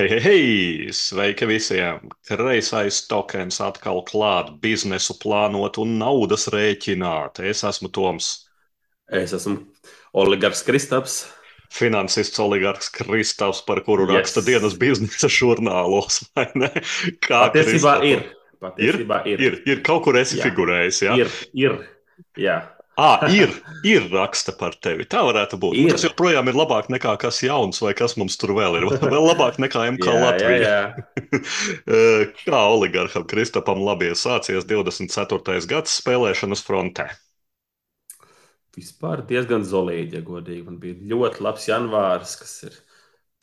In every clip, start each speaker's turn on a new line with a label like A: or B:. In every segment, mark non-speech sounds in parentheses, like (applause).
A: Hei, hei, hei! Sveiki visiem! Kreisais tokens atkal klāt, biznesu plānot un naudas rēķināt. Es esmu Toms.
B: Es esmu Oligars Kristaps.
A: Finansists oligarks Kristaps, par kuru
B: Yes.
A: raksta dienas biznesa žurnālos. (laughs) Kā
B: Patiesībā
A: Kristapam?
B: ir. Patiesībā ir.
A: Ir, ir kaut kur esi
B: Jā.
A: figurējis. Ja?
B: Ir. ir. Jā.
A: À, ir, ir raksta par tevi. Tā varētu būt. Nu,
B: Ir.
A: Tas joprojām ir labāk nekā kas jauns, vai kas mums tur vēl ir. (laughs) Vēl labāk nekā MK
B: Jā, jā,
A: Latvija.
B: jā. (laughs)
A: Eh, Kā oligarham Kristapam labi ir sācies 24. gads spēlēšanas frontē.
B: Vispār diezgan zolīdi, ja godīgi. Man bija ļoti labs janvārs, kas ir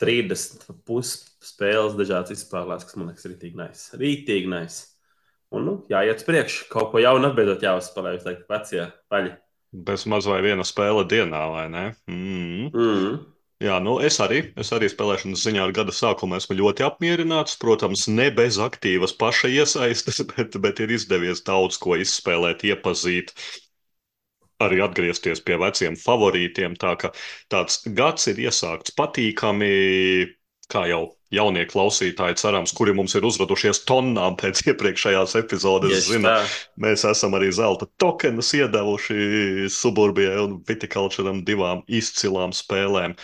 B: 30 pus spēles dažādas izspēlēs, kas man liekas rītīgi nais. Rītīgi nais. Un, nu, jāiet uz priekšu. Kaut ko jaunu atbeidzot jāuzspēlē, jūs teikt, vecie paļi.
A: Bez maz vai viena spēle dienā, vai ne? Mm.
B: Mm.
A: Jā, nu es arī, es arī spēlēšanas ziņā ar gada sākumu esmu ļoti apmierināts. Protams, ne bez aktīvas paša iesaistes, (laughs) bet, bet ir izdevies daudz ko izspēlēt, iepazīt. Arī atgriezties pie veciem favorītiem. Tā kā tāds gads ir iesākts patīkami, kā jau jaunie klausītāji, cerams, kuri mums ir uzradušies tonnām pēc iepriekšējās epizodes.
B: Tieši
A: Zina,
B: tā.
A: Mēs esam arī zelta tokenus iedevuši Suburbijai un Viticulturam divām izcilām spēlēm.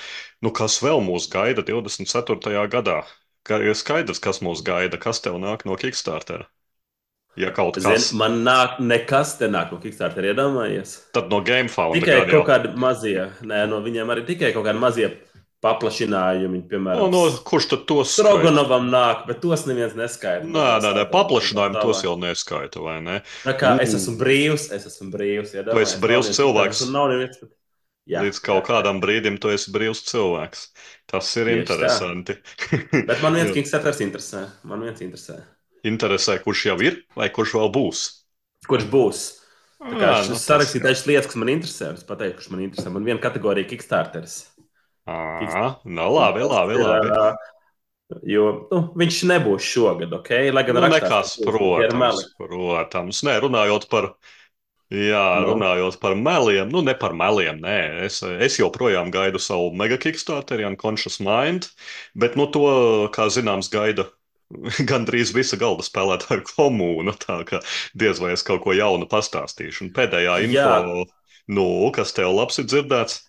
A: Nu, kas vēl mūs gaida 24. gadā? Kā ir skaidrs, kas mūs gaida, kas tev nāk no Kickstarter? Ja kaut kas,
B: Zin, man nāk, nekas te nāk no Kickstarter, iedomājies.
A: tad no GameFound.
B: Tikai kaut kādi mazie, nē, no viņiem arī tikai kaut kādi mazie paplašinājumi, piemēram,
A: No, no, kurš tad tos skaita?
B: Stroganovam nāk, bet tos neviens neskaidro.
A: Nē, nē, nē, paplašinājumu tos jau neskaita, vai ne?
B: Tā kā es
A: Mm.
B: esmu brīvs, es esmu brīvs. Ja
A: Tu esi brīvs cilvēks.
B: Un nav neviens. Jā,
A: Līdz kaut kādam brīdim tu esi brīvs cilvēks. Tas ir
B: Tieši
A: interesanti. (laughs)
B: Bet man viens
A: Jā.
B: Kickstarters interesē. Man viens interesē.
A: Interesē, kurš jau ir vai kurš vēl būs?
B: Kurš būs? Tā kā
A: Ā,
B: es
A: nu,
B: sarakstīju dažas lietas, kas man interesē. Es pateikšu, kurš man interesē. Man viena kategorija Kickstarters.
A: Ā, nu labi, labi,
B: Ir,
A: labi.
B: ā, Jo nu, viņš nebūs šogad, ok? Lai gan
A: Nu, nekas,
B: ir
A: protams, protams. Nē, runājot par, jā,
B: Nu.
A: runājot par meliem, nu, ne par meliem, nē. Es, es joprojām gaidu savu mega kickstarteri, Unconscious Mind, bet, nu, to, kā zināms, gaida (laughs) gandrīz visa galda spēlētāju komūna, tā ka diez vai es kaut ko jaunu pastāstīšu. Un pēdējā info,
B: Jā.
A: Nu, kas tev labs ir dzirdēts?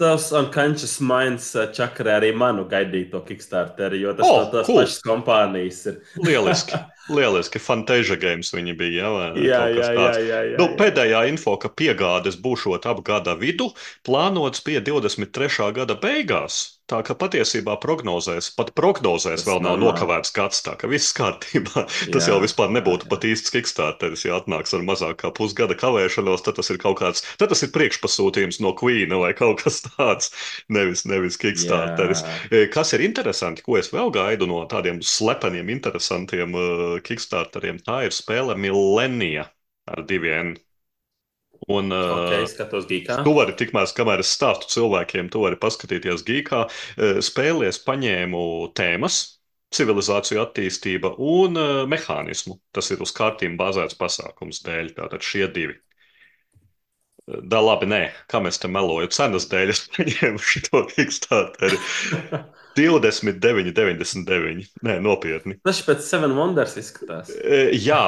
B: Tas unconscious minds ā, čakarē arī manu gaidīto Kickstarteri, jo tas
A: O,
B: no tās
A: cool.
B: pašas kompānijas ir. (laughs)
A: Lieliski, lieliski. Fantasia games viņi bija, ne?
B: Jā, jā, jā, jā, jā,
A: Nu,
B: jā.
A: pēdējā info, ka piegādes būšot ap gada vidu, plānots pie 23. gada beigās. Tā ka patiesībā prognozēs, pat prognozēs
B: Tas
A: vēl nav
B: normāli.
A: nokavēts gads, tā ka viss kārtībā. (laughs) Tas
B: Jā.
A: jau vispār nebūtu pat īsts kickstarteris, ja atnāks ar mazāk kā pusgada kavēšanos, tad tas ir kaut kāds, tad tas ir priekšpasūtījums no Queen vai kaut kas tāds, (laughs) nevis, nevis kickstarteris.
B: Jā.
A: E, Kas ir interesanti, ko es vēl gaidu no tādiem slepeniem, interesantiem uh, kickstarteriem, tā ir spēle Millennia ar diviem. Un,
B: Ok,
A: uh,
B: skatos gīkā.
A: Tu vari tikmēr, kamēr es stāstu cilvēkiem, tu vari paskatīties gīkā. Spēlēs paņēmu tēmas, civilizāciju attīstība un mehānismu. Tas ir uz kārtīm bāzēts pasākums dēļ, tātad šie divi. Da labi, nē, kā mēs te melojam, cenas dēļ es (laughs) paņēmu šo (laughs) Kickstarteri. 29,99. Nē, nopietni.
B: Tas pēc Seven Wonders izskatās.
A: E, Jā,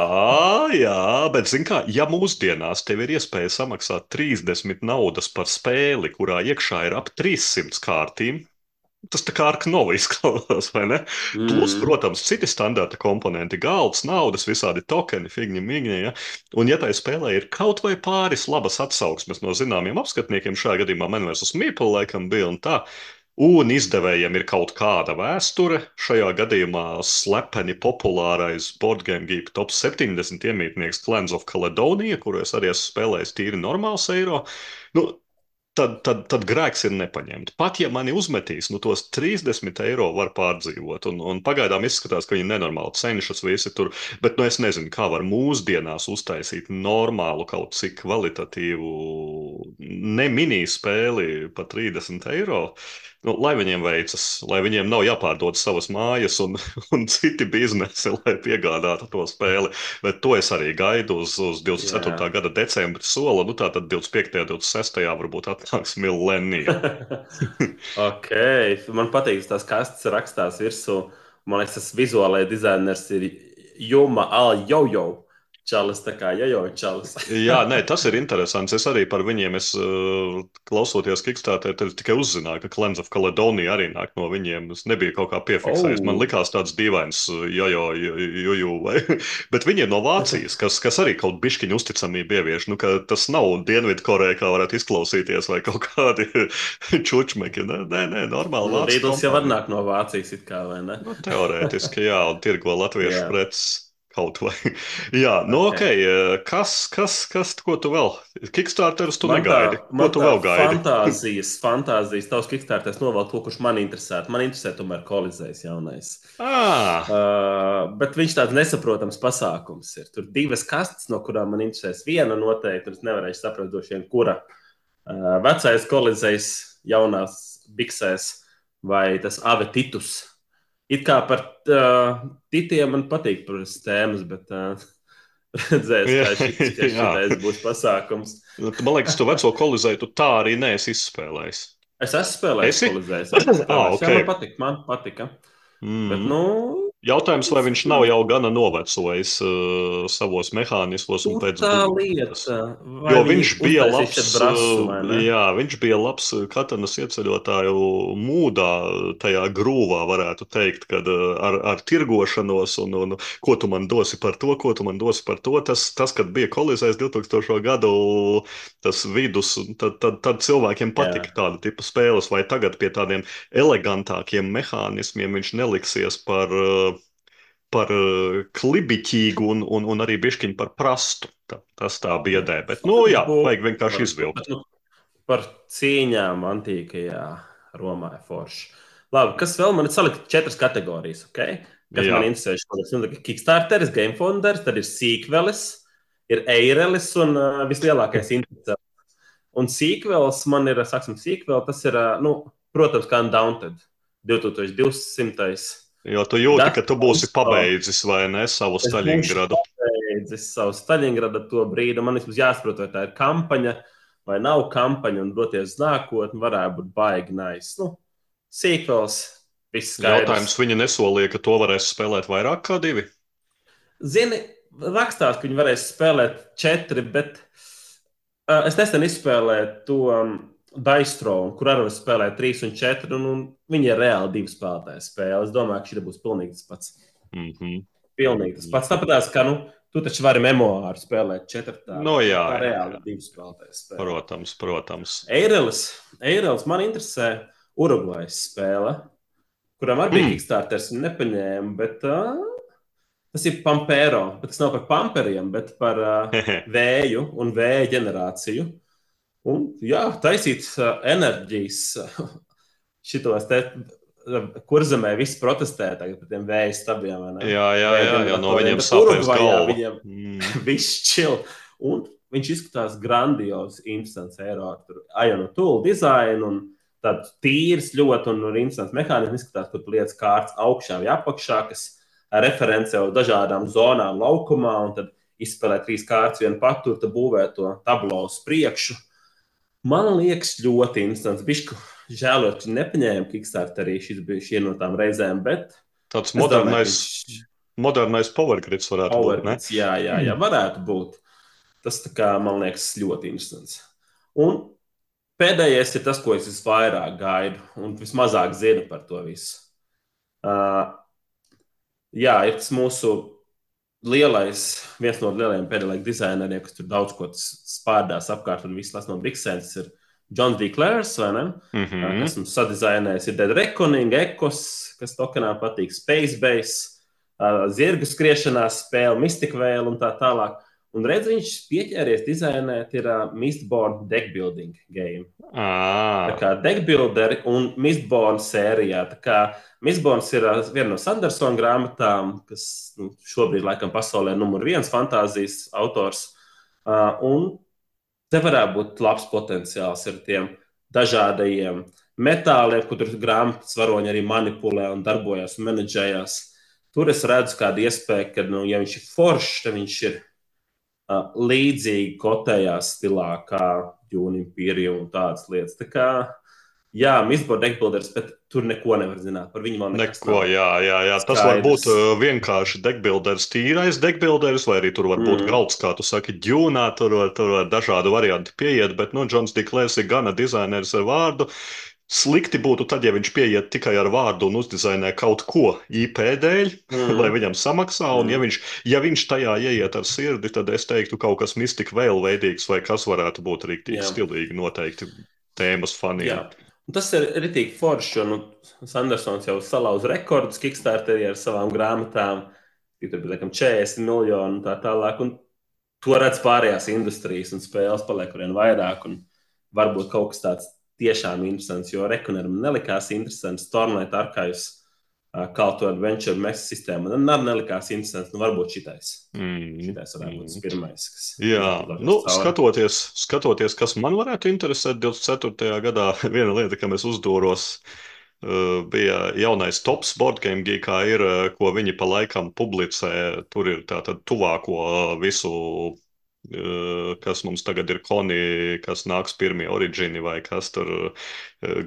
A: jā, bet, zini, kā, ja mūsdienās tev ir iespēja samaksāt 30 naudas par spēli, kurā iekšā ir ap 300 kārtīm, tas tā kā ar knovu (laughs) izklausās, vai ne? Plus,
B: Mm.
A: protams, citi standarta komponenti, galds, naudas, visādi tokeni, figņi, migņi. Ja? Un, ja tai spēlē ir kaut vai pāris labas atsauksmes no zināmiem apskatniekiem, šajā gadījumā man vairs uz Mīplu laikam bija un tā. Un izdevējiem ir kaut kāda vēsture. Šajā gadījumā slepeni populārais Board Game Geek top 70 iemītnieks Clans of Caledonia, kuru es arī esmu spēlējis tīri normāls eiro. Nu, tad, tad, tad grēks ir nepaņemt. Pat ja mani uzmetīs, nu tos 30 eiro var pārdzīvot. Un, un pagaidām izskatās, ka viņi nenormāli cenšas visi tur. Bet nu, es nezinu, kā var mūsdienās uztaisīt normālu, kaut cik kvalitatīvu, ne mini spēli par 30 eiro. Nu, lai viņiem veicas, lai viņiem nav jāpārdod savas mājas un, (laughs) un citi biznesi, lai piegādātu to spēli. Bet to es arī gaidu uz, uz 24. Jā. gada decembra sola. Nu, tā tad 25. un 26. varbūt atnāks millenija. (laughs) (laughs)
B: ok, man patīk tās kastes rakstās virsū. Man liekas, tas vizuālais dizainers ir Juma Al-Jojo. Čalis, tā kā ir čalis. (laughs)
A: Jā, nē, tas ir interesants. Es arī par viņiem, es, uh, klausoties Kickstarter, tikai uzzināju, ka Cleanse of Caledonia arī nāk no viņiem. Es nebiju kaut kā piefiksējis. Oh. Man likās tāds dīvains, jojo, jojo, vai. (laughs) Bet viņi ir no Vācijas, kas, kas arī kaut bišķiņu uzticamību ievieš. Nu, tas nav Dienvidkoreja, kā varētu izklausīties, vai kaut kādi (laughs) čučmeki. Nē, nē, nē normāli.
B: Nu, Rīdls jau var nākt no Vācijas, it kā, vai ne?
A: Nu, teorētiski, jā, un tirgo latviešu preces kaut vai. (laughs) Jā, nu ok, eh, kas, kas, kas, ko tu vēl? Kickstarteris tu man negaidi. Tā, ko tu vēl gaidi?
B: Fantāzijas, (laughs) fantāzijas, tavs Kickstarteris novēl to, kurš man interesē. Man interesē tomēr kolizējs jaunais.
A: Ah.
B: Uh, bet viņš tāds nesaprotams pasākums ir. Tur divas kastes, no kurām man interesēs viena noteikti, es nevarēšu saprast, došiem, kura uh, vecais kolizējs jaunās biksēs vai tas avetitus It kā par uh, titiem man patīk par tēmas, bet uh, (laughs) redzēs, kā šis, (laughs) būs pasākums.
A: Nu, man liekas, tu veco kolizēju, tu tā arī neesi izspēlējis.
B: Es esmu spēlējis kolizēju. (laughs) Ah, okay. Jā, man patika, man patika. Mm. Bet, nu,
A: Jautājums, vai viņš nav jau gana novecojis uh, savos mehānismos un pēc
B: tam lieta.
A: Jo viņš bija labs, brasu, uh, jā, viņš bija labs katanas ieceļotāju mūdā, tajā grūvā, varētu teikt, kad ar, ar tirgošanos un, un ko tu man dosi par to, ko tu man dosi par to. Tas, tas kad bija kolizējis 2000. gadu, tas vidus, tad, tad, tad cilvēkiem patika jā. tāda tipa spēles, vai tagad pie tādiem elegantākiem mehānismiem viņš neliksies par uh, par uh, klibiķīgu un, un, un arī bišķiņu par prastu. Tā, tas tā biedē, bet, nu, jā, vajag vienkārši izvilkt.
B: Par cīņām antīkajā Romā ir forši. Labi, kas vēl man ir salikt četras kategorijas, ok? Kas jā. man interesē šodien? Nu, Kickstarteris, Gamefonderis, tad ir sīkvelis, ir eirelis un uh, vislielākais interesants. Un sīkvels man ir, sāksim, sīkvel, tas ir, nu, protams, kā Undaunted 2200.
A: Jo tu jūti, ka tu būsi pabeidzis vai ne savu Staļingradu.
B: Pabeidzis savu Staļingradu to brīdi. Man vismaz jāsaprot, vai tā ir kampaņa vai nav kampaņa, un doties uz nākotni varētu būt baigi nice. Nu, Sīkvels, viss skaidrs.
A: Jautājums viņa nesolīja, ka to varēs spēlēt vairāk kā divi?
B: Zini, rakstās, ka viņi varēs spēlēt četri, bet uh, es nesen izspēlēju to. Um, Daistro, kur arī spēlē 3 un 4, un, un viņi ir reāli divi spēlētāji spēle. Es domāju, ka šī būs pilnīgi tas pats.
A: Mm -hmm.
B: Pilnīgi tas pats. Tāpat kā, nu, tu taču vari memoāru spēlēt četrtā.
A: No, jā,
B: tā reāli divi spēlētāji spēle.
A: Protams, protams.
B: Eirelis, Eirelis man interesē Urugvajas spēle, kuram arī bija mm. Kickstarters un nepaņēma, bet uh, tas ir Pampero, bet tas nav par pamperiem, bet par uh, (laughs) vēju un vēja ģenerāciju. Un, jā, taisīt enerģijas (laughs) šitos te. Kur zemē viss protestē tagad par tiem vēja stabiem?
A: Jā, jā, jā, jā no viņiem sāpēs galva.
B: Viņiem mm. (laughs) viss čil. Un viņš izskatās grandios, interesants eiro ar Ionu Tool dizainu un tāds tīrs ļoti un, un interesants mehānisms. Izskatās, tur lietas kārtas augšā vai apakšā, kas referencē uz dažādām zonām laukumā un tad izspēlē trīs kārtas vienu paturu, tad būvē to tablo uz priekšu. Man liekas, ļoti interesants. Bišku žēl, ka nepaņēma Kickstarter arī šis bija šī no tām reizēm, bet.
A: Tāds modernais, viņš... modernais powergrids varētu power būt. Grids,
B: jā, jā, jā, varētu būt. Tas, kā, man liekas, ļoti interesants. Un pēdējais ir tas, ko es visvairāk gaidu un vismazāk zinu par to visu. Uh, jā, ir tas mūsu lielais, viens no lielajiem pēdējiem dizaineriem, kas tur daudz ko spārdās apkārt un viss las no Biksēnas, ir Johns D. Klairs, mm -hmm. kas mums sadizainējis, ir Dead Reckoning, Ekos, kas tokenā patīk, Space Base, zirgu skriešanās spēle, Mystic Veil un tā tālāk. Un redz, viņš pieķēries dizainēt, ir uh, Mistborn deckbuilding game.
A: Ah.
B: Tā kā deckbuilderi un Mistborn sērijā. Tā kā Mistborns ir uh, viena no Sandersona grāmatām, kas nu, šobrīd laikam pasaulē numur viens fantāzijas autors. Uh, un te varētu būt labs potenciāls ar tiem dažādajiem metāliem, kur tur grāmatas varoņi arī manipulē un darbojas un menedžējās. Tur es redzu kādu iespēju, ka, nu, ja viņš ir foršs, tad viņš ir līdzīgi kotējās stilā kā Jūnija Pirja un tādas lietas. Tā kā Jā, Mistborn deckbuilders, bet tur neko nevar zināt par viņu.
A: Neko, nav. jā, jā, jā. Tas Skaidrs. var būt vienkārši deckbuilders, tīrais deckbuilders, vai arī tur var būt mm. galds, kā tu saki, ģūnā, tur var, tur var dažādi varianti pieiet, bet, nu, Džons Diklērs ir gana dizainers ar vārdu. Slikti būtu tad, ja viņš pieiet tikai ar vārdu un uzdizainē kaut ko IP dēļ, mm. lai viņam samaksā. Un, ja, viņš, ja viņš tajā ieiet ar sirdi, tad es teiktu, kaut kas mistika vēl veidīgs, vai kas varētu būt rīktīgi stilīgi noteikti tēmas faniem. Jā.
B: Tas ir rītīgi forši, jo nu, Sandersons jau salauza rekordus Kickstarterī ar savām grāmatām. Tur bija 40 miljoni un tā tālāk. Un to redz pārējās industrijas un spēles paliek vien vairāk. Un varbūt kaut kas tāds tiešām interesants, jo Rekuneram nelikās interesants Stormlight Archives Call to Adventure mēs sistēmu. Man nav nelikās interesants, nu varbūt šitais. Mm. Šitais varētu būt tas pirmais, kas.
A: Jā, nu, skatoties, skatoties, kas man varētu interesēt 24. gadā, (laughs) viena lieta, kam es uzdūros, bija jaunais tops board game geek, kā ir, ko viņi pa laikam publicē. Tur ir tātad tuvāko visu kas mums tagad ir koni, kas nāks pirmie origini vai kas tur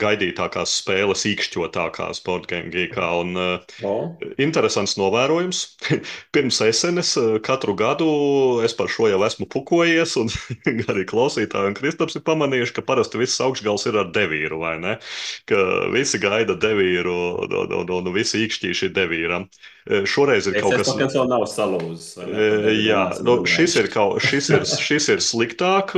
A: gaidītākās spēles, īkšķotākās boardgame geekā. Un, oh. Interesants novērojums. (laughs) Pirms esenes katru gadu es par šo jau esmu pukojies, un (laughs) arī klausītāji un Kristaps ir pamanījuši, ka parasti viss augšgals ir ar devīru, vai ne? Ka visi gaida devīru, un, un, un visi īkšķīši ir devīram. Šoreiz ir es kaut kas
B: tāds, kas vēl nav salūzis.
A: Jā, nu, šis, ir kaut, šis, ir, šis ir sliktāk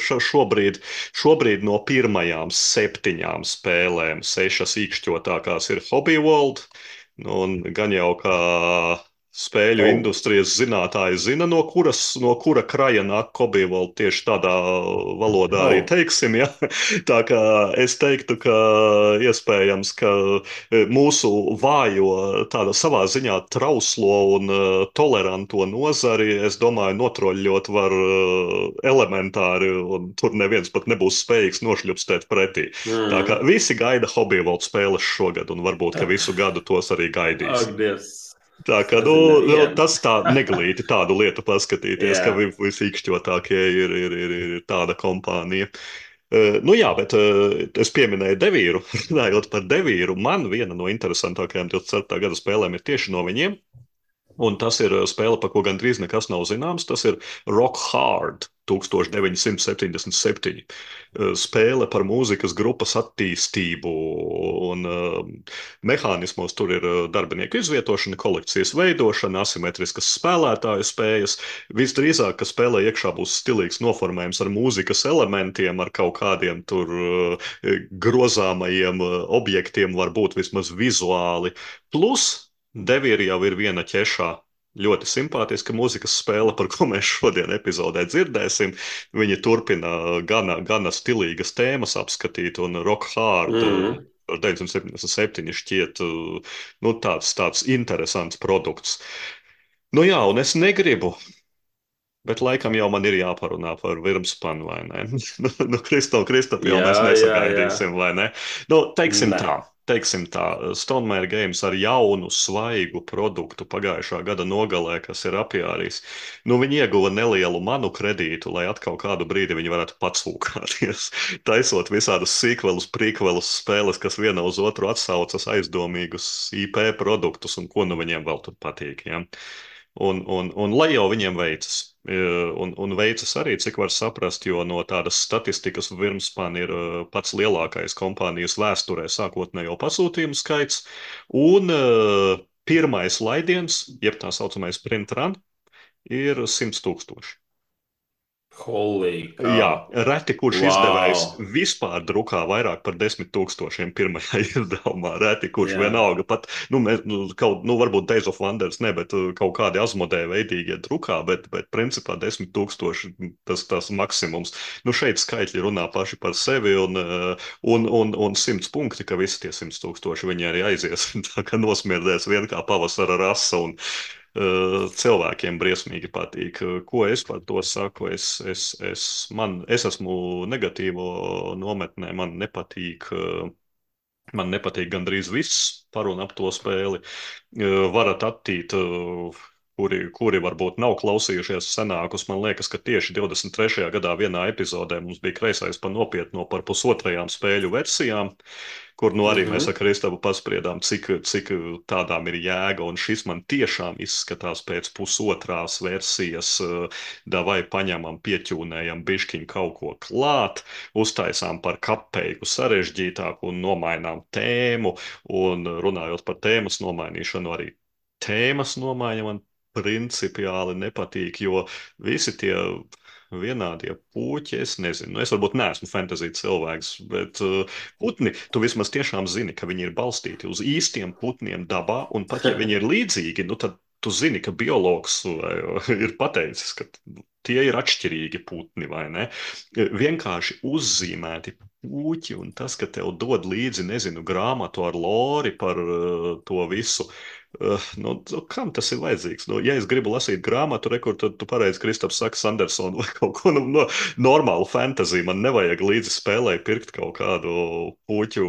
A: šobrīd, šobrīd no pirmajām septiņām spēlēm, sešas īkšķotākās ir Hobby World. Nu, un gan jau kā spēļu oh. industrijas zinātāji zina, no, kuras, no kura kraja nāk Kobīvola tieši tādā valodā oh. arī teiksim. Ja? (laughs) Tā kā es teiktu, ka iespējams, ka e, mūsu vājo tāda savā ziņā trauslo un uh, toleranto nozari, es domāju, notroļļot var uh, elementāri, un tur neviens pat nebūs spējīgs nošļupstēt pretī. Mm. Tā kā visi gaida Hobīvola spēles šogad, un varbūt, ka visu gadu tos arī gaidīs.
B: Ak, Dievs.
A: Tā kā nu, nu, tas tā neglīti tādu lietu paskatīties, jā. ka visīkšķotākie ir, ir, ir, ir tāda kompānija. Uh, nu jā, bet uh, es pieminēju devīru. (laughs) Runājot par devīru, man viena no interesantākajām 24. gada spēlēm ir tieši no viņiem. Un tas ir spēle, par ko gandrīz nekas nav zināms. Tas ir Rock Hard 1977. Spēle par mūzikas grupas attīstību. Un, uh, mehānismos tur ir darbinieku izvietošana, kolekcijas veidošana, asimetriskas spēlētāju spējas. Visdrīzāk, ka spēlē iekšā būs stilīgs noformējums ar mūzikas elementiem, ar kaut kādiem tur uh, grozāmajiem objektiem, varbūt vismaz vizuāli. Plus Devīri jau ir viena ķešā. Ļoti simpātiska mūzikas spēle, par ko mēs šodien epizodē dzirdēsim. Viņi turpina gana, gana stilīgas tēmas apskatīt, un Rock Hard mm. 977 šķiet nu, tāds, tāds interesants produkts. Nu jā, un es negribu Bet laikam jau man ir jāparunā par virspanu, vai ne? (laughs) nu, Kristof, Kristof, jau jā, mēs nesagaidīsim, jā, jā. vai ne? Nu, teiksim ne. tā, teiksim tā, Stonemeyer Games ar jaunu, svaigu produktu pagājušā gada nogalē, kas ir apjāris. Nu, viņi ieguva nelielu manu kredītu, lai atkal kādu brīdi viņi varētu patsūkāties, (laughs) taisot visādus sīkvelus, prīkvelus spēles, kas viena uz otru atsaucas aizdomīgus IP produktus un ko nu viņiem vēl tur patīk. Ja? Un, un, un lai jau viņiem veicas. E, un, un veicas arī, cik var saprast, jo no tādas statistikas Virmspan ir e, pats lielākais kompānijas vēsturē sākotnējo pasūtījumu skaits. Un e, pirmais laidiens, jeb tā saucamais print run, ir 100 tūkstoši.
B: Holy
A: cow. Jā, reti kurš wow. izdevējs vispār drukā vairāk par desmit tūkstošiem pirmajā (laughs) izdevumā. Reti kurš Jā. vienalga pat, nu, mēs, nu, kaut, nu, varbūt Days of Wonders ne, bet uh, kaut kādi azmodē veidīgie drukā, bet, bet principā desmit tūkstoši tas, tas maksimums. Nu, šeit skaitļi runā paši par sevi un, uh, un, un, un simts punkti, ka visi tie simts tūkstoši viņi arī aizies. (laughs) Tā kā nosmirdēs vien kā pavasara rasa un cilvēkiem briesmīgi patīk. Ko es par to saku? Es, es, es, man, es esmu negatīvo nometnē, man nepatīk. Man nepatīk gandrīz viss par un ap to spēli. Varat attīt kuri, kuri varbūt nav klausījušies senākus, man liekas, ka tieši 23. gadā vienā epizodē mums bija kreisais pa nopietno par pusotrajām spēļu versijām, kur nu arī mm -hmm. mēs ar Kristapu paspriedām, cik, cik tādām ir jēga, un šis man tiešām izskatās pēc pusotrās versijas, davai paņemam, pieķūnējam biškiņu kaut ko klāt, uztaisām par kapeiku sarežģītāku un nomainām tēmu, un runājot par tēmas nomainīšanu arī tēmas nomaiņa man principiāli nepatīk, jo visi tie vienādie puķi, es nezinu, nu, es varbūt neesmu fantāzija cilvēks, bet uh, putni, tu vismaz tiešām zini, ka viņi ir balstīti uz īstiem putniem dabā, un pat ja viņi ir (laughs) līdzīgi, nu tad tu zini, ka biologs vai, ir pateicis, ka tie ir atšķirīgi putni, vai ne? Vienkārši uzzīmēti puķi, un tas, ka tev dod līdzi, nezinu, grāmatu ar lori par uh, to visu, Uh, nu, kam tas ir vajadzīgs? Nu, ja es gribu lasīt grāmatu, rekur, tad tu pareizi Kristaps saka Sandersonu vai (laughs) kaut ko nu, no, normālu fantāziju. Man nevajag līdzi spēlē pirkt kaut kādu puķu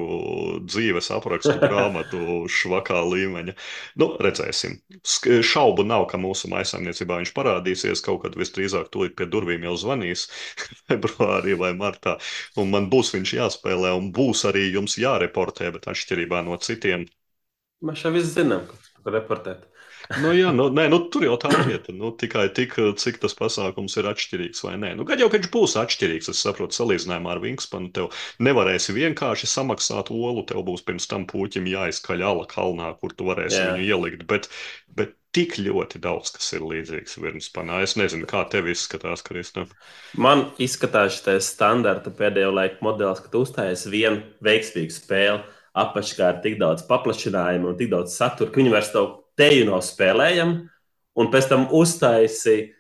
A: dzīves aprakstu (laughs) grāmatu švakā līmeņa. Nu, redzēsim. Šaubu nav, ka mūsu maisaimniecībā viņš parādīsies kaut kad visdrīzāk tūlīt pie durvīm jau zvanīs (laughs) februārī vai martā. Un man būs viņš jāspēlē un būs arī jums jāreportē, bet atšķirībā no citiem.
B: Mēs jau visi zinām, ka reportēt.
A: nu, jā, nu, nē, nu, tur jau tā lieta. Nu, tikai tik, cik tas pasākums ir atšķirīgs vai nē. Nu, gan jau, ka viņš būs atšķirīgs, es saprotu, salīdzinājumā ar Vingspanu. Tev nevarēsi vienkārši samaksāt olu, tev būs pirms tam puķim jāizkaļ ala kalnā, kur tu varēsi jā. viņu ielikt. Bet, bet tik ļoti daudz, kas ir līdzīgs Virnspanā. Es nezinu, kā tev izskatās, Kristā.
B: Man izskatās šis standarta pēdējo laiku modelis, ka tu uzstājies vienu veiksmīgu spēli apakšā ir tik daudz paplašinājumu un tik daudz satura, ka viņi vairs to teju nav spēlējami, un pēc tam uztaisīja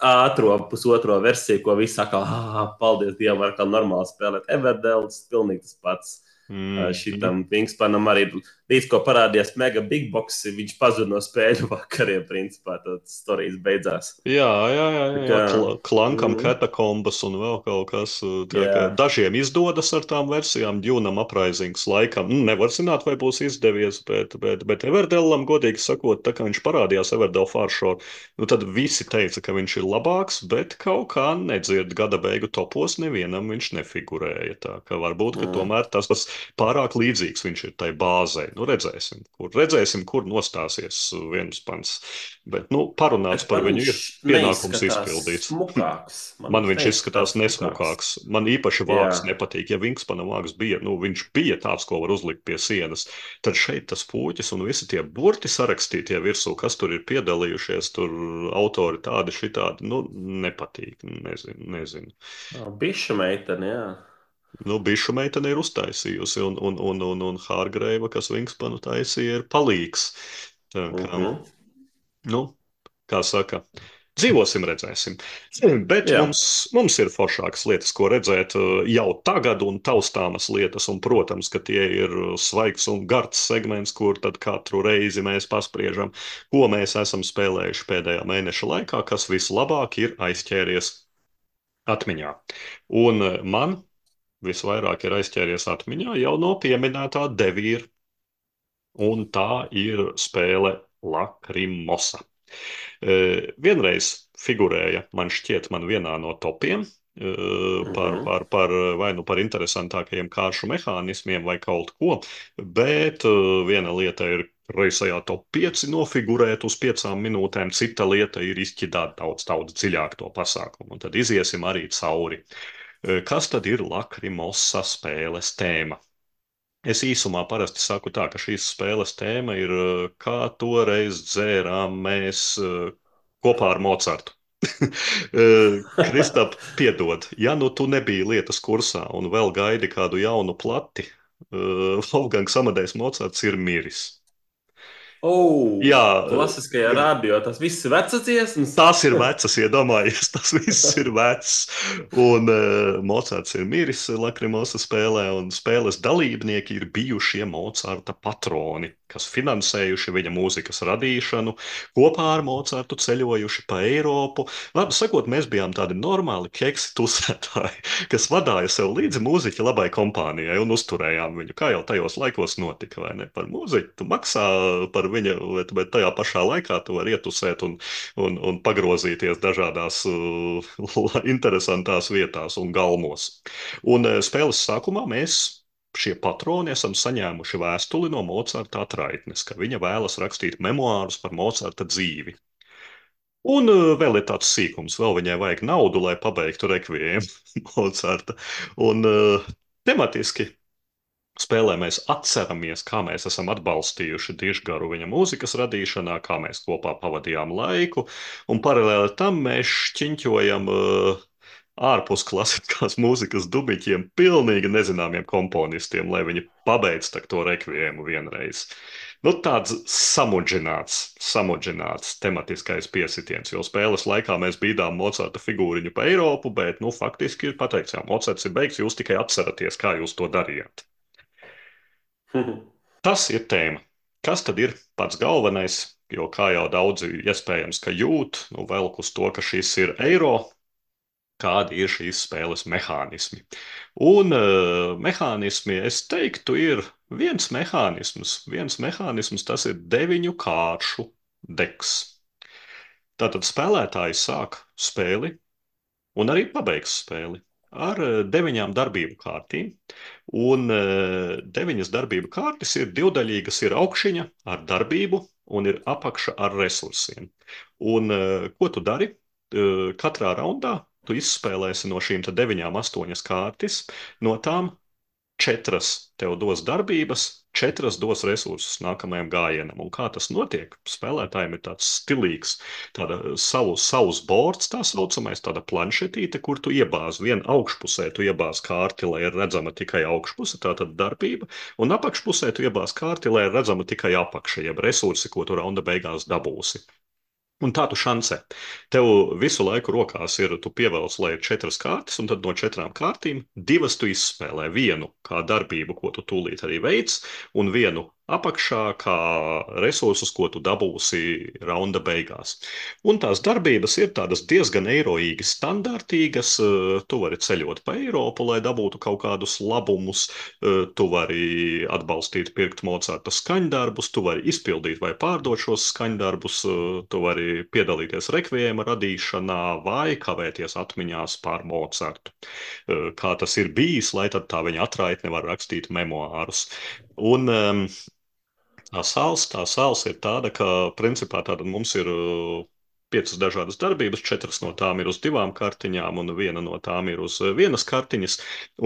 B: ātrā pusotro versiju, ko visi saka, ah, paldies Dievam, var kā normāli spēlēt. Everdēls, pilnīgi tas pats. Mm. Šitam Wingspanam arī līdz ko parādījās mega big box, viņš pazuda no spēļu vakariem, principā tas stāstījis beidzās.
A: Jā, jā, jā, jā. jā. Kl klankam mm. katakombas un vēl kaut kas. Dažiem izdodas ar tām versijām, Džunam apraizings laikam. Nu, nevar zināt, vai būs izdevies, bet, bet, bet Everdellam, godīgi sakot, tā kā viņš parādījās Everdell Farshore, nu tad visi teica, ka viņš ir labāks, bet kaut kā nedzird gada beigu topos, nevienam viņš nefigurēja. Tā ka varbūt, ka mm. tomēr tas, tas pārāk līdzīgs viņš ir tai bāzei. Nu, redzēsim, kur, redzēsim, kur nostāsies viens pants. Bet, nu, parunāts par viņu ir pienākums izpildīts.
B: Smukāks.
A: Man, Man viņš izskatās nesmukāks. Man īpaši vārds nepatīk. Ja Vingspana vārds bija, nu, viņš bija tāds, ko var uzlikt pie sienas, tad šeit tas puķis un visi tie burti sarakstītie virsū, kas tur ir piedalījušies, tur autori tādi šitādi, nu, nepatīk. Nezinu, nezinu.
B: Biša meitene, jā.
A: Nu, Bišu meitene ir uztaisījusi, un, un, un, un, un Hārgreiva, kas Vingspanu taisīja, ir palīgs. Tā kā, mhm. -huh. nu, kā saka, dzīvosim, redzēsim. (clears throat) Bet Jā. mums, mums ir foršākas lietas, ko redzēt uh, jau tagad, un taustāmas lietas, un, protams, ka tie ir svaigs un gards segments, kur tad katru reizi mēs paspriežam, ko mēs esam spēlējuši pēdējā mēneša laikā, kas vislabāk ir aizķēries atmiņā. Un uh, man visvairāk ir aizķēries atmiņā jau no pieminētā devīra, un tā ir spēle Lakrimosa. E, vienreiz figurēja, man šķiet, man vienā no topiem e, par, mhm. par, par vai nu par interesantākajiem kāršu mehānismiem vai kaut ko, bet e, viena lieta ir reizajā top 5 nofigurēt uz 5 minūtēm, cita lieta ir izķidāt daudz, daudz dziļāk to pasākumu, un tad iziesim arī cauri. Uh, Kas tad ir lakrimosa spēles tēma? Es īsumā parasti saku tā, ka šīs spēles tēma ir, kā toreiz dzērām mēs kopā ar Mocartu. (laughs) Kristap, piedod, ja nu tu nebija lietas kursā un vēl gaidi kādu jaunu plati, (laughs) Wolfgangs Amadejs Mocarts ir miris.
B: Oh,
A: Jā,
B: klasiskajā radio tas viss ir vecas dziesmas.
A: Tās ir vecas, iedomājieties, (laughs) tas viss ir vecs. Un uh, Mocards ir miris Lakrimosa spēlē, un spēles dalībnieki ir bijušie Mocarta patroni, kas finansējuši viņa mūzikas radīšanu, kopā ar Mocartu ceļojuši pa Eiropu. Labi sakot, mēs bijām tādi normāli keksi tusētāji, kas vadīja sev līdzi mūziķa labai kompānijai un uzturējām viņu, kā jau tajos laikos notika, vai ne? Par mūziķu tu maksā par viņa, bet, bet tajā pašā laikā tu vari ietusēt un, un, un pagrozīties dažādās uh, (laughs) interesantās vietās un galmos. Un uh, spēles sākumā mēs šie patroni esam saņēmuši vēstuli no Mocarta atraitnes, ka viņa vēlas rakstīt memoārus par Mocarta dzīvi. Un uh, vēl ir tāds sīkums, vēl viņai vajag naudu, lai pabeigtu rekvijēmu (laughs) Mocarta. Un uh, tematiski spēlē mēs atceramies, kā mēs esam atbalstījuši Dižgaru viņa mūzikas radīšanā, kā mēs kopā pavadījām laiku, un paralēli tam mēs šķiņķojam uh, ārpus klasiskās (laughs) mūzikas dubiņiem, pilnīgi nezināmiem komponistiem, lai viņi pabeigtu to rekvizīmu vienreiz. Nu, tāds samudžināts, samudžināts tematiskais piesitiens, jo spēles laikā mēs bīdām Mocarta figūriņu pa Eiropu, bet, nu, faktiski jā, Mocarts ir beigts, jūs tikai atceraties, kā jūs to darījāt. (laughs) Tas ir tēma. Kas tad ir pats galvenais? Jo, kā jau daudzi iespējams, ka jūt, nu, velk uz to, ka šis ir eiro kādi ir šīs spēles mehānismi. Un uh, mehānismi, es teiktu, ir viens mehānisms. Viens mehānisms tas ir deviņu kāršu deks. Tātad spēlētājs sāk spēli un arī pabeigs spēli ar uh, deviņām darbību kārtīm. Un uh, deviņas darbību kārtas ir divdaļīgas, ir augšņa ar darbību un ir apakša ar resursiem. Un ko tu dari? Katrā raundā tu izspēlēsi no šīm deviņām, astoņas kārtas, no tām četras tev dos darbības, četras dos resursus nākamajam gājienam. Un kā tas notiek? Spēlētājiem ir tāds stilīgs, tāda savu, savs bords, tā saucamais, tāda planšetīte, kur tu iebāzi vienu augšpusē, tu iebāzi kārti, lai ir redzama tikai augšpuse, tā tad darbība, un apakšpusē tu iebāzi kārti, lai ir redzama tikai apakša, jeb resursi, ko tu raunda beigās dabūsi. Un tā tu šancē. Tev visu laiku rokās ir, tu pievelc, lai ir četras kārtas, un tad no četrām kārtīm divas tu izspēlē. Vienu kā darbību, ko tu tūlīt arī veids, un vienu apakšā kā resursus, ko tu dabūsi raunda beigās. Un tās darbības ir tādas diezgan eiroīgi standartīgas. Eh, tu vari ceļot pa Eiropu, lai dabūtu kaut kādus labumus, eh, tu vari atbalstīt, pirkt Mocarta skaņdarbus, tu vari izpildīt vai pārdot šos skaņdarbus, eh, tu vari piedalīties rekviema radīšanā vai kavēties atmiņās par Mocartu. Kā tas ir bijis, lai tad tā viņa atraitne var rakstīt memoārus. Un um, Tā sāls, tā sāls ir tāda, ka principā tāda mums ir uh, piecas dažādas darbības, četras no tām ir uz divām kartiņām, un viena no tām ir uz uh, vienas kartiņas.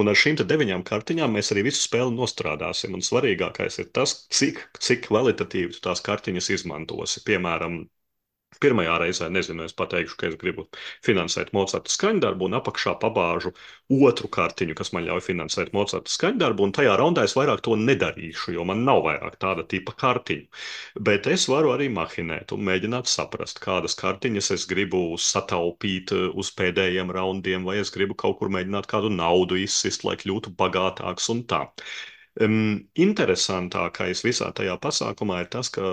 A: Un ar šīm deviņām kartiņām mēs arī visu spēli nostrādāsim. Un svarīgākais ir tas, cik, cik kvalitatīvi tās kartiņas izmantosi. Piemēram, Pirmajā reizē nezinu, es pateikšu, ka es gribu finansēt Mocarta skaņdarbu, un apakšā pabāžu otru kartiņu, kas man ļauj finansēt Mocarta skaņdarbu, un tajā raundā es vairāk to nedarīšu, jo man nav vairāk tāda tipa kartiņu. Bet es varu arī mahinēt un mēģināt saprast, kādas kartiņas es gribu sataupīt uh, uz pēdējiem raundiem, vai es gribu kaut kur mēģināt kādu naudu izsist, lai kļūtu bagātāks un tā. Um, interesantākais visā tajā pasākumā ir tas, ka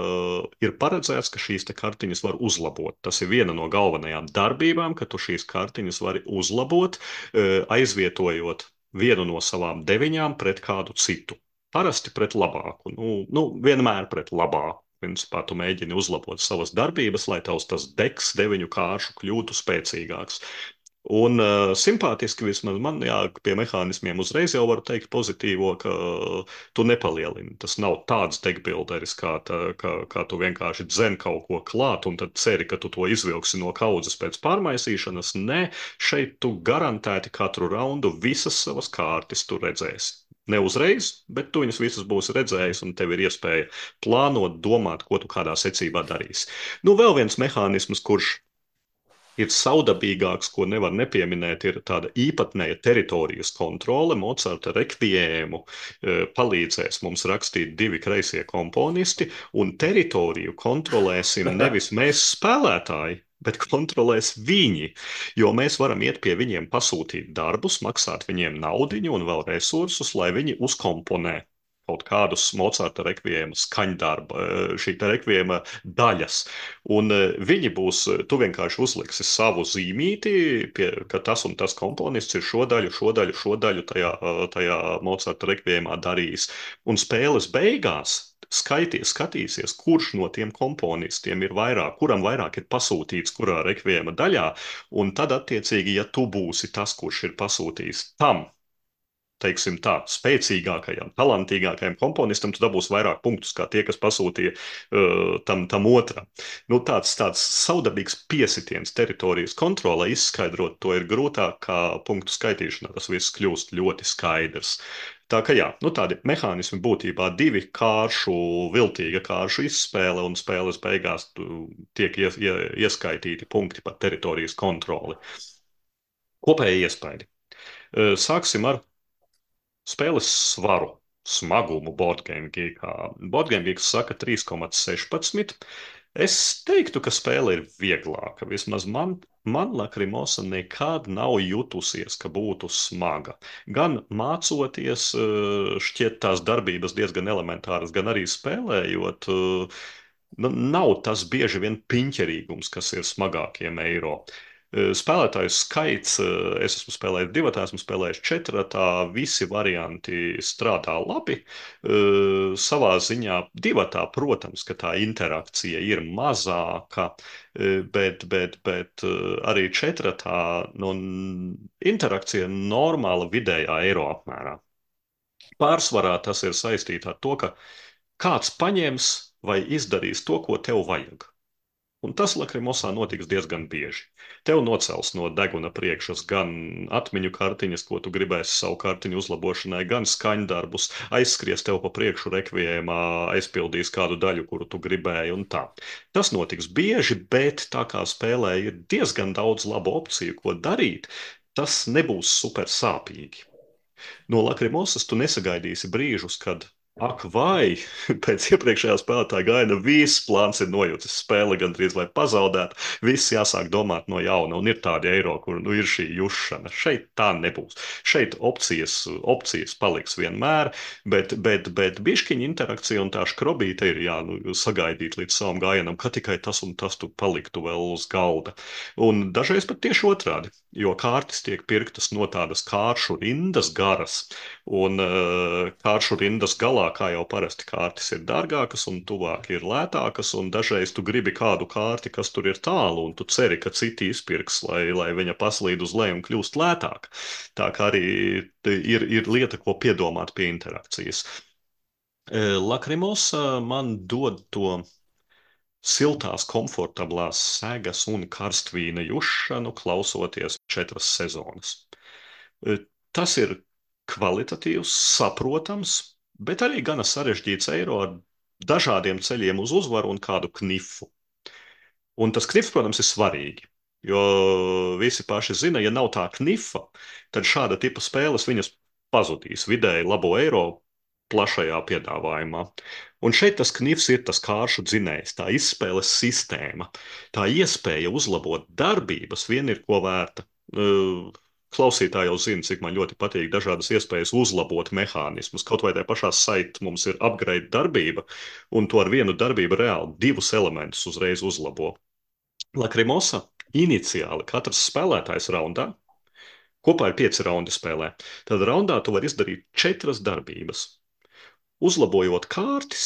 A: ir paredzēts, ka šīs kartiņas var uzlabot. Tas ir viena no galvenajām darbībām, ka tu šīs kartiņas vari uzlabot, uh, aizvietojot vienu no savām deviņām pret kādu citu. Parasti pret labāku, nu, nu vienmēr pret labāku. Principā tu mēģini uzlabot savas darbības, lai tavs tas deks deviņu kāršu kļūtu spēcīgāks. Un uh, simpātiski vismaz man, jā, pie mehānismiem uzreiz jau varu teikt pozitīvo, ka uh, tu nepalielini. Tas nav tāds degbilderis, kā, tā, kā, kā tu vienkārši dzen kaut ko klāt un tad ceri, ka tu to izvilksi no kaudzes pēc pārmaisīšanas. Nē, šeit tu garantēti katru raundu visas savas kārtas tu redzēsi. Ne uzreiz, bet tu viņus visus būsi redzējis, un tev ir iespēja plānot, domāt, ko tu kādā secībā darīsi. Nu, vēl viens mehānisms, kurš ir saudabīgāks, ko nevar nepieminēt, ir tāda īpatnēja teritorijas kontrole. Mocarta rekviēmu palīdzēs mums rakstīt divi kreisie komponisti, un teritoriju kontrolēsim (laughs) nevis mēs spēlētāji, bet kontrolēs viņi. Jo mēs varam iet pie viņiem, pasūtīt darbus, maksāt viņiem naudu un vēl resursus, lai viņi uzkomponē kaut kādus Mocarta rekviema skaņdarba, eh, šī rekviema daļas. Un eh, viņi būs, tu vienkārši uzliksi savu zīmīti, pie, ka tas un tas komponists ir šo daļu, šo daļu, šo daļu tajā, eh, tajā Mocarta rekviemā darījis. Un spēles beigās skaities, skatīsies, kurš no tiem komponistiem ir vairāk, kuram vairāk ir pasūtīts, kurā rekviema daļā, un tad, attiecīgi, ja tu būsi tas, kurš ir pasūtījis tam teiksim, tā, spēcīgākajam, talantīgākajam komponistam, tu dabūsi vairāk punktus kā tie, kas pasūtīja uh, tam, tam otram. Nu, tāds, tāds saudabīgs piesitiens teritorijas kontrolē izskaidrot to ir grūtāk kā punktu skaitīšanā. Tas viss kļūst ļoti skaidrs. Tā kā jā, nu tādi mehānismi būtībā divi kāršu, viltīga kāršu izspēle un spēles beigās tiek ies, ie, ieskaitīti punkti par teritorijas kontroli. Kopēji iespaidi. Uh, sāksim ar spēles svaru, smagumu boardgame geekā. Boardgame geeks saka 3,16. Es teiktu, ka spēle ir vieglāka. Vismaz man, man Lakrimosa nekad nav jutusies, ka būtu smaga. Gan mācoties, šķiet tās darbības diezgan elementāras, gan arī spēlējot. Nav tas bieži vien piņķerīgums, kas ir smagākiem eiro. Uh, spēlētāju skaits, eh, es esmu spēlējis divi, esmu spēlējis četri, tā visi varianti strādā labi. Eh, savā ziņā divi, protams, ka tā interakcija ir mazāka, bet, bet, bet arī četri tā nu, interakcija ir normāla vidējā eiro apmērā. Pārsvarā tas ir saistīts ar to, ka kāds paņems vai izdarīs to, ko tev vajag. Un tas Lakrimosā notiks diezgan bieži. Tev nocels no deguna priekšas gan atmiņu kartiņas, ko tu gribēsi savu kartiņu uzlabošanai, gan skaņdarbus, aizskries tev pa priekšu rekvijēmā, aizpildīs kādu daļu, kuru tu gribēji un tā. Tas notiks bieži, bet tā kā spēlē ir diezgan daudz labu opciju, ko darīt, tas nebūs super sāpīgi. No Lakrimosas tu nesagaidīsi brīžus, kad Ak, vai (laughs) pēc iepriekšējā spēlētāja gaida viss plāns ir nojūtis, spēle gandrīz vai pazaudēta, viss jāsāk domāt no jauna, un ir tādi eiro, kur nu, ir šī jušana. Šeit tā nebūs. Šeit opcijas, opcijas paliks vienmēr, bet, bet, bet bišķiņa interakcija un tā škrobīte ir jā, nu, sagaidīt līdz savam gājienam, ka tikai tas un tas tu paliktu vēl uz galda. Un dažreiz pat tieši otrādi, jo kārtas tiek pirktas no tādas kāršu rindas garas, un uh, kāršu rindas galā kā jau parasti kārtas ir dārgākas un tuvāk ir lētākas, un dažreiz tu gribi kādu kārti, kas tur ir tālu, un tu ceri, ka citi izpirks, lai, lai viņa paslīd uz leju un kļūst lētāk. Tā kā arī ir, ir lieta, ko piedomāt pie interakcijas. E, Lakrimos man dod to siltās, komfortablās sēgas un karstvīna jušanu, klausoties četras sezonas. E, tas ir kvalitatīvs, saprotams, bet arī gana sarežģīts eiro ar dažādiem ceļiem uz uzvaru un kādu knifu. Un tas knifs, protams, ir svarīgi. Jo visi paši zina, ja nav tā knifa, tad šāda tipa spēles viņas pazudīs vidēji labo eiro plašajā piedāvājumā. Un šeit tas knifs ir tas kāršu dzinējs, tā izspēles sistēma, tā iespēja uzlabot darbības vien ir ko vērta. Klausītāji jau zina, cik man ļoti patīk dažādas iespējas uzlabot mehānismus. Kaut vai tajā pašā saitē mums ir upgrade darbība, un to ar vienu darbību reāli divus elementus uzreiz uzlabo. Lakrimosa iniciāli katrs spēlētājs raundā, kopā ir pieci raundi spēlē, tad raundā tu vari izdarīt četras darbības. Uzlabojot kārtas,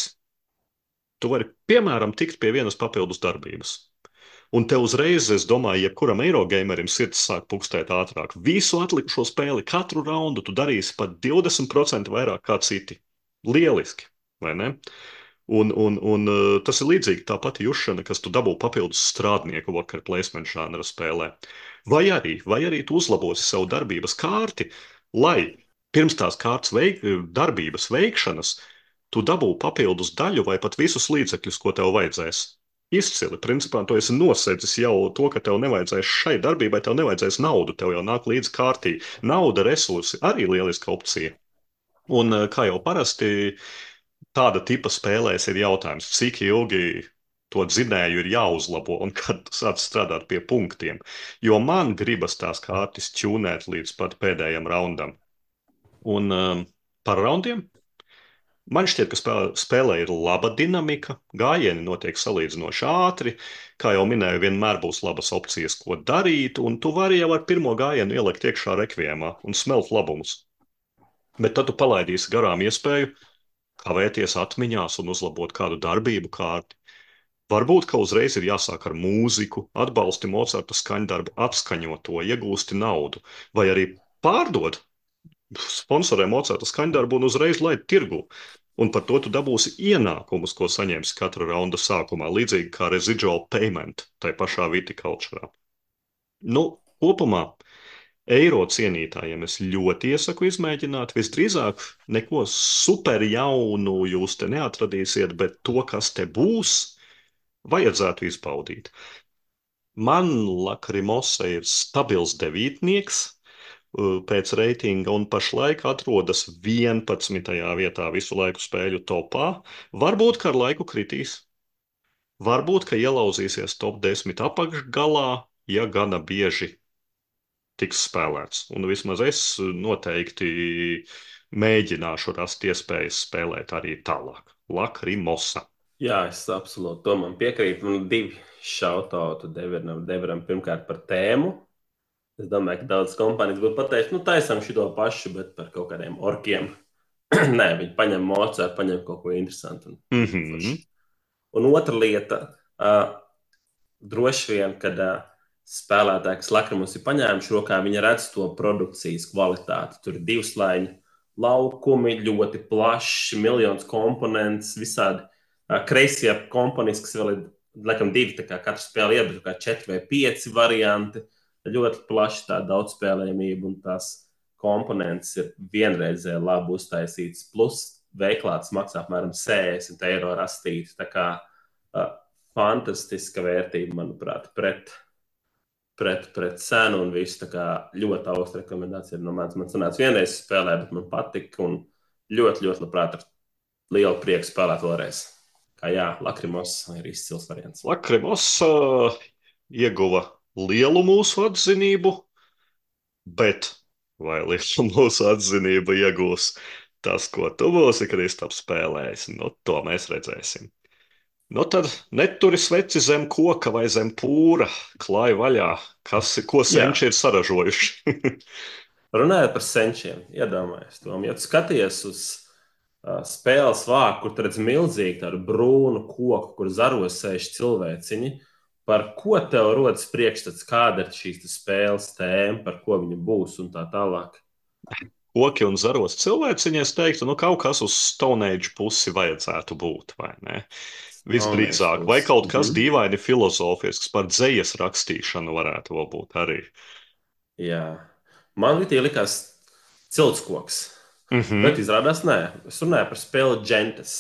A: tu vari piemēram tikt pie vienas papildus darbības. Un te uzreiz, es domāju, jebkuram eirogamerim sirds sāk pukstēt ātrāk. Visu atlikušo spēli, katru raundu tu darīsi pat 20% vairāk kā citi. Lieliski, vai ne? Un, un, un uh, tas ir līdzīgi tā pati jušana, kas tu dabū papildus strādnieku worker placement žanra spēlē. Vai arī, vai arī tu uzlabosi savu darbības kārti, lai pirms tās kārtas veik, darbības veikšanas tu dabū papildus daļu vai pat visus līdzekļus, ko tev vajadzēs izcili. Principā tu esi nosedzis jau to, ka tev nevajadzēs šai darbībai, tev nevajadzēs naudu, tev jau nāk līdzi kārtī. Nauda, resursi arī lieliska opcija. Un eh, kā jau parasti tāda tipa spēlēs ir jautājums, cik ilgi to dzinēju ir jāuzlabo un (laughs) kad sāc strādāt pie punktiem. Jo man gribas tās kārtas ķūnēt līdz pat pēdējam raundam. Un um, par raundiem Man šķiet, ka spēlē, spēlē ir laba dinamika, gājieni notiek salīdzinoši ātri. Kā jau minēju, vienmēr būs labas opcijas, ko darīt, un tu vari jau ar pirmo gājienu ielikt iekšā rekviemā un smelt labumus. Bet tad tu palaidīsi garām iespēju kavēties atmiņās un uzlabot kādu darbību kārti. Varbūt, ka uzreiz ir jāsāk ar mūziku, atbalsti Mocarta skaņdarbu, atskaņot to, iegūsti naudu, vai arī pārdot sponsorē Mocarta skaņdarbu un uzreiz laid tirgu. Un par to tu dabūsi ienākumus, ko saņemsi katra raunda sākumā, līdzīgi kā residual payment tai pašā vitikultūrā. Nu, kopumā eiro cienītājiem es ļoti iesaku izmēģināt. Visdrīzāk neko super jaunu jūs te neatradīsiet, bet to, kas te būs, vajadzētu izbaudīt. Man Lakrimosa ir stabils devītnieks, pēc reitinga un pašlaik atrodas 11. vietā visu laiku spēļu topā. Varbūt, ka ar laiku kritīs. Varbūt, ka ielauzīsies top 10 apakšgalā, ja gana bieži tiks spēlēts. Un vismaz es noteikti mēģināšu rast iespējas spēlēt arī tālāk. Lakrimosa.
B: Jā, es absolūti tam piekrītu. Man divi šautauti Deveram. Deveram pirmkārt par tēmu, Es domāju, ka daudzas kompānijas būtu pateikušas, nu, taisām šo pašu, bet par kaut kādiem orkiem. (clears throat) Nē, viņi paņem mocētu, paņem kaut ko interesantu. Un,
A: mm -hmm.
B: un otra lieta, uh, droši vien, kad uh, spēlētāji, kas lakramus ir paņēmuši rokā, viņi redz to produkcijas kvalitāti. Tur ir divi slāņi, laukumi, ļoti plaši, miljonus komponentus, visādi uh, kreisie komponenti, kas vēl ir, laikam, divi, tā kā katra spēle kā četri vai pieci varianti ļoti plaša tā daudzspēlējamība un tās komponentes ir vienreizēji labi uztaisītas. Plus veiklā tas maksā apmēram 60 eiro rastīt. Tā kā uh, fantastiska vērtība, manuprāt, pret, pret, pret cenu un visu. Tā kā ļoti augsta rekomendācija no manis. Man sanāca vienreiz spēlē, bet man patika un ļoti, ļoti labprāt ar lielu prieku spēlēt vēlreiz. Kā jā, Lakrimos ir izcils variants.
A: Lakrimos uh, ieguva lielu mūsu atzinību, bet vai lielu (laughs) mūsu atzinību iegūs tas, ko tu būsi Kristaps spēlējis, nu, to mēs redzēsim. Nu, tad neturi sveci zem koka vai zem pūra, klāj vaļā, kas, ko senči Jā. ir saražojuši. (laughs)
B: Runājot par senčiem, iedomājieties to. Ja tu skaties uz uh, spēles vāku, kur redz milzīgu tādu brūnu koku, kur zaros sēž cilvēciņi, uh, par ko tev rodas priekšstats, kāda ir šīs spēles tēma, par ko viņa būs un tā tālāk.
A: Koki un zaros cilvēciņi, es teiktu, nu kaut kas uz Stone Age pusi vajadzētu būt, vai ne? Visdrīzāk, vai kaut kas mm. dīvaini filozofisks par dzējas rakstīšanu varētu būt arī.
B: Jā, man ļoti likās ciltskoks, mm -hmm. bet izrādās nē. Es runāju par spēli Gentes.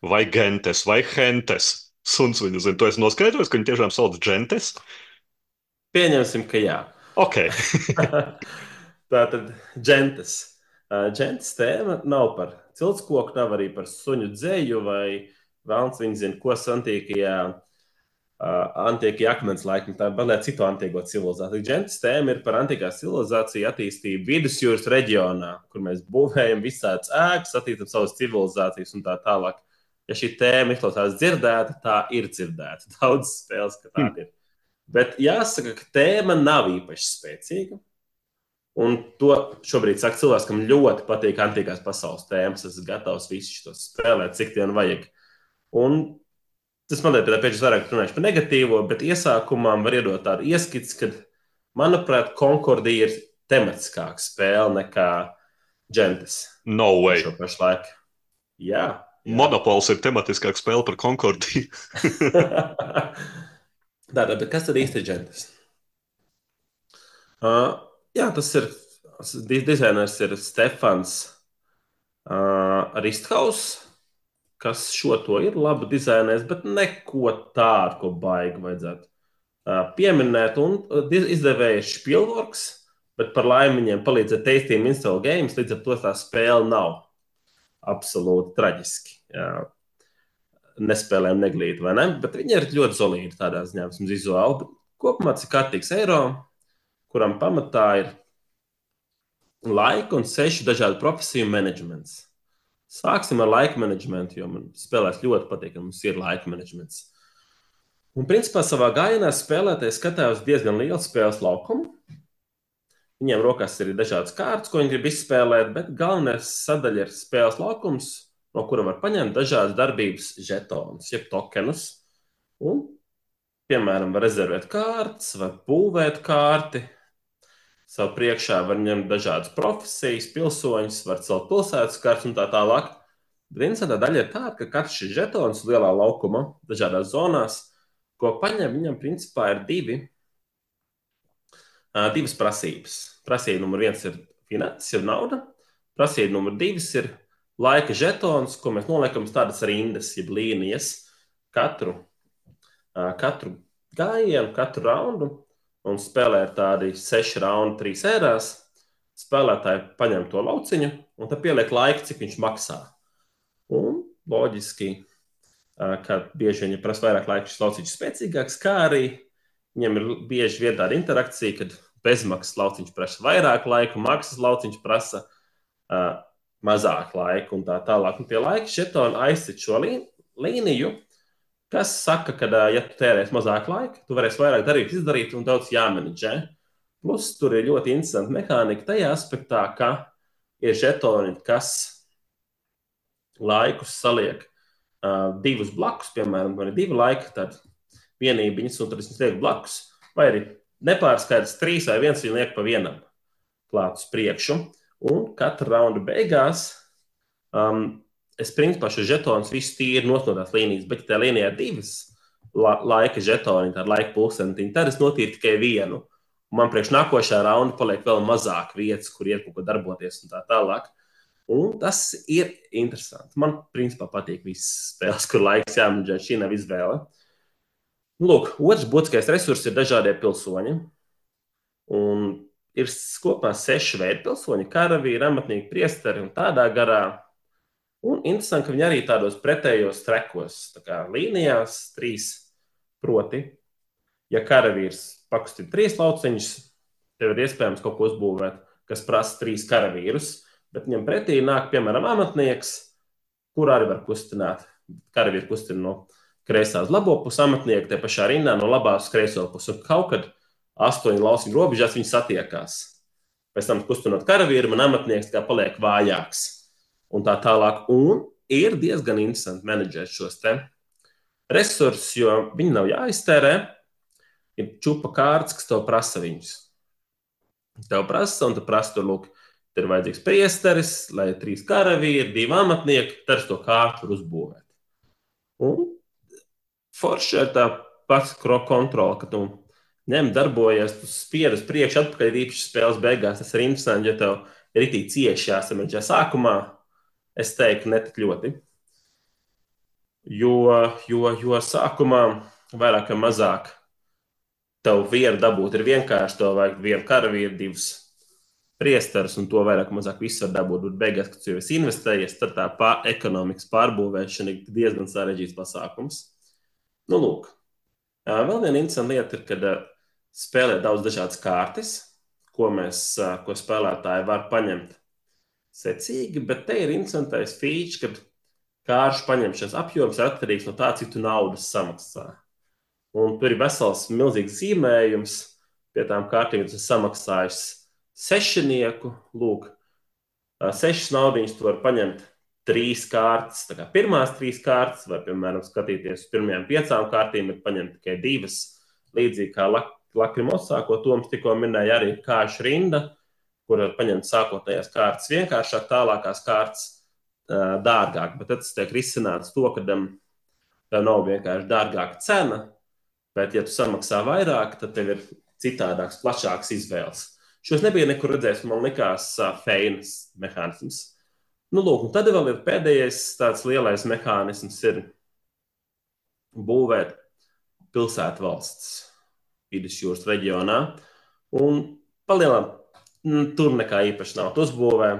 A: Vai Gentes, vai Hentes suns viņu zina. Tu esi noskaidrojis, ka viņi tiešām sauc džentes?
B: Pieņemsim, ka jā.
A: Ok. (laughs)
B: Tā tad džentes. Džentes tēma nav par ciltskoku, nav arī par suņu dzēju vai vēlams viņa zina, ko antīkajā, antīkajā akmens laikmetā, bet citu antīko civilizāciju. Džentes tēma ir par antīkās civilizāciju attīstību vidusjūras reģionā, kur mēs būvējam visādas ēkas, attīstam savas civilizācijas un tā tālāk ja šī tēma izklausās dzirdēta, tā ir dzirdēta. (laughs) Daudz spēles, ka tāda mm. ir. Bet jāsaka, ka tēma nav īpaši spēcīga. Un to šobrīd saka cilvēks, kam ļoti patīk antīkās pasaules tēmas. Es esmu gatavs visus šos spēlēt, cik vien vajag. Un tas man liekas, pēc tam vairāk runāšu par negatīvo, bet iesākumā var iedot tādu ieskici, ka, manuprāt, Concordija ir tematiskāka spēle nekā Gentis.
A: No way.
B: Šo pašu laiku. Jā,
A: Monopols ir tematiskāka spēle par Concordiju. (laughs)
B: Tātad, kas tad īsti ir džentis? Uh, jā, tas ir dizainers ir Stefans uh, Risthaus. kas šo to ir labi dizainējis, bet neko tādu, ko baigi vajadzētu pieminēt. Un izdevējs Spielbergs, bet par laimi viņiem palīdzēja Tasting Install Games, līdz ar to tā spēle nav absolūti traģiski. Jā. Nespēlējam neglīti, vai ne? Bet viņi ir ļoti solīdi tādā ziņā, vismaz vizuāli. Kopumā tas ir kārtīgs eiro, kuram pamatā ir laika un sešu dažādu profesiju menedžments. Sāksim ar laika menedžmentu, jo man spēlēs ļoti patīk, ka mums ir laika menedžments. Un, principā, savā gājienā spēlētājs skatās diezgan lielu spēles laukumu. Viņiem rokās ir dažādas kārtas, ko viņi grib izspēlēt, bet galvenais sadaļa ir spēles laukums, no kura var paņemt dažādas darbības žetonus, jeb tokenus. Un, piemēram, var rezervēt kārtas, var būvēt kārti, Savu priekšā var ņemt dažādas profesijas, pilsoņus, var celt pilsētas kartes un tā tālāk. Bet interesantā daļa ir tāda, ka katrs šis žetons lielā laukuma, dažādās zonās, ko paņem, viņam principā ir divi, divas prasības. Prasība numur viens ir finanses, ir nauda. Prasība numur divas ir laika žetons, ko mēs noliekam uz tādas rindas, jeb līnijas katru, katru gājienu, katru raundu un spēlē ar tādu sešu raundu, trīs ērās. Spēlētāji paņem to lauciņu un tad pieliek laiku, cik viņš maksā. Un loģiski, ka bieži viņi prasa vairāk laika, šis lauciņš ir spēcīgāks, kā arī viņam ir bieži vien tāda interakcija, kad bezmaksas lauciņš prasa vairāk laika, maksas lauciņš prasa uh, mazāk laika un tā tālāk. Un pie laika šetona aizsit šo līniju, Kas saka, ka, ja tu tērēsi mazāk laika, tu varēsi vairāk darīt, izdarīt un daudz jāmenedžē. Plus, tur ir ļoti interesanta mehānika tajā aspektā, ka ir žetoni, kas laikus saliek uh, divus blakus, piemēram, vai divi laiki, tad vienībiņas, un tad es lieku blakus, vai arī nepārskaidrs trīs vai viens viņa liek pa vienam klāt uz priekšu. Un katra raunda beigās um, es principā šos žetonus visu tīri nosnodās līnijas, bet ja tā līnijā ir divas la laika žetoni, tāda laika pulkstentiņa, tad es notīru tikai vienu. Man priekš nākošā raunda paliek vēl mazāk vietas, kur iet kaut ko darboties un tā tālāk. Un tas ir interesanti. Man, principā, patīk visas spēles, kur laiks jāmanģē. Šī nav izvēle. Lūk, otrs būtiskais resurs ir dažādie pilsoņi. Un ir kopā seši veidi pilsoņi - karavīri, amatnieki, priesteri un tādā garā Un interesanti, ka viņi arī tādos pretējos trekos, tā kā līnijās, trīs. Proti, ja karavīrs pakustina trīs lauciņus, tev ir iespējams kaut ko uzbūvēt, kas prasa trīs karavīrus, bet viņam pretī nāk, piemēram, amatnieks, kur arī var kustināt. Karavīri kustina no kreisā uz labo pusi, amatnieki te pašā rindā no labās uz kreiso pusi. Kaut kad astoņu lauciņu robežās viņi satiekās. Pēc tam kustinot karavīru, man amatnieks kā paliek vājāks un tā tālāk. Un ir diezgan interesanti menedžēt šos resursus, jo viņi nav jāiztērē. Ir čupa kārtas, kas tev prasa viņus. Tev prasa, un tu prasa, tur lūk, tur ir vajadzīgs priesteris, lai ir trīs karavīri, divi amatnieki, tad to kārtu var uzbūvēt. Un forši ir tā pats kontrola, ka tu ņem, darbojies, tu spied uz priekšu, atpakaļ īpaši spēles beigās. Tas ir interesanti, ja tev ir itī cieši jāsameģē sākumā, Es teiktu, ne tik ļoti. Jo, jo, jo sākumā vairāk vai mazāk tev vienu dabūt ir vienkārši. Tev vajag vienu karavīru, divus priesterus, un to vairāk vai mazāk visu var dabūt. Bet beigās, kad jūs investējiet, tad tā pā, ekonomikas pārbūvēšana ir diezgan sarežģīts pasākums. Nu, lūk. Vēl viena interesanta lieta ir, kad spēlē daudz dažādas kārtas, ko, mēs, ko spēlētāji var paņemt secīgi, bet te ir interesantais feature, ka kāršu paņemšanas apjoms ir atkarīgs no tā, cik tu naudas samaksā. Un tur ir vesels milzīgs zīmējums pie tām kārtīm, kas ir samaksājis sešinieku. Lūk, sešas naudas tu vari paņemt trīs kārtas, tā kā pirmās trīs kārtas, vai, piemēram, skatīties uz pirmajām piecām kārtīm, ir paņemt tikai divas. Līdzīgi kā Lakrimos sākot, Toms tikko minēja, arī kāšu rinda kur var paņemt sākotnējās kārtas vienkāršāk, tālākās kārtas dārgāk. Bet tas tiek risināts to, ka tev nav vienkārši dārgāka cena, bet, ja tu samaksā vairāk, tad tev ir citādāks, plašāks izvēles. Šos nebija nekur redzējis, man likās feinas mehānisms. Nu, lūk, tad vēl ir pēdējais tāds lielais mehānisms, ir būvēt pilsētu valsts vidusjūras reģionā. Un palielināt, tur nekā īpaši nav. Tu uzbūvē,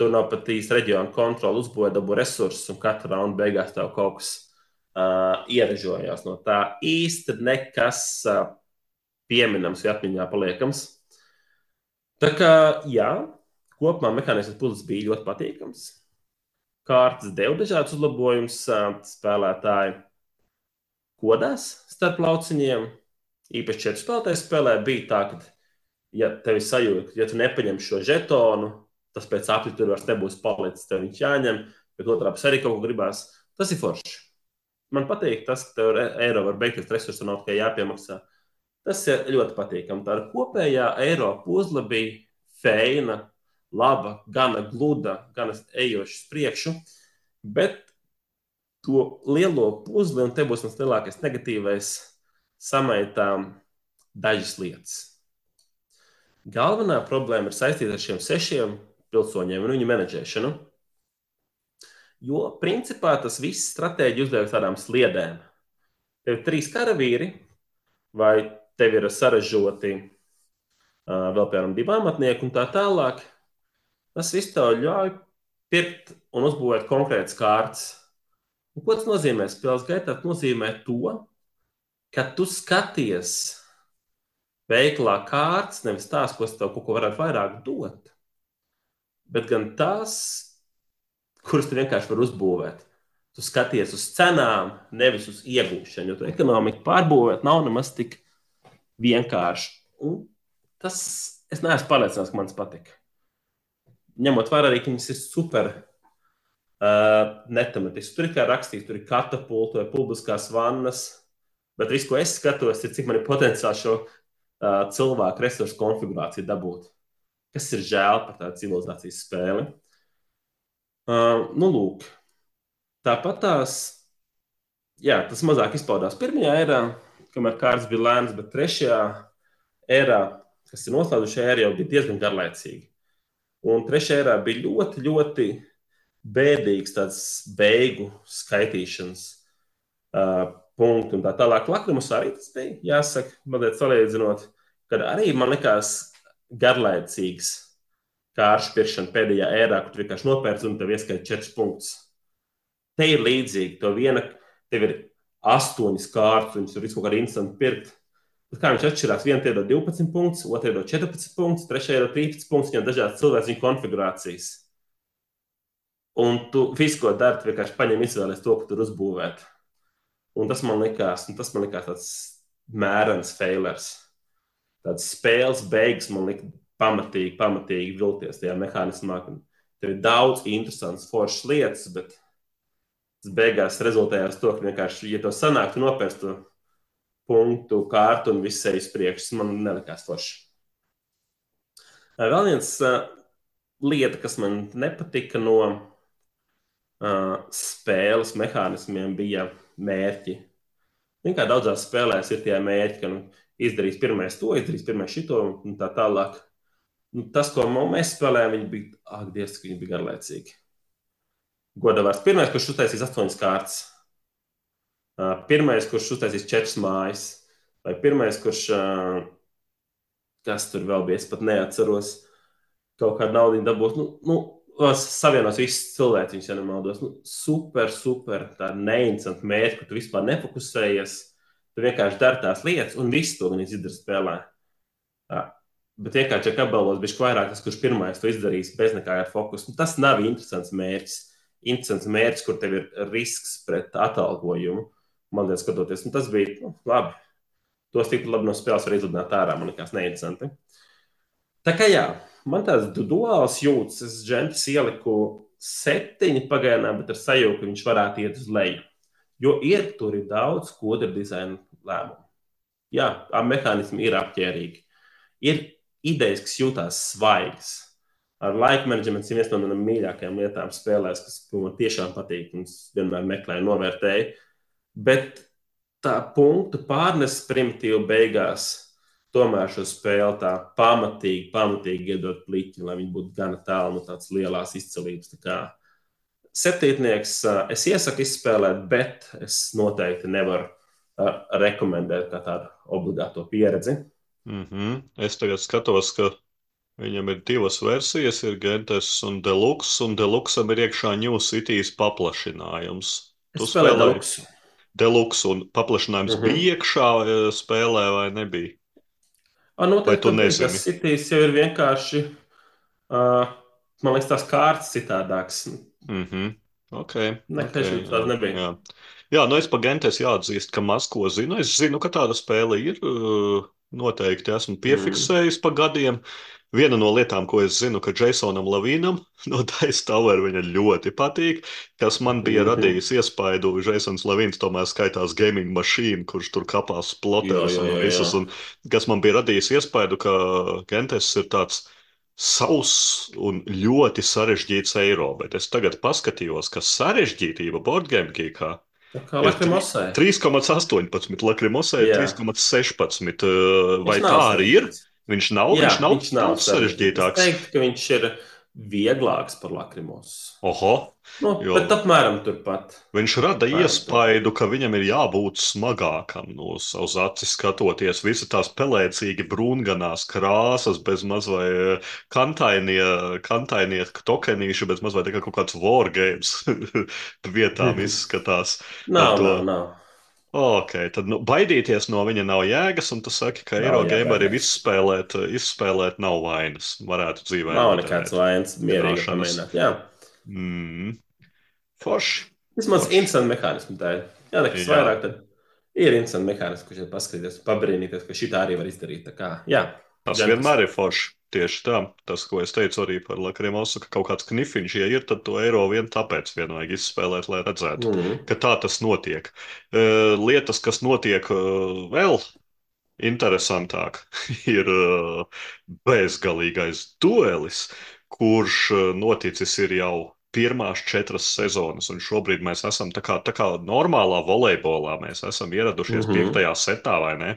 B: tur nav pat īsti reģiona kontrola, uzbūvē dabu resursus, un katra raunda beigās tev kaut kas uh, ierežojās no tā. Īsti nekas uh, pieminams vai atmiņā paliekams. Tā kā, jā, kopumā mehānisms puzles bija ļoti patīkams. Kārtas deva dažādus uzlabojumus, spēlētāji kodās starp lauciņiem. Īpaši četru spēlētāju spēlē bija tā, ka, ja tev ir sajūta, ja tu nepaņem šo žetonu, tas pēc apli tur vairs nebūs palicis, tev viņš jāņem, bet otrā pusē arī kaut ko gribās. Tas ir forši. Man patīk tas, ka tev eiro var beigties, resursu nav tikai jāpiemaksā. Tas ir ļoti patīkami. Tā kopējā eiro puzle bija feina, laba, gana gluda, gana ejoša priekšu. Bet to lielo puzli, un te būs mans lielākais negatīvais, samaitām dažas lietas. Galvenā problēma ir saistīta ar šiem sešiem pilsoņiem un viņu menedžēšanu. Jo, principā, tas viss stratēģi uzliek tādām sliedēm. Tev ir trīs karavīri, vai tev ir saražoti uh, vēl, piemēram, divi amatnieki un tā tālāk. Tas viss tev ļauj pirkt un uzbūvēt konkrētas kārtas. Un ko tas nozīmē? Spēles gaitā tas nozīmē to, ka tu skaties veiklā kārtas, nevis tās, ko tev kaut ko varētu vairāk dot, bet gan tās, kuras tu vienkārši vari uzbūvēt. Tu skaties uz cenām, nevis uz iegūšanu, jo tu ekonomiku pārbūvēt nav nemaz tik vienkārši. Un tas es neesmu pārliecināts, ka man tas patīk. Ņemot vērā arī, ka viņas ir super uh, netematiski. Tur ir kā rakstīts, tur ir katapulta vai publiskās vannas, bet viss, ko es skatos, ir cik man ir potenciāls šo uh, cilvēku resursu konfigurāciju dabūt. Kas ir žēl par tādu civilizācijas spēli. Uh, nu, lūk, tāpat tās, jā, tas mazāk izpaudās pirmajā erā, kamēr kārtas bija lēnas, bet trešajā erā, kas ir noslēdzušajā erā, jau bija diezgan garlaicīgi. Un trešajā erā bija ļoti, ļoti bēdīgs tāds beigu skaitīšanas uh, punkts un tā tālāk. Lakrimus arī tas bija, jāsaka, mazliet salīdzinot, kad arī man likās garlaicīgs kāršu pirkšana pēdējā ērā, kur vienkārši nopērci un tev ieskaita četrus punktus. Te ir līdzīgi, to viena, tev ir astoņas kārtas, viņas tur ir kaut kāda instanta pirkt. Bet kā viņš atšķirās? Viena iedod 12 punktus, otra iedod 14 punktus, trešā iedod 13 punktus, viņam dažādas cilvēku viņa konfigurācijas. Un tu visu, ko dari, vienkārši paņem izvēlēties to, ko tur uzbūvēt. Un tas man likās, tas man likās tāds mērens failers. Tāds spēles beigas man lika pamatīgi, pamatīgi vilties tajā mehānismā. Tur ir daudz interesantas, foršas lietas, bet tas beigās rezultējās to, ka vienkārši, ja to sanāktu nopērst to punktu kārtu un viss ejas priekš, man nelikās forši. Vēl viens uh, lieta, kas man nepatika no uh, spēles mehānismiem, bija mērķi. Zin, kā daudzās spēlēs ir tie mērķi, ka nu, izdarīs pirmais to, izdarīs pirmais šito un tā tālāk. Nu, tas, ko mēs spēlējām, viņi bija, ak, Dievs, ka viņi bija garlaicīgi. Godavārds. Pirmais, kurš uztaisīs astoņas kārtas. Pirmais, kurš uztaisīs četras mājas. Vai pirmais, kurš, kas tur vēl bija, es pat neatceros, kaut kādu naudu dabūs. Nu, nu, savienos visus cilvēkus, ja nemaldos. Nu, super, super, tā neinteresanta mērķa, ka tu vispār nefokusējies. Tu vienkārši dari tās lietas, un viss to viņi izdara spēlē. Tā. Bet vienkārši, ja apbalvos, bija vairāk tas, kurš pirmais to izdarīs bez nekāda fokusa. Nu, tas nav interesants mērķis. Interesants mērķis, kur tev ir risks pret atalgojumu. Man liekas, skatoties, nu, tas bija nu, labi. Tos tik labi no spēles var izlidināt ārā. Man liekas, neinteresanti. Tā kā jā, man tāds duāls jūtas. Es džentis ieliku septiņi pagaidām, bet ar sajūtu, ka viņš varētu iet uz leju. Jo ir tur ir daudz kodra dizaina lēmumu. Jā, mehānismi ir apģērbīgi. Ir idejas, kas jūtas svaigas. Ar laika menedžmentu ir viena no manām mīļākajām lietām spēlēs, kas man tiešām patīk un vienmēr meklēju, novērtēju. Bet tā punktu pārnes primitīvi beigās tomēr šo spēli tā pamatīgi, pamatīgi iedot pliķi, lai viņi būtu gana tālu no tādas lielas izcilības. Tā septītnieks es iesaku izspēlēt, bet es noteikti nevaru rekomendēt kā tādu obligāto pieredzi.
A: Mm -hmm. Es tagad skatos, ka viņam ir divas versijas. Ir Gentes un Deluxe, un Deluxam ir iekšā New Cities paplašinājums.
B: Tu spēlēji Deluxe.
A: Deluxe un paplašinājums mm -hmm. bija iekšā spēlē vai nebija?
B: A, noteikti, vai tu nezini? Tas Cities jau ir vienkārši, uh, man liekas, tās kārtas citādākas.
A: Mm -hmm. Ok.
B: Nekā okay, tāda nebija.
A: Jā. Jā, nu es par Gentes jāatzīst, ka maz ko zinu. Es zinu, ka tāda spēle ir. Noteikti esmu piefiksējis mm. pa gadiem. Viena no lietām, ko es zinu, ka Jasonam Lavīnam no Dice Tower viņa ļoti patīk, kas man bija mm -hmm. radījis iespaidu. Jasons Lavīns tomēr skaitās gaming mašīna, kurš tur kapās ploterus un visus, un kas man bija radījis iespaidu, ka Gentes ir tāds sauss un ļoti sarežģīts eiro, bet es tagad paskatījos, ka sarežģītība boardgame geekā
B: Kā Lakrimosē.
A: 3,18, Lakrimosē ir 3,16. Vai tā arī ir? Viņš nav, Jā, viņš nav, viņš nav sarežģītāks.
B: Es teiktu, ka viņš ir vieglāks par Lakrimos.
A: Oho!
B: Nu, jo bet apmēram turpat.
A: Viņš rada apmēram iespaidu, ka viņam ir jābūt smagākam no savas acis skatoties. Visi tās pelēcīgi brūnganās krāsas, bez mazvai eh, kantainie, kantainie tokenīši, bez mazvai kā kaut kāds wargames (laughs) vietām (laughs) izskatās.
B: Nav, nav, nav.
A: Ok, tad nu, baidīties no viņa nav jēgas, un tu saki, ka Eirogamerim izspēlēt, izspēlēt nav vainas. Varētu dzīvē.
B: Nav nekāds vainas, mierīgi pamēģināt. Jā.
A: Mm. Forši.
B: Vismaz instant mehānismu tā ir. Jā, nekas jā. vairāk tad ir instant mehānisms, kurš ir paskatīties, pabrīnīties, ka šī tā arī var izdarīt. Tā kā, jā.
A: Tas vienmēr ir forši. Tieši tā, tas, ko es teicu arī par Lakrimosu, ka kaut kāds knifiņš, ja ir, tad to eiro vien tāpēc vien vajag izspēlēt, lai redzētu, mm -hmm. ka tā tas notiek. Uh, lietas, kas notiek uh, vēl interesantāk, (laughs) ir uh, bezgalīgais duelis, kurš noticis ir jau pirmās četras sezonas, un šobrīd mēs esam tā kā, tā kā normālā volejbolā. Mēs esam ieradušies mm -hmm. piektajā setā, vai ne?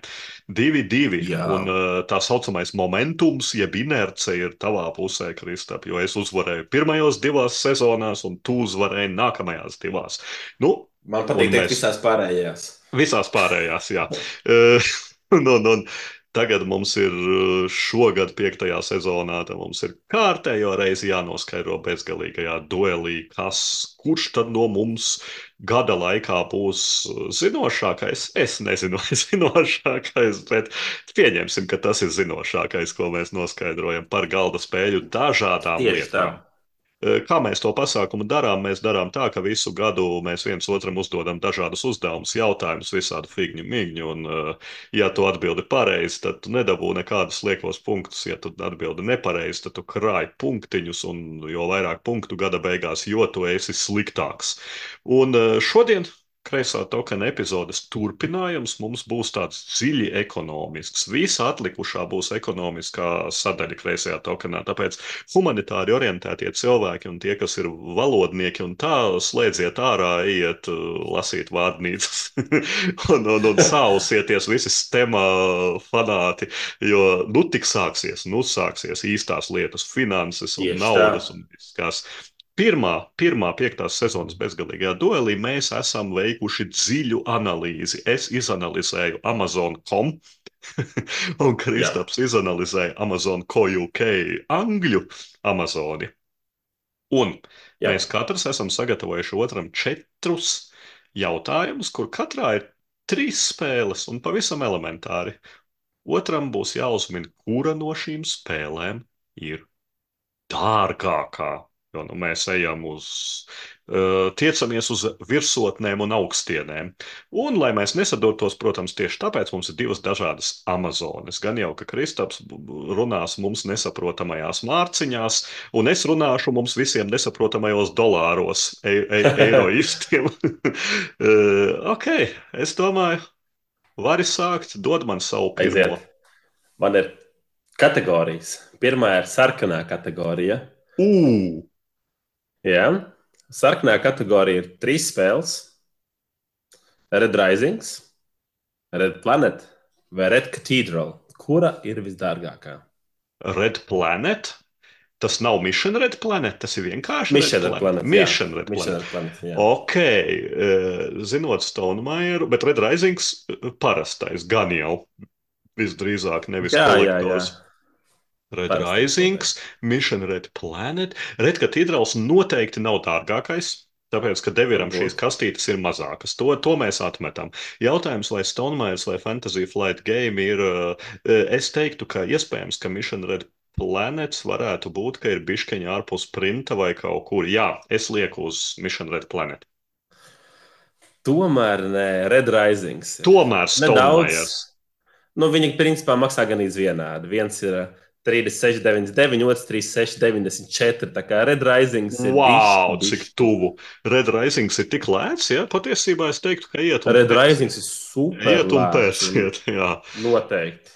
A: Divi, divi. Jā. Un tā saucamais momentums, jeb inerce ir tavā pusē, Kristap, jo es uzvarēju pirmajos divās sezonās, un tu uzvarēji nākamajās divās. Nu,
B: Man patīk teikt, mēs... visās pārējās.
A: Visās pārējās, jā. (laughs) (laughs) un, un, un, Tagad mums ir eh, šogad, piektajā sezonā, mums ir kārtējo reizi jānoskaidro bezgalīgajā duelī, kas, kurš tad no mums gada laikā būs eh, zinošākais. Es nezinu, (laughs) vai zinošākais, bet pieņemsim, ka tas ir zinošākais, ko mēs noskaidrojam par galda spēļu dažādām Tieši lietām. Tā. Kā mēs to pasākumu darām? Mēs darām tā, ka visu gadu mēs viens otram uzdodam dažādus uzdevumus, jautājumus, visādu figņu, migņu. Un, ja tu atbildi pareizi, tad tu nedabū nekādus liekos punktus. Ja tu atbildi nepareizi, tad tu krāj punktiņus, un jo vairāk punktu gada beigās, jo tu esi sliktāks. Un šodien kreisā tokena epizodes turpinājums mums būs tāds dziļi ekonomisks. Visa atlikušā būs ekonomiskā sadaļa kreisajā tokenā. Tāpēc humanitāri orientētie cilvēki un tie, kas ir valodnieki un tā, slēdziet ārā, iet uh, lasīt vārdnīcas (laughs) un, un, un sausieties visi stema fanāti, jo nu tik sāksies, nu sāksies īstās lietas, finanses un Tieši naudas tā. un viss kas. Pirmā, pirmā piektās sezonas bezgalīgajā duelī mēs esam veikuši dziļu analīzi. Es izanalizēju Amazon.com, (laughs) un Kristaps izanalizēja Amazon.co.uk angļu Amazoni. Un Jā. mēs katrs esam sagatavojuši otram četrus jautājumus, kur katrā ir trīs spēles un pavisam elementāri. Otram būs jāuzmina, kura no šīm spēlēm ir dārgākā Jo nu, mēs ejam uz, uh, tiecamies uz virsotnēm un augstienēm. Un, lai mēs nesadurtos, protams, tieši tāpēc mums ir divas dažādas Amazonas. Gan jau, ka Kristaps runās mums nesaprotamajās mārciņās, un es runāšu mums visiem nesaprotamajos dolāros, e e eiroistiem. uh, (laughs) ok, es domāju, vari sākt, dod man savu pirmo. Aiziet.
B: Man ir kategorijas. Pirmā ir sarkanā kategorija.
A: Uh!
B: Jā, sarkanā kategorija ir trīs spēles. Red Rising, Red Planet vai Red Cathedral. kura ir visdārgākā?
A: Red Planet. Tas nav Mission Red Planet, tas ir vienkārši
B: Mission
A: Red
B: Red Planet, jā.
A: Mission Red
B: Mission
A: Planet.
B: Red Planet, jā.
A: Ok, eh, zinot Stonemeieru, bet Red Risings eh, parastais gan jau visdrīzāk nevis
B: Jā, jā, jā.
A: Red
B: Parastais
A: Risings, Mission Red Planet. Red Cathedrals noteikti nav dārgākais. Tāpēc, ka Deviram šīs kastītes ir mazākas, to, to mēs atmetam. Jautājums, vai Stonemaiers vai Fantasy Flight Game ir. eh, Es teiktu, ka iespējams, ka Mission Red Planets varētu būt, ka ir bišķiņa ārpus printa vai kaut kur. Jā, es lieku uz Mission Red Planet.
B: Tomēr nē, Red Risings.
A: Tomēr
B: Nedaudz.
A: Stonemaiers.
B: Nu, viņi principā maksā gan izvienādi. Viens ir uh, 36,99, otrs 36,94. Tā kā Red Risings ir.
A: Wow,
B: bišķi,
A: cik tuvu. Red Risings ir tik lēts, ja patiesībā es teiktu, ka iet un
B: Red
A: pēc.
B: Risings ir super.
A: Iet un
B: lēts
A: pēc. (laughs) Iet, jā.
B: Noteikti.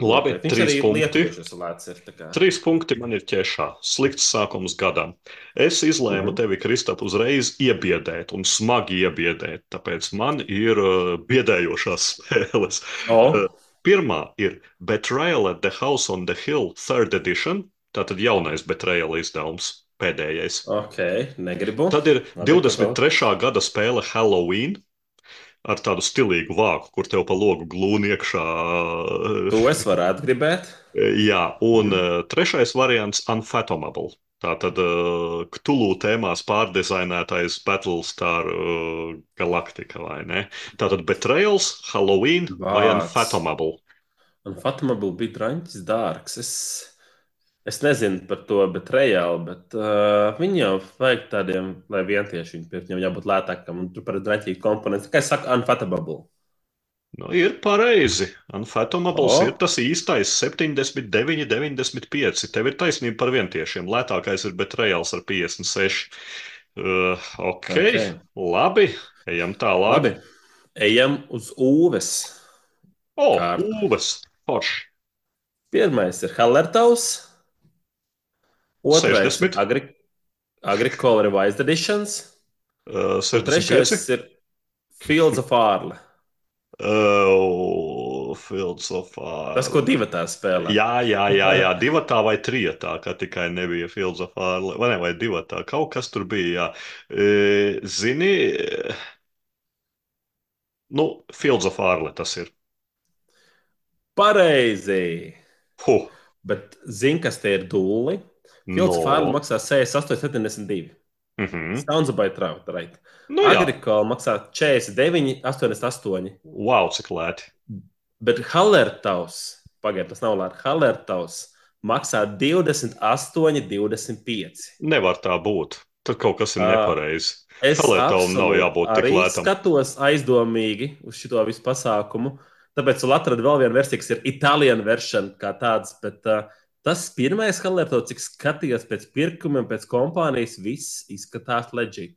A: Labi,
B: Noteikti.
A: Trīs punkti.
B: lēts ir.
A: Trīs punkti man ir ķešā. Slikts sākums gadam. Es izlēmu
B: Mhm.
A: tevi, Kristap, uzreiz iebiedēt un smagi iebiedēt. Tāpēc man ir uh, biedējošās (laughs) spēles.
B: O,
A: Uh, Pirmā ir Betrayal at the House on the Hill, third edition. Tātad jaunais Betrayal izdevums, pēdējais.
B: ok, negribu.
A: Tad ir
B: Labi,
A: 23. gada spēle Halloween. Ar tādu stilīgu vāku, kur tev pa logu glūni iekšā.
B: To es varētu gribēt.
A: Jā, un uh, trešais variants - Unfathomable. Tātad uh, Ktulu tēmās pārdizainētais Battlestar uh, Galactica, vai ne? Tātad Betrayals, Halloween vai
B: Vārds.
A: Unfathomable.
B: Un Fatima bija drāmķis dārgs. Es, es nezinu par to, bet reāli. Bet, uh, viņi jau vajag tādiem, lai vientieši viņi pirkt, viņam jābūt lētākam. Un tur par drāmķīgu komponentu. Kā es saku, unfathomable.
A: Nu, ir pareizi. Unfathomables
B: O.
A: ir tas īstais 79, 95. Tev ir taisnība par vientiešiem. Lētākais ir Betrayals ar 56. Uh, ok,
B: Ok.
A: labi. Ejam tālāk.
B: Labi. Ejam uz ūves.
A: O,
B: Kārta.
A: ūves. Forši.
B: Pirmais ir Hallertaus. Otrais
A: 60.
B: ir Agri Agricola Revised Editions.
A: Uh,
B: Un trešais
A: 65.
B: ir Fields of Arle.
A: Uh, Fire.
B: Tas, ko divi tā spēlē.
A: Jā, jā, jā, jā, (laughs) divatā vai trijotā, kā tikai nebija Fields of Fire, vai ne, vai divatā, kaut kas tur bija, jā. Zini, nu, Fields of Fire tas ir.
B: Pareizi.
A: Huh,
B: Bet zini, kas te ir dūli? Fields of Arle maksā 68,72.
A: Mhm.
B: Sounds about right. right.
A: Nu, jā,
B: Agricola maksā 49,88.
A: wow, cik lēti.
B: Bet Hallertaus, pagaidiet, tas nav lēti. Hallertaus maksā 28,25.
A: Nevar tā būt. Tad kaut kas ir nepareizi.
B: Es
A: jābūt tik
B: arī skatos aizdomīgi uz šo visu pasākumu. Tāpēc atradu vēl vienu versiju, kas ir Itālijana versija kā tāds. Bet, uh, tas pirmais Hallertaus, cik skatījos pēc pirkumiem, pēc kompānijas, viss izskatās leģit.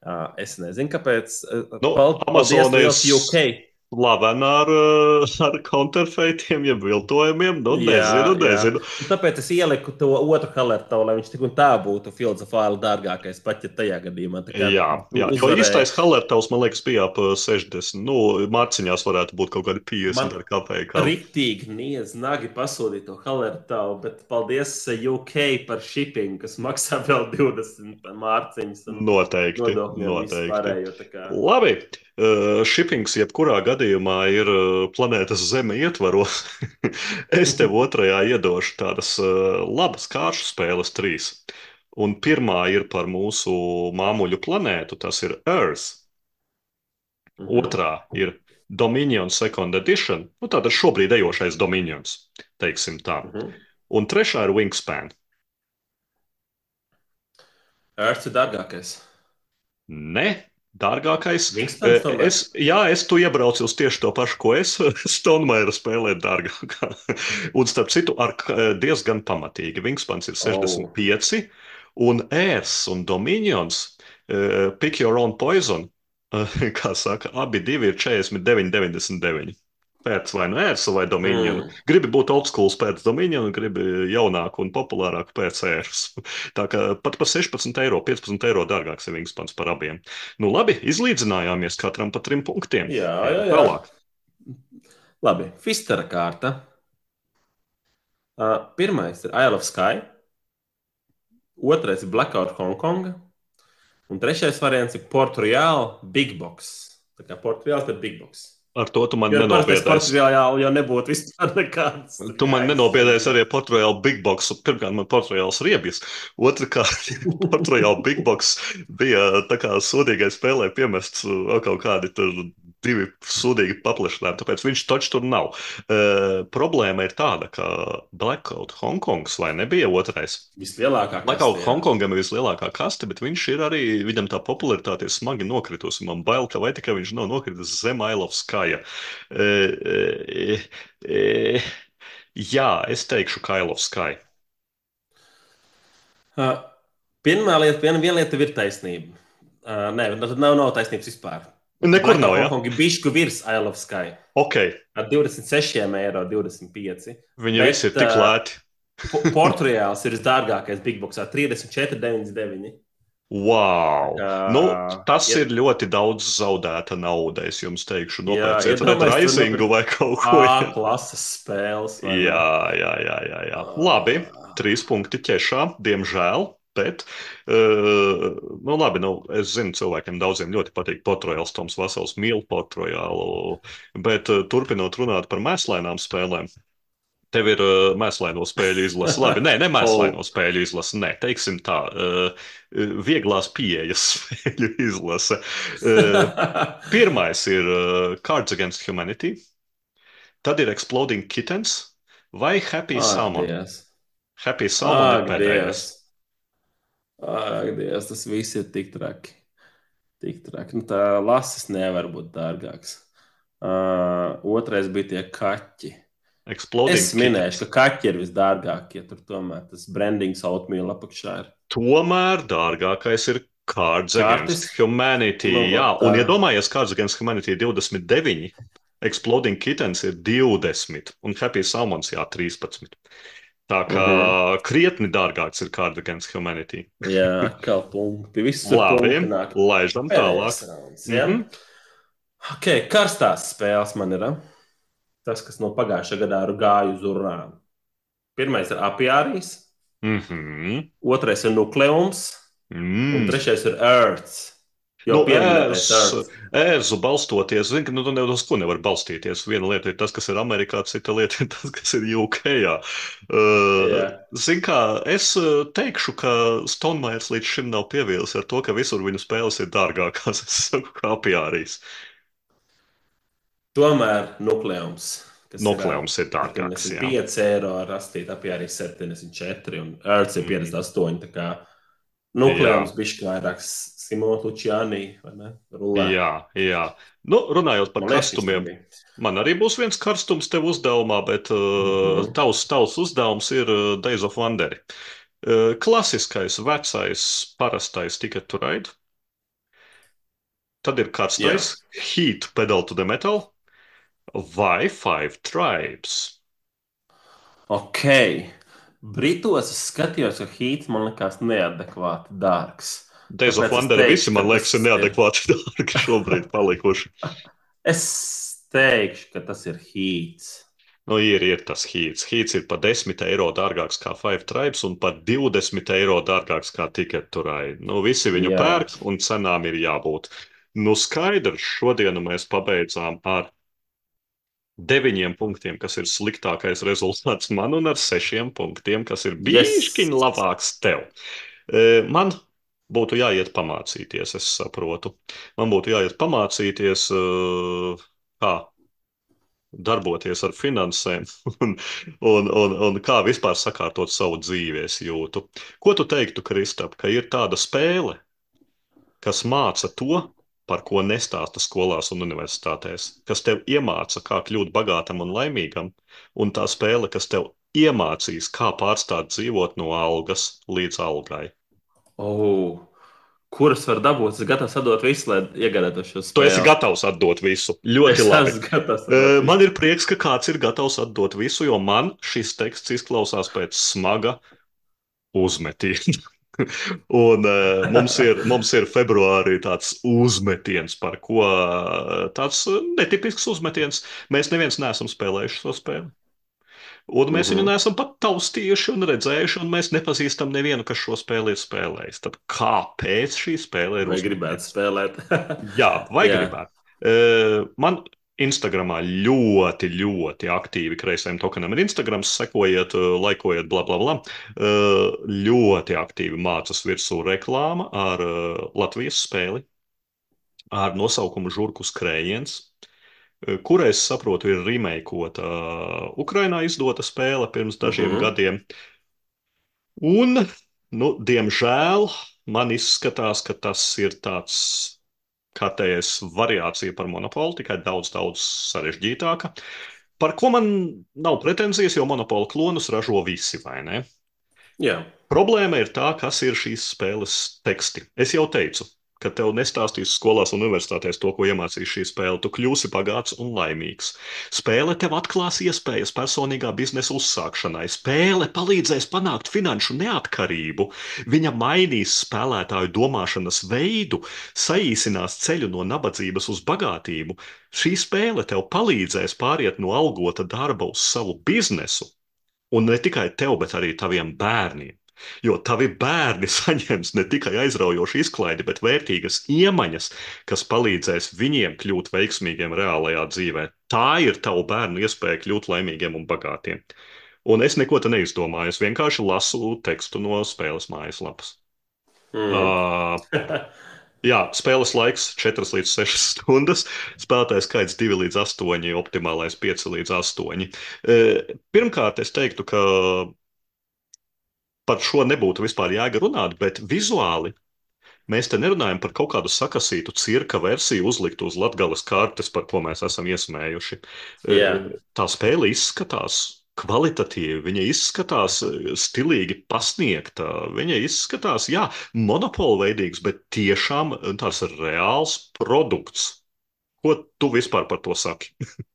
B: Uh, es nezinu, kāpēc. Uh,
A: Nu,
B: pal- paldies
A: Amazon
B: liels
A: ir-
B: UK.
A: Slavena ar, uh, ar counterfeitiem, jeb viltojumiem. Nu,
B: Jā,
A: nezinu,
B: jā.
A: nezinu.
B: Un Tāpēc es ieliku to otru Hallertau, lai viņš tik un tā būtu Fields of Fire dārgākais, pat ja tajā gadījumā.
A: Jā, jā, jo
B: uzvarēja.
A: īstais Hallertaus, man liekas, bija ap 60. Nu, mārciņās varētu būt kaut kādi 50
B: Man
A: ar kāpēju.
B: Riktīgi niedz nagi pasūtīt to Hallertau, bet paldies UK par shipping, kas maksā vēl 20 mārciņas.
A: Noteikti. noteikti.
B: pārējo,
A: Labi. Uh, shippings jebkurā gadījumā ir uh, planētas Zeme ietvaros. (laughs) es tev otrajā iedošu tādas uh, labas kāršu spēles trīs. Un pirmā ir par mūsu māmuļu planētu, tas ir Earth.
B: Mhm.
A: Otrā ir Dominion Second Edition, nu tātad šobrīd ejošais Dominions, teiksim tā.
B: Mhm.
A: Un trešā ir Wingspan.
B: Earth ir dārgākais.
A: Ne, dārgākais. Eh? Es, jā, es tu iebraucu uz tieši to pašu, ko es. (laughs) Stonemeira spēlē dārgākā. (laughs) Un starp citu, ar k- diezgan pamatīgi. Wingspans ir 65, un Airs un Dominions, eh, Pick Your Own Poison, eh, (laughs) kā saka, abi divi ir 49, 99. Pēc vai nu ērsa vai dominion.
B: Mm.
A: Gribi būt old school pēc dominion, gribi jaunāku un populārāku pēc ēras. (laughs) Tā kā pat par 16 eiro, 15 eiro dārgāks ir Wingspans par abiem. Nu labi, izlīdzinājāmies katram pa trim punktiem.
B: Jā, jā, jā.
A: Tālāk.
B: Labi, Fistera kārta. Uh, pirmais ir Isle of Sky, otrais ir Blackout Hongkonga, un trešais variants ir Port Royal Big Box. Tā kā Port Royal, bet Big Box.
A: Ar to tu man
B: Jo parasti Port
A: nenobiedēsi.
B: Royal jau nebūtu vispār nekādas.
A: Tu man nenobiedēsi arī ar Portugālu Big Box. Pirmkārt, man Portugāls riebjas. Otrakārt, (laughs) Portugāla Big Box bija tā kā sodīgai spēlē piemests uh, kaut kādi tur divi sūdīgi paplašinājumi, tāpēc viņš taču tur nav. Uh, problēma ir tāda, ka Blackout Hongkongs vai nebija otrais?
B: Vislielākā
A: Blackout
B: kaste.
A: Hongkongam ir vislielākā kaste, bet viņš ir arī, viņam tā popularitāte ir smagi nokritusi. Man bail, ka vai tikai viņš nav nokritis zem Isle of Sky. E, e, e, jā, es teikšu, ka Isle of Sky.
B: Uh, Pirmā lieta, viena, viena lieta ir taisnība. Uh, nē, tad nav, nav taisnības vispār.
A: Nekur nav, jā.
B: Hongkongi bišku virs Isle of Sky.
A: Ok,
B: Ar 26 eiro, 25.
A: viņi visi ir tik lēti.
B: Portugāls ir visdārgākais Big Box ar 34,99.
A: Wow!
B: Kā-
A: Nu, tas
B: ja-
A: ir ļoti daudz zaudēta nauda. Es jums teikšu,
B: Jā,
A: nopērciet
B: iedomājieties,
A: Red
B: tur
A: Risingu vai kaut ko.
B: A klases spēles.
A: Jā, jā, jā, jā, jā. Labi, trīs punkti ķešā, diemžēl. Bet, nu, labi, nu, es zinu, cilvēkiem daudziem ļoti patīk Portugāles, Toms Vasals mīl Portugālu. Bet, turpinot runāt par mēslainām spēlēm, tev ir uh, mēslaino spēļu izlase. (laughs) Labi, nē, ne mēslaino spēļu izlase, nē, teiksim tā, uh, vieglās pieejas (laughs) spēļu izlase. Uh, (laughs) Pirmais ir uh, Cards Against Humanity, tad ir Exploding Kittens vai Happy
B: Ak,
A: Salmon.
B: Dievs.
A: Happy Salmon ir
B: Ak,
A: pēdējais.
B: Dievs. Ak, Dievs, tas viss ir tik traki. Tik traki. Nu, tā lasis nevar būt dārgāks. Uh, otrais bija tie kaķi.
A: Exploding
B: Es minēšu, ka kaķi ir visdārgākie. Tur tomēr tas brandings oatmeal apakšā ir.
A: Tomēr dārgākais ir Cards? Against Humanity.
B: Nu,
A: Jā,
B: tā.
A: un iedomājies, Cards Against Humanity ir 29, Exploding Kittens ir 20 un Happy Salmons jā, 13. Tā kā
B: Mhm.
A: krietni dārgāks ir Cards Against Humanity.
B: Jā, kā punkti. Viss
A: Labi, laižam tālāk.
B: Rauns, ja?
A: Mhm.
B: Ok, karstās spēles man ir. Tas, kas no pagājušā gada ar gāju uz urānu. Pirmais ir apiārijas,
A: Mhm.
B: otrais ir nukleums, un
A: Mm.
B: trešais ir Earth.
A: Nu,
B: Jau
A: es,
B: Earth.
A: ēzu balstoties, zinu, ka nu, tu nevar uz ko nevar balstīties. Viena lieta ir tas, kas ir Amerikā, cita lieta ir tas, kas ir UK. Uh. Zinu, kā es uh, teikšu, ka Stonemaiers līdz šim nav pievīlis ar to, ka visur viņu spēles ir dārgākās. (laughs) Es saku, kā apjārīs.
B: Tomēr nukleums. kas
A: Nukleums ir dārgāks.
B: ir
A: jā.
B: 5 eiro, rastīt apiārijas 74, un Earth ir
A: Mhm.
B: 58. tā kā Nukleums bija vairāk Simons? Rulē.
A: Jā, jā. Nu, runājot par
B: Man liekas,
A: karstumiem,
B: bija.
A: man arī būs viens karstums tev uzdevumā, bet uh,
B: Mhm.
A: tavs, tavs uzdevums ir uh, Days of Wonder. Uh, klasiskais, vecais, parastais ticket to ride. Tad ir karstais, heat pedal to the metal vai five tribes.
B: Ok. Britos es skatījos, ka Heats man likās neadekvāti dārgs.
A: Days of Wonder visi, man
B: ka
A: liekas, ir neadekvāti dārgi (laughs) šobrīd palikuši.
B: Es teikšu, ka tas ir Heats.
A: Nu, ir, ir tas heats. Heats ir par 10 eiro dārgāks kā Five Tribes un par 20 eiro dārgāks kā Ticket to Ride. Nu, visi viņu
B: Jā.
A: pērk un cenām ir jābūt. Nu, skaidrs, šodienu mēs pabeidzām ar deviņiem punktiem, kas ir sliktākais rezultāts man, un ar sešiem punktiem, kas ir
B: Yes!
A: bišķiņ labāks tev. E, Man būtu jāiet pamācīties, es saprotu. Man būtu jāiet pamācīties, e, kā darboties ar finansēm (laughs) un, un, un, un kā vispār sakārtot savu dzīvi, es jūtu. Ko tu teiktu, Kristap, ka ir tāda spēle, kas māca to, par ko nestāsta skolās un universitātēs, kas tev iemāca, kā kļūt bagātam un laimīgam, un tā spēle, kas tev iemācīs, kā pārstāt dzīvot no algas līdz algai.
B: Oh. Kuras var dabūt? Es gatavs atdot visu, lai iegādātos šo
A: Tu
B: spēli.
A: esi gatavs atdot visu. Ļoti
B: Es
A: labi.
B: esmu gatavs.
A: E,
B: atdot
A: Man ir prieks, ka kāds ir gatavs atdot visu, jo man šis teksts izklausās pēc smaga uzmetiena. (laughs) Un uh, mums, ir, mums ir februārī tāds uzmetiens, par ko tāds netipisks uzmetiens. Mēs neviens neesam spēlējuši šo spēli. Un mēs
B: Mhm.
A: viņu neesam pat taustījuši un redzējuši, un mēs nepazīstam nevienu, kas šo spēli ir spēlējis. Tad kāpēc šī spēle ir
B: Vai
A: uzmetiens?
B: gribētu spēlēt? (laughs)
A: Jā, vai
B: Jā.
A: gribētu. Uh, man Instagramā ļoti, ļoti aktīvi kreisajam tokenam ir Instagram, sekojiet, uh, laikojiet, bla, bla, bla. Uh, ļoti aktīvi mācās virsū reklāma ar uh, Latvijas spēli ar nosaukumu Žurkus Krējiens, uh, kurai, es saprotu, ir remakeota uh, Ukrainā izdota spēle pirms dažiem
B: Mhm.
A: gadiem. Un, nu, diemžēl, man izskatās, ka tas ir tāds kārtējais variācija par monopolu, tikai daudz, daudz sarežģītāka. Par ko man nav pretenzijas, jo monopola klonus ražo visi, vai ne?
B: Jā,
A: Problēma ir tā, kas ir šīs spēles teksti. Es jau teicu, ka tev nestāstīs skolās un universitātēs to, ko iemācīs šī spēle. Tu kļūsi bagāts un laimīgs. Spēle tev atklās iespējas personīgā biznesa uzsākšanai. Spēle palīdzēs panākt finanšu neatkarību. Viņa mainīs spēlētāju domāšanas veidu, saīsinās ceļu no nabadzības uz bagātību. Šī spēle tev palīdzēs pāriet no algota darba uz savu biznesu. Un ne tikai tev, bet arī taviem bērniem. Jo tavi bērni (laughs) saņems ne tikai aizraujošu izklaidi, bet vērtīgas iemaņas, kas palīdzēs viņiem kļūt veiksmīgiem reālajā dzīvē. Tā ir tavu bērnu iespēja kļūt laimīgiem un bagātiem. Un es neko te neizdomāju, es vienkārši lasu tekstu no spēles mājaslapas.
B: mm.
A: Uh, (laughs) jā, spēles laiks 4 līdz 6 stundas, spēlētāju skaits 2 līdz 8, optimālais 5 līdz 8. Uh, pirmkārt, es teiktu, ka par šo nebūtu vispār jēga runāt, bet vizuāli mēs te nerunājam par kaut kādu sakasītu cirka versiju uzliktu uz latgales kartes, par ko mēs esam iesmējuši.
B: Jā.
A: Tā spēle izskatās kvalitatīvi, viņa izskatās eh, stilīgi pasniegta, viņa izskatās, jā, monopola veidīgs, bet tiešām tāds reāls produkts. Ko tu vispār par to saki? (laughs)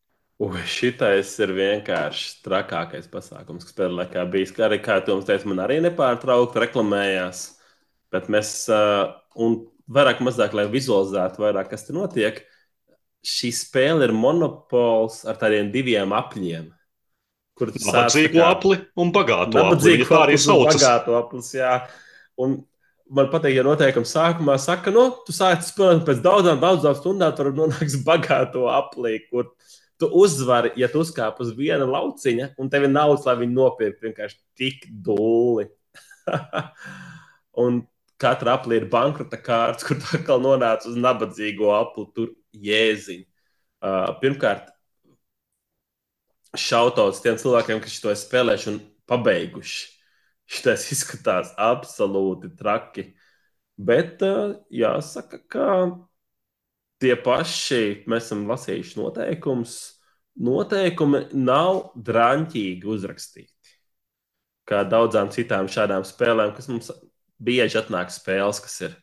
B: Šitais ir vienkārši trakākais pasākums, kas pēdējā laikā bijis. Kā arī, kā Toms teica, man arī nepārtraukti reklamējās. Bet mēs, un vairāk mazāk, lai vizualizētu vairāk, kas tur notiek, šī spēle ir monopols ar tādiem diviem apļiem. Kur sāc tā
A: Nabadzīgu
B: kā-
A: apli un bagātu apli. Viņa tā arī saucas.
B: bagātu aplis, jā. Un man patīk, ja noteikumi sākumā saka, no, tu sāc spēlēt pēc daudzām, daudzām stundām, tur nonāks bagāto aplī, kur tu uzvari, ja tu uzkāp uz viena lauciņa, un tev ir naudas, lai viņu nopirktu vienkārši tik dūli. (laughs) un katra aplī ir bankrota kārts, kur tu atkal nonāc uz nabadzīgo apli, tur jēziņ. Uh, pirmkārt, šautauts tiem cilvēkiem, kas to ir spēlējuši un pabeiguši. Šis izskatās absolūti traki. Bet uh, jāsaka, ka tie paši mēs esam lasījuši noteikumus. Noteikumi nav drāmīgi uzrakstīti. Kā daudzām citām šādām spēlēm, kas mums bieži atnāk spēles, kas ir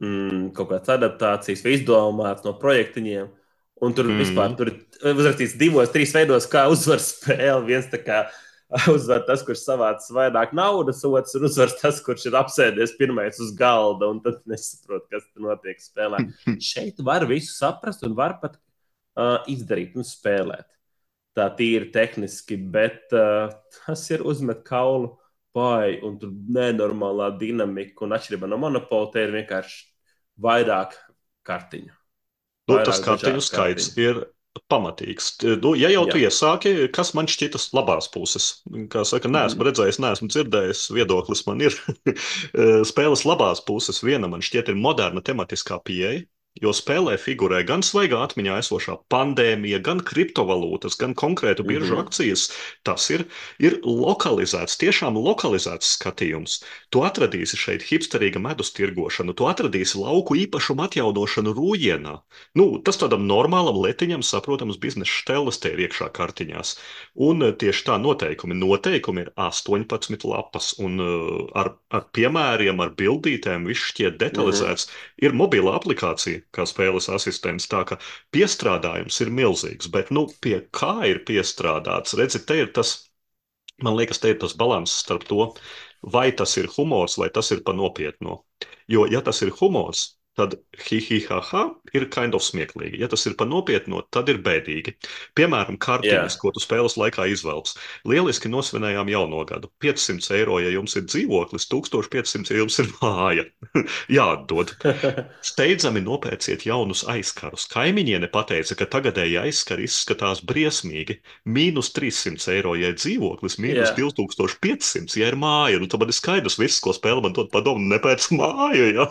B: mm, kaut kādas adaptācijas vai izdomātas no projektiņiem. Un tur mm. vispār tur ir uzrakstīts divos, trīs veidos, kā uzvar spēli. Viens tā kā (laughs) uzvar tas, kurš savāc vairāk naudas, otrs ir uzvars tas, kurš ir apsēdies pirmais uz galda un tad nesaprot, kas tur notiek spēlē. (laughs) Šeit var visu saprast un var pat uh, izdarīt un spēlēt. Tā tīri tehniski, bet uh, tas ir uzmet kaulu pai un tur nenormālā dinamika un atšķirība no monopola. Te ir vienkārši vairāk kartiņu.
A: Nu, tas kartiņu skaits ir pamatīgs. Nu, ja jau tu
B: Jā.
A: iesāki, kas man šķitas labās puses? Kā saka, neesmu redzējis, neesmu dzirdējis, viedoklis man ir. (laughs) Spēles labās puses viena man šķiet ir moderna tematiskā pieeja. Jo spēlē figurē gan svaigā atmiņā esošā pandēmija, gan kriptovalūtas, gan konkrētu biržu
B: Mhm.
A: akcijas. Tas ir, ir lokalizēts, tiešām lokalizēts skatījums. Tu atradīsi šeit hipsterīga medus tirgošanu, tu atradīsi lauku īpašumu atjaunošanu rūjienā. Nu, tas tādam normālam letiņam saprotams biznesa štēles te ir iekšā kartiņās. Un eh, tieši tā noteikumi. Noteikumi ir 18 lapas, un uh, ar, ar piemēriem, ar bildītēm viss šķiet detalizēts. Mm -hmm. Ir mobila aplikācija, kā spēles asistents, tā ka piestrādājums ir milzīgs, bet nu, pie kā ir piestrādāts? Redzi, te ir tas Man liekas, te ir tas līdzsvars starp to, vai tas ir humors, vai tas ir pa nopietnu. Jo, ja tas ir humors, tad hihihaha ir kind of smieklīgi. Ja tas ir pa nopietnu, tad ir bēdīgi. Piemēram, kartiņas,
B: Jā.
A: ko tu spēles laikā izvelc. Lieliski nosvinējām jauno gadu. 500 eiro, ja jums ir dzīvoklis, 1500, ja jums ir māja. (laughs) Jāatdod. (laughs) Steidzami nopērciet jaunus aizkarus. Kaimiņiene pateica, ka tagadēji aizskari izskatās briesmīgi. Mīnus 300 eiro, ja ir dzīvoklis, mīnus
B: Jā.
A: 2500, ja ir māja. Nu, tad man ir skaidrs, viss, ko spēle man dod padomu, nepēc (laughs) māju. Ja?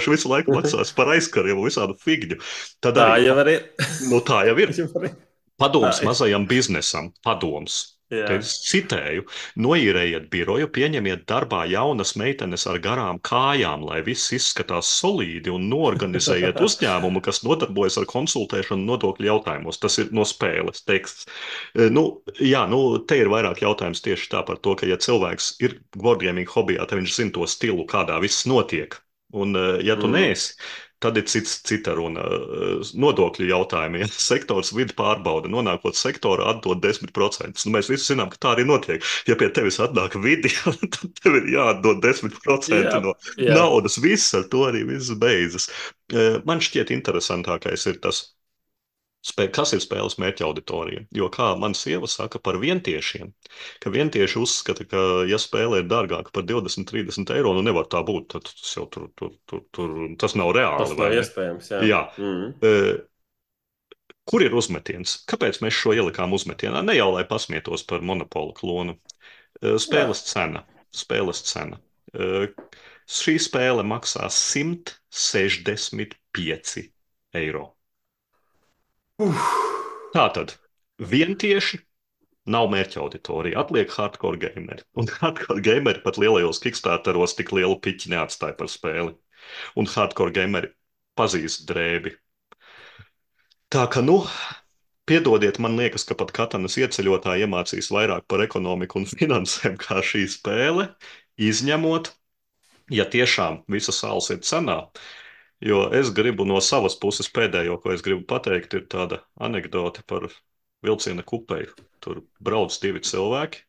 A: Vienkārši visu laiku maksās par aizkariem un visādu figņu. Tad
B: Tā
A: arī,
B: jau ir.
A: nu, tā jau ir. (laughs) Padoms mazajam biznesam, padoms. Es citēju, noīrējiet biroju, pieņemiet darbā jaunas meitenes ar garām kājām, lai viss izskatās solīdi, un norganizējiet (laughs) uzņēmumu, kas nodarbojas ar konsultēšanu nodokļu jautājumos. Tas ir no spēles teksts. E, Nu, jā, nu, te ir vairāk jautājums tieši tā par to, ka, ja cilvēks ir wargaming hobijā, tad viņš zina to stilu, kādā viss notiek. Un, e, ja tu
B: Mm.
A: neesi, tad ir cits, cita runa. E, Nodokļu jautājumi. Ja (laughs) sektors vidu pārbauda, nonākot sektorā, atdod 10%. Nu, mēs visi zinām, ka tā arī notiek. Ja pie tevis atnāk vidi, (laughs) tad tev ir jāatdod 10%
B: Jā,
A: no
B: jā.
A: naudas. Viss ar to arī viss beidzas. E, Man šķiet interesantākais ir tas. Kas ir spēles mērķa auditorija? Jo, kā mana sieva saka par vientiešiem, ka vientieši uzskata, ka, ja spēle ir dārgāka par 20, 30 eiro, nu nevar tā būt. Tad tas jau tur, tur, tur, tur tas nav reāli.
B: Tas nav iespējams. Jā.
A: Jā.
B: Mm.
A: E, Kur ir uzmetiens? Kāpēc mēs šo ielikām uzmetienā? Ne jau lai pasmietos par monopolu klonu. Spēles cena. Spēles cena. Šī spēle maksā 165 eiro. Tātad vientieši nav mērķa auditorija. Atliek hardcore gameri. Un hardcore gameri pat lielajos kickstarteros tik lielu piķi neatstāja par spēli. Un hardcore gameri pazīst drēbi. Tā ka, nu, piedodiet, man liekas, ka pat Katanas ieceļotāji iemācīs vairāk par ekonomiku un (laughs) finansēm kā šī spēle, izņemot, ja tiešām visa sāls ir cenā. Jo es gribu no savas puses pēdējo, ko es gribu pateikt, ir tāda anekdote par vilciena kupeju. Tur brauc divi cilvēki,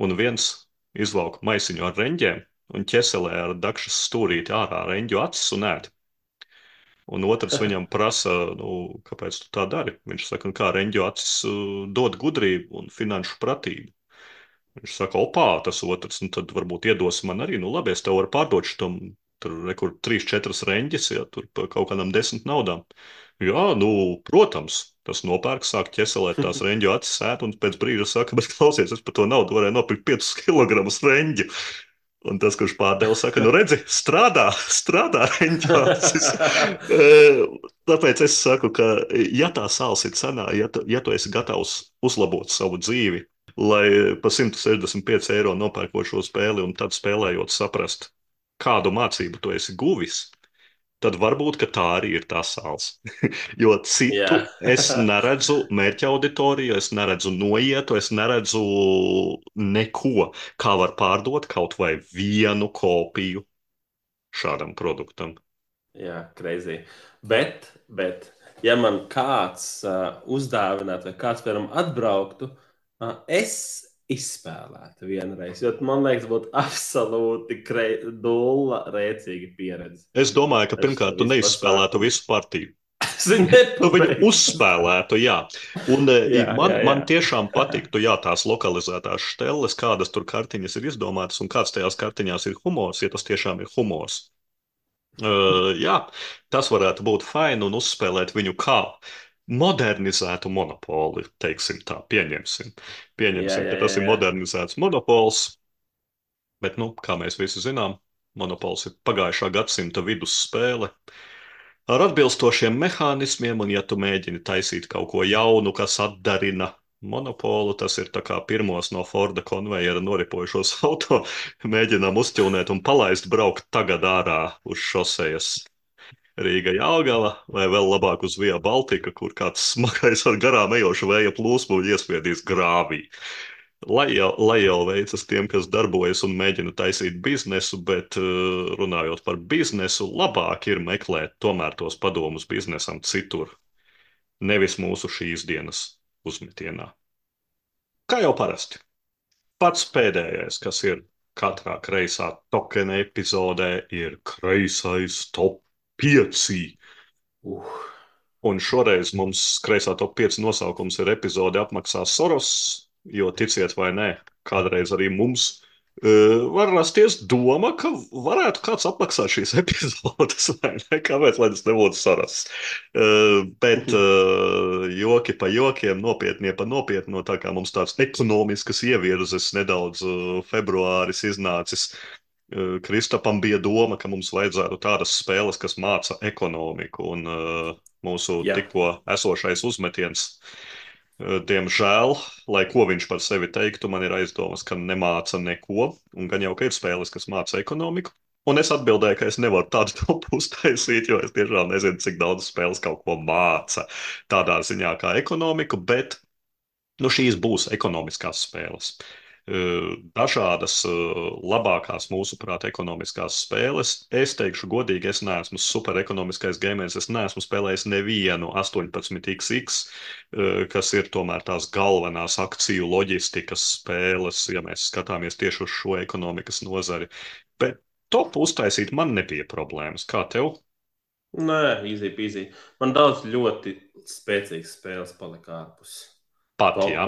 A: un viens izvelk maisiņu ar reņģiem un ķeselē ar dakšas stūrīti ārā reņģu acis un ēd. Un otrs viņam prasa, nu, kāpēc tu tā dari? Viņš saka, nu, kā reņģu acis dod gudrību un finanšu pratību. Viņš saka, opā, tas otrs, nu tad varbūt iedos man arī, nu labi, es tev varu pārdot šitam, tur rekur trīs, četras reņģis, ja tur par kaut kādām desmit naudām. Jā, nu, protams, tas nopērk, sāk ķeselēt tās (laughs) reņģu acis ēt, un pēc brīža saka, bet klausies, es par to naudu varēju nopirkt 5 kg reņģu. Un tas, kurš pārdeva, saka, nu redzi, strādā, (laughs) strādā reņģācis. (laughs) Tāpēc es saku, ka ja tā sāls ir cenā, ja tu, ja tu esi gatavs uzlabot savu dzīvi, lai pa 165 eiro nopērkot šo spēli un tad spēlējot saprast, kādu mācību tu esi guvis, tad varbūt tā arī ir tā sāls. (laughs) jo citu
B: Jā. (laughs)
A: es neredzu mērķa auditoriju, es neredzu noietu, es neredzu neko, kā var pārdot kaut vai vienu kopiju šādam produktam.
B: Jā, greizi. Bet, bet, ja man kāds uh, uzdāvinātu, vai kāds, piemēram, atbrauktu, uh, es izspēlētu vienreiz. Jo man liekas, būtu absolūti dulla, rēcīga pieredze.
A: Es domāju, ka pirmkārt, tu neizspēlētu visu partiju. (laughs) Tu viņu uzspēlētu, jā. Un jā,
B: Jā,
A: man,
B: jā, jā.
A: man tiešām patiktu, jā, tās lokalizētās stelles, kādas tur kartiņas ir izdomātas un kāds tajās kartiņās ir humors, ja tas tiešām ir humors. Uh, jā, tas varētu būt fini un uzspēlēt viņu kā modernizētu monopoli, teiksim tā, pieņemsim. Pieņemsim,
B: Jā, jā,
A: ka tas
B: jā,
A: ir
B: jā.
A: modernizēts monopols, bet, nu, kā mēs visi zinām, monopols ir pagājušā gadsimta vidus spēle ar atbilstošiem mehānismiem, un ja tu mēģini taisīt kaut ko jaunu, kas atdarina monopolu, tas ir tā kā pirmos no Forda konvejera noripojušos (laughs) auto, mēģinām uzķūnēt un palaist braukt tagad ārā uz šosejas. Rīga Jāgala vai vēl labāk uz Via Baltika, kur kāds smagais ar garām ejošu vēja plūsmu iesviedīs grāvī. Lai jau, lai jau veicas tiem, kas darbojas un mēģina taisīt biznesu, bet uh, runājot par biznesu, labāk ir meklēt tomēr tos padomus biznesam citur, nevis mūsu šīs dienas uzmetienā. Kā jau parasti. pats pēdējais, kas ir katrā kreisā tokena epizodē, ir kreisais top 5.
B: Uh.
A: Un šoreiz mums kreisā top 5 nosaukums ir epizode apmaksā Soros, jo ticiet vai nē, kādreiz arī mums var rasties doma, ka varētu kāds apmaksāt šīs (laughs) epizodes, vai ne? Kāpēc lai tas nebūtu sarasts? Bet joki pa jokiem, nopietnie pa nopietno, tā kā mums tāds ekonomiskas ievirzes nedaudz februāris iznācis. Kristapam bija doma, ka mums vajadzētu tādas spēles, kas māca ekonomiku, un mūsu Jā. tikko esošais uzmetiens uh, Diemžēl, lai ko viņš par sevi teiktu, man ir aizdomas, ka nemāca neko, un gan jau ka ir spēles, kas māca ekonomiku. Un es atbildēju, ka es nevaru tādu (laughs) topu uztaisīt, jo es tiešām nezinu, cik daudz spēles kaut ko māca tādā ziņā kā ekonomiku, bet nu, šīs būs ekonomiskās spēles. Uh, dažādas labākās, mūsuprāt, ekonomiskās spēles. Es teikšu, godīgi, es neesmu superekonomiskais gamers. Es neesmu spēlējis nevienu 18xx, kas ir tomēr tās galvenās akciju loģistikas spēles, ja mēs skatāmies tieši uz šo ekonomikas nozari. Bet topu uztaisīt man nebija problēmas. Kā tev?
B: Nē, easy peasy. Man daudz ļoti spēcīgas spēles palika ārpus.
A: Pat, jā.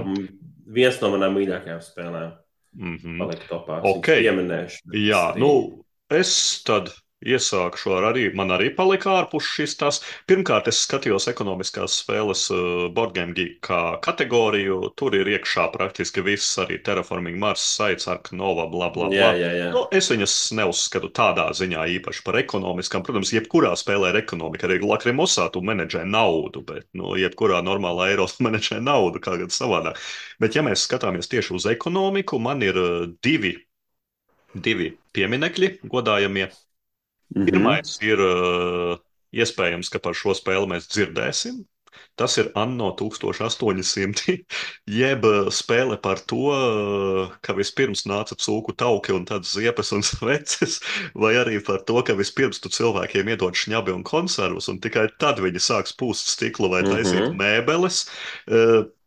B: Viens no manām mīļākajām spēlēm.
A: Mm -hmm.
B: Palika topā.
A: Okay.
B: Pieminēšu.
A: Jā, nu, es tad Iesākšu ar arī, man arī palika ārpus šis tas. Pirmkārt, es skatījos ekonomiskās spēles uh, Boardgame Geek kā kategoriju. Tur ir iekšā praktiski viss, arī Terraforming Mars, Sites, Ark, Nova, bla, bla, bla.
B: Jā, jā, jā.
A: Nu, es viņas neuzskatu tādā ziņā īpaši par ekonomiskām. Protams, jebkurā spēlē ir ekonomika, arī Lakrimosā tu menedžē naudu, bet, nu, jebkurā normālā eiro (laughs) menedžē naudu, kā gan savādāk. Bet, ja mēs skatāmies tieši uz ekonomiku, man ir uh, divi, divi pieminekļi godājamie Mm -hmm. Pirmais ir uh, iespējams, ka par šo spēli mēs dzirdēsim. Tas ir Anno 1800, (laughs) jeb spēle par to, ka vispirms nāca cūku tauki un tad ziepes un (laughs) sveces, vai arī par to, ka vispirms tu cilvēkiem iedod šņabi un konservus, un tikai tad viņi sāks pūst stiklu vai taisīt mm -hmm. mēbeles.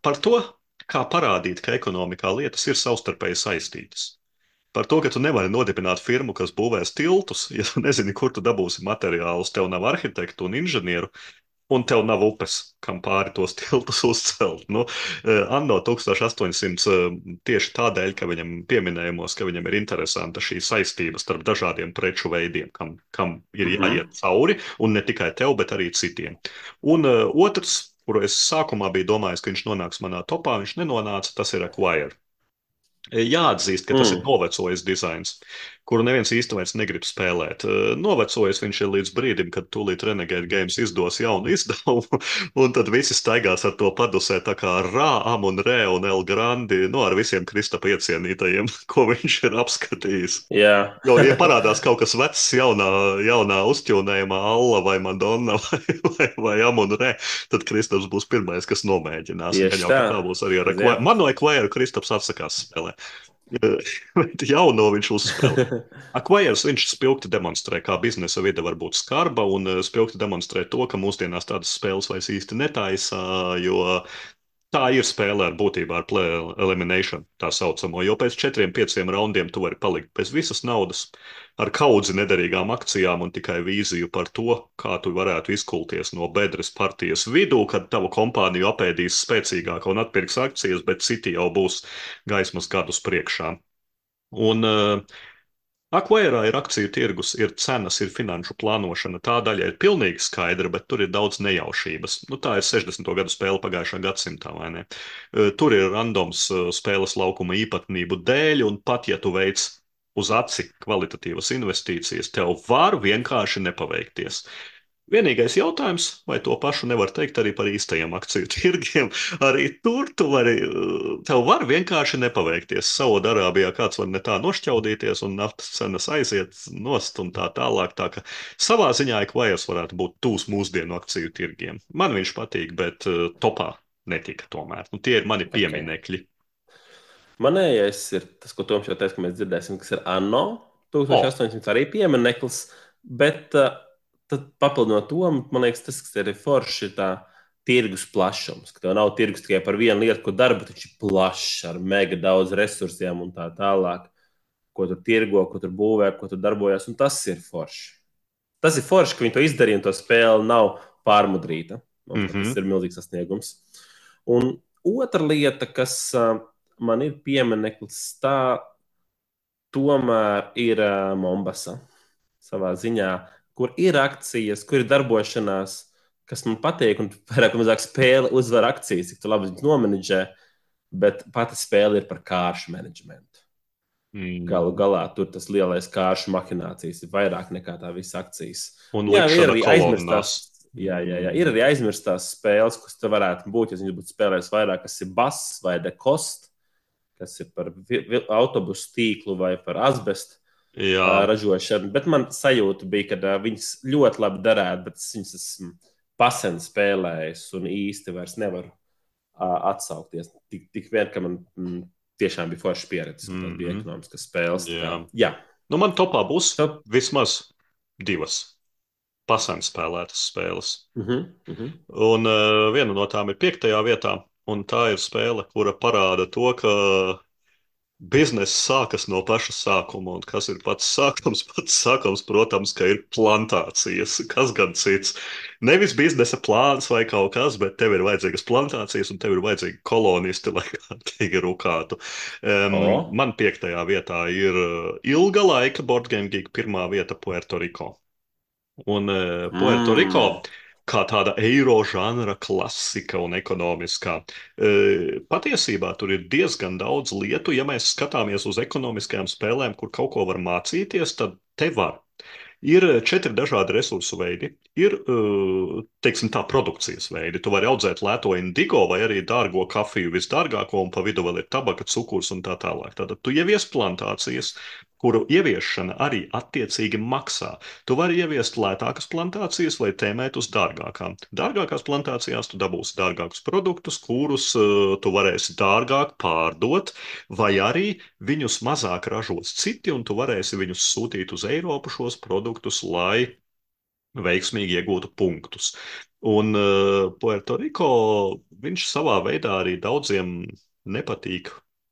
A: Par to, kā parādīt, ka ekonomikā lietas ir savstarpēji saistītas. Par to, ka tu nevari nodibināt firmu, kas būvēs tiltus, ja tu nezini, kur tu dabūsi materiālus, tev nav arhitektu un inženieru, un tev nav upes, kam pāri tos tiltus (laughs) uzcelt. Nu, eh, Anno 1800 eh, tieši tādēļ, ka viņam pieminējumos, ka viņam ir interesanta šī saistība starp dažādiem preču veidiem, kam, kam ir mhm. jāiet cauri, un ne tikai tev, bet arī citiem. Un uh, otrs, kuru es sākumā biju domājis, ka viņš nonāks manā topā, viņš nenonāca, tas ir Acquire. Jāatzīst, ka tas mm. ir novecojis dizains, kuru neviens vairs negrib spēlēt. Novecojis viņš ir līdz brīdim, kad tūlīt Renegade Games izdos jaunu (laughs) izdevumu, un tad visi staigās ar to padusē tā kā Rā, Am un Rē un El Grandi, no nu, ar visiem Kristapa iecienītajiem, (laughs) ko viņš ir apskatījis.
B: Jā. (laughs)
A: jo, ja parādās kaut kas vecs, jaunā, jaunā uzķūnējumā, Alla vai Madonna vai, vai, vai Am un Rē, tad Kristaps būs pirmais, kas nomēģinās.
B: Tieši tā.
A: tā būs arī ar Ekvēru. Man no Ekvēru Kristaps atsakās spēlēt. Bet jauno viņš uzspēlē. (laughs) Akvajers viņš spilgti demonstrē, kā biznesa vide var būt skarba, un eh, spilgti demonstrē to, ka mūsdienās tādas spēles vairs īsti netaisa, jo Tā ir spēle ar būtībā ar play elimination, tā saucamo, jo pēc četriem, pieciem raundiem tu vari palikt bez visas naudas, ar kaudzi nederīgām akcijām un tikai vīziju par to, kā tu varētu izkulties no bedres partijas vidū, kad tavu kompāniju apēdīs spēcīgāka un atpirks akcijas, bet citi jau būs gaismas gadus priekšā. Un uh, Akvairā ir akciju tirgus, ir cenas, ir finanšu plānošana. Tā daļa ir pilnīgi skaidra, bet tur ir daudz nejaušības. Nu, tā ir 60. gadu spēle pagājušā gadsimtā, vai ne? Tur ir randoms spēles laukuma īpatnību dēļ, un pat ja tu veic uz aci kvalitatīvas investīcijas, tev var vienkārši nepaveikties. Vienīgais jautājums, vai to pašu nevar teikt arī par īstajiem akciju (laughs) tirgiem. Arī tur tu vari, tev var vienkārši nepaveikties. Saudārābijā kāds var ne tā nošķaudīties, un naftas cenas aiziet nost un tā tālāk. Tā ka savā ziņā Ekvajers varētu būt tūs mūsdienu akciju tirgiem. Man viņš patīk, bet uh, topā netika tomēr. Nu, tie ir mani pieminekļi.
B: Okay. Manējais ir tas, ko Toms jau teica, ka mēs dzirdēsim, kas ir ANO 1800 oh. arī piemineklis. Bet uh, tad papildinot to, man liekas, tas, kas ir forši, ir tā tirgus plašums, ka tev nav tirgus tikai par vienu lietu, ko bet viņš ir plašs ar mega daudz resursiem un tā tālāk, ko tu tirgo, ko tu būvē, ko tu darbojies, un tas ir forši. Tas ir forši, ka viņi to izdarīja, un to spēle nav pārmudrīta. Mm -hmm. Tas ir milzīgs sasniegums. Un otra lieta, kas man ir piemineklis, tā tomēr ir Mombasa savā ziņā, kur ir akcijas, kur ir darbošanās kas man patīk, un vairāk vai mazāk spēle uzvar akcijas, cik labi nomenedžē, bet pati spēle ir par kāršu menedžmentu. Mm. Galu galā tur tas lielais kāršu mahinācijas ir vairāk nekā tā visa akcijas.
A: Un jā, ir arī aizmirstās.
B: Jā, jā, jā, ir arī aizmirstās spēles, kas te varētu būt. Ja viņš būtu spēlējis vairāk, kas ir bass vai dekost, kas ir par autobusu tīklu vai par asbestu ražošanu. Bet man sajūta bija, ka viņas ļoti labi darētu, bet viņas esmu pasen spēlējis un īsti vairs nevaru uh, atsaukties. Tik, tik vien, ka man mm, tiešām bija forša pieredze, mm -hmm. bija mhm. ekonomiskas spēles. Jā. Jā.
A: Nu, man topā būs Top. vismaz divas pasen spēlētas spēles.
B: Mm -hmm. Mm -hmm.
A: Un uh, viena no tām ir piektajā vietā, un tā ir spēle, kura parāda to, ka biznesa sākas no paša sākuma. Un kas ir pats sākums? (laughs) Pats sākums, protams, ka ir plantācijas. Kas gan cits? Nevis biznesa plāns vai kaut kas, bet tev ir vajadzīgas plantācijas un tev ir vajadzīgi kolonisti, lai (laughs) kārtīgi rukātu. Um, oh. Man piektajā vietā ir uh, ilga laika Board Game Geek pirmā vieta Puerto Rico. Un uh, Puerto mm. Rico kā tāda eiro žanra klasika un ekonomiskā. E, patiesībā tur ir diezgan daudz lietu. Ja mēs skatāmies uz ekonomiskajām spēlēm, kur kaut ko var mācīties, tad te var. Ir četri dažādi resursu veidi. Ir e, teiksim, tā produkcijas veidi. Tu vari audzēt lēto indigo vai arī dārgo kafiju, visdārgāko, un pa vidu vēl ir tabaka, cukurs un tā tālāk. Tātad tu ievies plantācijas, kuru ieviešana arī attiecīgi maksā. Tu vari ieviest lētākas plantācijas vai tēmēt uz dārgākām. Dārgākās plantācijās tu dabūsi dārgākus produktus, kurus uh, tu varēsi dārgāk pārdot, vai arī viņus mazāk ražos citi, un tu varēsi viņus sūtīt uz Eiropu šos produktus, lai veiksmīgi iegūtu punktus. Un uh, Puerto Rico viņš savā veidā arī daudziem nepatīk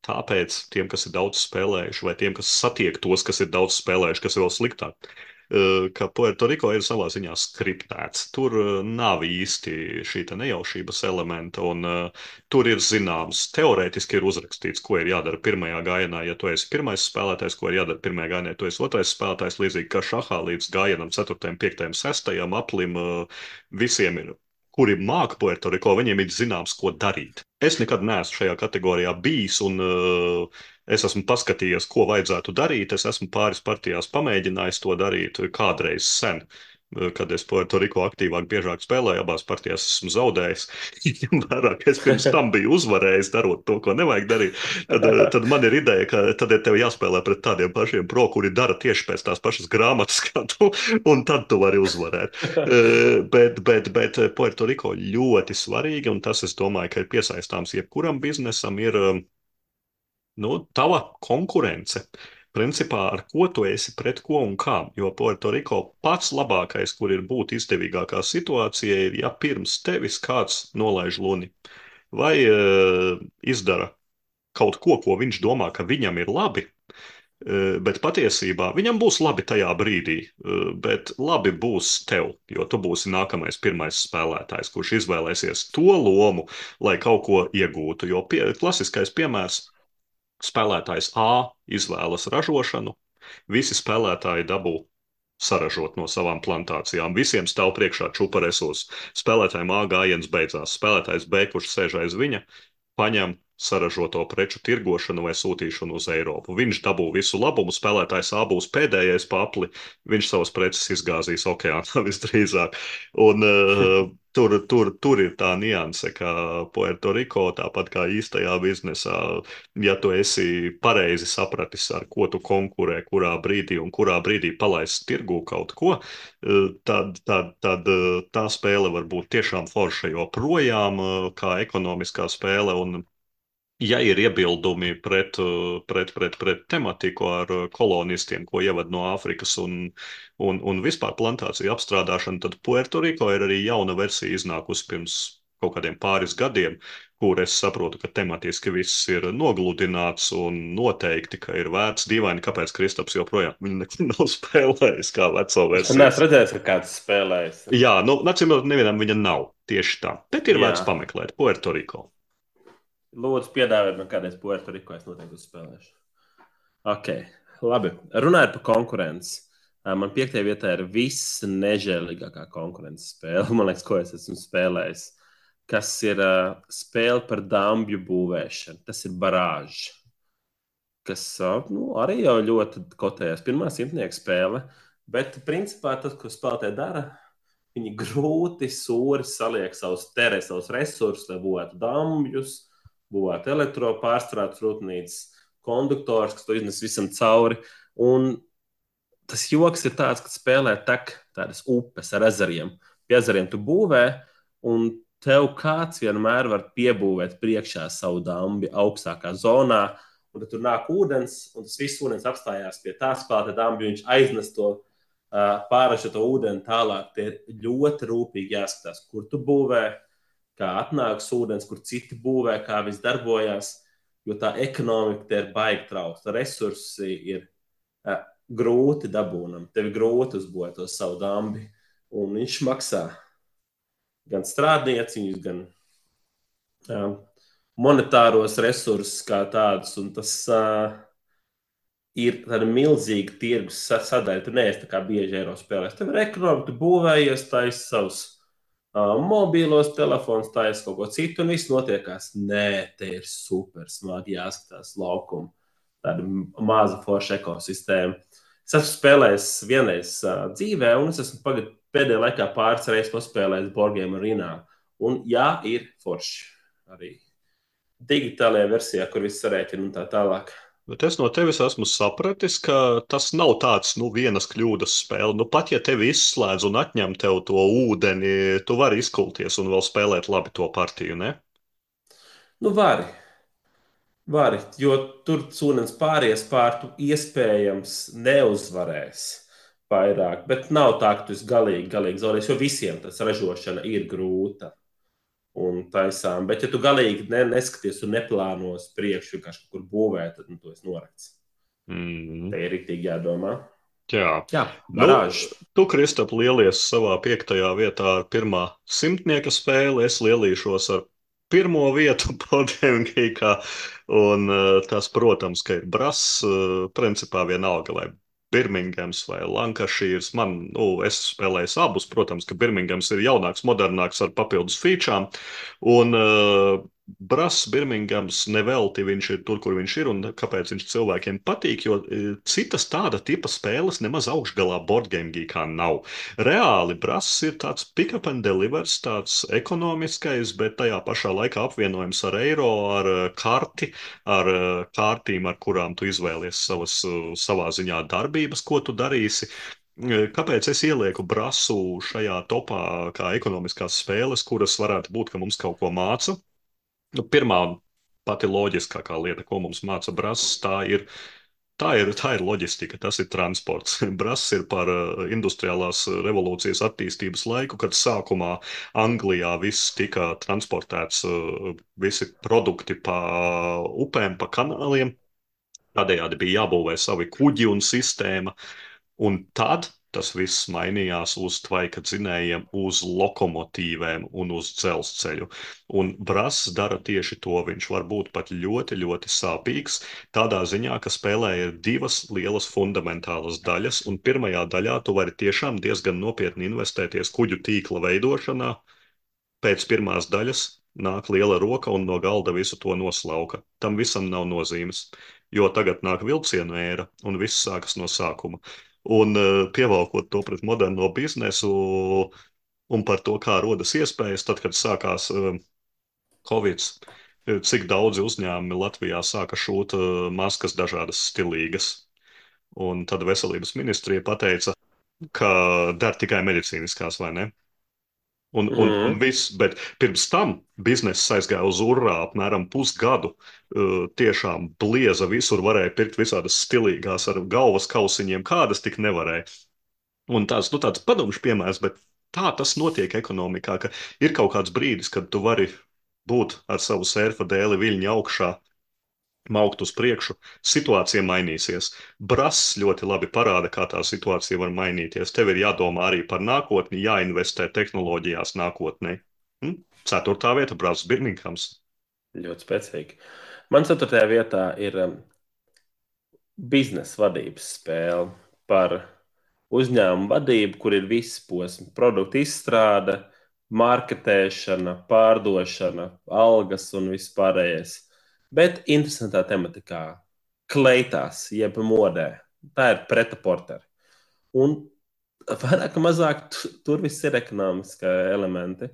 A: Tāpēc tiem, kas ir daudz spēlējuši, vai tiem, kas satiek tos, kas ir daudz spēlējuši, kas ir vēl sliktāk, eh, ka Puerto Rico ir savā ziņā skriptēts. Tur eh, nav īsti šī nejaušības elementa, un uh, tur ir zināms, teorētiski ir uzrakstīts, ko ir jādara pirmajā gājienā, ja tu esi pirmais spēlētājs, ko ir jādara pirmajā gājienā, ja tu esi otrais spēlētājs, līdzīgi kā šahā līdz gājienam 4., 5., 6. aplim, visiem ir kuri māca Puerto Rico, viņiem ir zināms, ko darīt. Es nekad neesmu šajā kategorijā bijis, un uh, es esmu paskatījies, ko vajadzētu darīt. Es esmu pāris partijās pamēģinājis to darīt kādreiz sen. Eh, kad es Puerto Riko aktīvāk, biežāk spēlēju, abās partijās esmu zaudējis. (laughs) Ka es pirms tam biju uzvarējis, darot to, ko nevajag darīt. Tad, eh, tad man ir ideja, ka tad ir tev jāspēlē pret tādiem pašiem pro, kuri dara tieši pēc tās pašas grāmatas, (laughs) kā tu, un tad tu vari uzvarēt. Eh, bet, bet, bet Puerto Riko ļoti svarīgi, un tas, es domāju, ka ir piesaistāms jebkuram biznesam, ir nu, tava konkurence. Uh, principā ar ko tu esi pret ko un kā. Jo Puerto Rico pats labākais, kur ir būt izdevīgākā situācija, ir, ja pirms tevis kāds nolaiž luni vai uh, izdara kaut ko, ko viņš domā, ka viņam ir labi. Uh, bet patiesībā viņam būs labi tajā brīdī, uh, bet labi būs tev, jo tu būsi nākamais pirmais spēlētājs, kurš izvēlēsies to lomu, lai kaut ko iegūtu. Jo pie, klasiskais piemērs Spēlētājs A izvēlas ražošanu, visi spēlētāji dabū saražot no savām plantācijām. Visiem stāv priekšā čupa resursi. Spēlētājiem A gājiens beidzās. Spēlētājs B, kurš sēž aiz viņa, paņem saražoto preču tirgošanu vai sūtīšanu uz Eiropu. Viņš dabū visu labumu, spēlētājs A būs pēdējais papli, viņš savas preces izgāzīs okeānā (laughs) visdrīzāk. Un, uh, tur, tur, tur ir tā nianse, ka Puerto Rico, tāpat kā īstajā biznesā, ja tu esi pareizi sapratis, ar ko tu konkurē, kurā brīdī un kurā brīdī palaist tirgū kaut ko, eh, tad, tad, tad eh, tā spēle var būt tiešām forša, jo projām kā ekonomiskā spēle un ja ir iebildumi pret, pret, pret, pret tematiku ar kolonistiem, ko ievada no Āfrikas un, un, un vispār plantāciju apstrādāšanu, tad Puerto Rico ir arī jauna versija iznākusi pirms kaut kādiem pāris gadiem, kur es saprotu, ka tematiski viss ir nogludināts un noteikti, ka ir vērts dīvaini, kāpēc Kristaps joprojām nekad nav spēlējis kā veco versiju.
B: Nē, es redzēju, ka kāds spēlējis.
A: Jā, nu, nacīm redzot, nevienam viņa nav tieši tā. Bet ir
B: Jā.
A: vērts pameklēt Puerto Rico.
B: Lūdzu, piedāvājiet man kādreiz Puerto Rico, es noteikti uzspēlēšu. Ok, labi. Runājot par konkurenci. Man piektajā vietā ir viss nežēlīgākā konkurences spēle, (laughs) man liekas, ko es esmu spēlējis. Kas ir uh, spēle par dambju būvēšanu. Tas ir barāžs. Kas uh, nu, arī jau ļoti kotējās. Pirmā simtnieka spēle. Bet, principā, tas, ko spēlētāji dara, viņi grūti sūri saliek savus terē, savus resursus, lai būvētu dambjus, būvētu elektropārstrādes rūpnīcas, konduktors, kas to iznes visam cauri. Un tas joks ir tāds, ka spēlē tek tādas upes ar ezeriem. Pie ezeriem tu būvē, un tev kāds vienmēr var piebūvēt priekšā savu dambi augstākā zonā. Un tad tur nāk ūdens, un tas viss ūdens apstājās pie tā spēlēta dambi. Viņš aiznes to uh, pārražoto ūdeni tālāk. Tie ir ļoti rūpīgi jāskatās, kur tu būvē, kā atnāks ūdens, kur citi būvē, kā viss darbojas. Jo tā ekonomika ir baigta trausta. Resursi ir uh, grūti dabūnam. Tev ir grūti uzbūvēt to savu dambi. Un viņš maksā gan strādnieciņus, gan uh, monetāros resursus kā tādus. Tas uh, ir tāda milzīga tirgus sa- sadaļa. Tu neesi tā kā bieži eiro spēlēs. Tev ir ekonomika, tu būvējies, taisa savus uh, mobīlos telefonus, taisa kaut ko citu, un viss notiekās. Nē, te ir super smagi jāskatās laukumu. Tāda maza forša ekosistēma. Es esmu spēlējis vienreiz uh, dzīvē, un es esmu pagad, pēdējā laikā pāris reizes paspēlējis Borgiem arīnā. Un jā, ir forši arī digitālajā versijā, kur viss sarēķina un tā tālāk.
A: Bet es no tevis esmu sapratis, ka tas nav tāds nu, vienas kļūdas spēle. Nu, pat ja tevi izslēdz un atņem tev to ūdeni, tu vari izkulties un vēl spēlēt labi to partiju. Ne?
B: Nu, vari. Vari, jo tur sūnens pāries pār, tu iespējams neuzvarēs vairāk. Bet nav tā, ka tu esi galīgi, galīgi zaudējis, jo visiem tas ražošana ir grūta un taisām. Bet, ja tu galīgi ne, neskaties un neplānos priekšu, kā kaut kur būvēt, tad nu, tu esi norakts.
A: Mm.
B: Te ir rīktīgi jādomā.
A: Jā.
B: Jā,
A: Nu,
B: garāžs.
A: Tu, Kristap, lielies savā piektajā vietā ar pirmā simtnieka spēli. Es lielīšos ar pirmo vietu (laughs) Podemgīkā. Un uh, tas, protams, ka ir brass, uh, principā vienalga, vai Birminghams vai Lankashīrs. Man, nu, es spēlēju abus, protams, ka Birminghams ir jaunāks, modernāks ar papildus featurām. Un uh, Brass Birminghams nevelti viņš ir tur, kur viņš ir, un kāpēc viņš cilvēkiem patīk, jo e, citas tāda tipa spēles nemaz augšgalā boardgame geekā nav. Reāli Brass ir tāds pick-up and delivers, tāds ekonomiskais, bet tajā pašā laikā apvienojums ar eiro, ar e, karti, ar e, kārtīm, ar kurām tu izvēlies savas, savā ziņā darbības, ko tu darīsi. Kāpēc es ielieku brasu šajā topā, kā ekonomiskās spēles, kuras varētu būt, ka mums kaut ko māca? Nu, pirmā pati loģiskākā lieta, ko mums māca Brass, tā ir, tā ir, tā ir loģistika, tas ir transports. (laughs) Brass ir par uh, industriālās revolūcijas attīstības laiku, kad sākumā Anglijā viss tika transportēts, uh, visi produkti pa upēm, pa kanāliem. Tādējādi bija jābūvē savi kuģi un sistēma. Un tad tas viss mainījās uz tvaika dzinējiem, uz lokomotīvēm un uz dzelzceļu. Un Brass dara tieši to. Viņš var būt pat ļoti, ļoti sāpīgs. Tādā ziņā, ka spēlē ir divas lielas fundamentālas daļas, un pirmajā daļā tu vari tiešām diezgan nopietni investēties kuģu tīkla veidošanā. Pēc pirmās daļas nāk liela roka un no galda visu to noslauka. Tam visam nav nozīmes, jo tagad nāk vilcienu ēra un viss sākas no sākuma. Un uh, pievelkot to pret moderno biznesu un par to, kā rodas iespējas, tad, kad sākās uh, Covid, uh, cik daudzi uzņēmumi Latvijā sāka šūt maskas dažādas stilīgas. Un tad veselības ministrija pateica, ka der tikai medicīniskās, vai ne? Un, un,
B: Mhm.
A: un viss, bet pirms tam biznesa aizgāja uz urā apmēram pusgadu. Uh, tiešām blieza visur, varēja pirkt visādas stilīgās ar galvas kausiņiem, kādas tik nevarēja. Un tāds, nu, tāds padomšu piemērs, bet tā tas notiek ekonomikā, ka ir kaut kāds brīdis, kad tu vari būt ar savu sērfa dēli viļņu augšā, maukt uz priekšu, situācija mainīsies. Brass ļoti labi parāda, kā tā situācija var mainīties. Tev ir jādomā arī par nākotni, jāinvestē tehnoloģijās nākotnē. Hm? Ceturtā vieta - Brass Birminghams.
B: Ļoti spēcīgi. Man ceturtajā vietā ir um, biznesa vadības spēle par uzņēmumu vadību, kur ir viss posms, produktu izstrāde, marketēšana, pārdošana, algas un viss pārējais. Bet interesantā tematikā, kleitās, jeb modē. Tā ir pretaporteri. Un vairāk vai mazāk tur viss ir ekonomiskie elementi.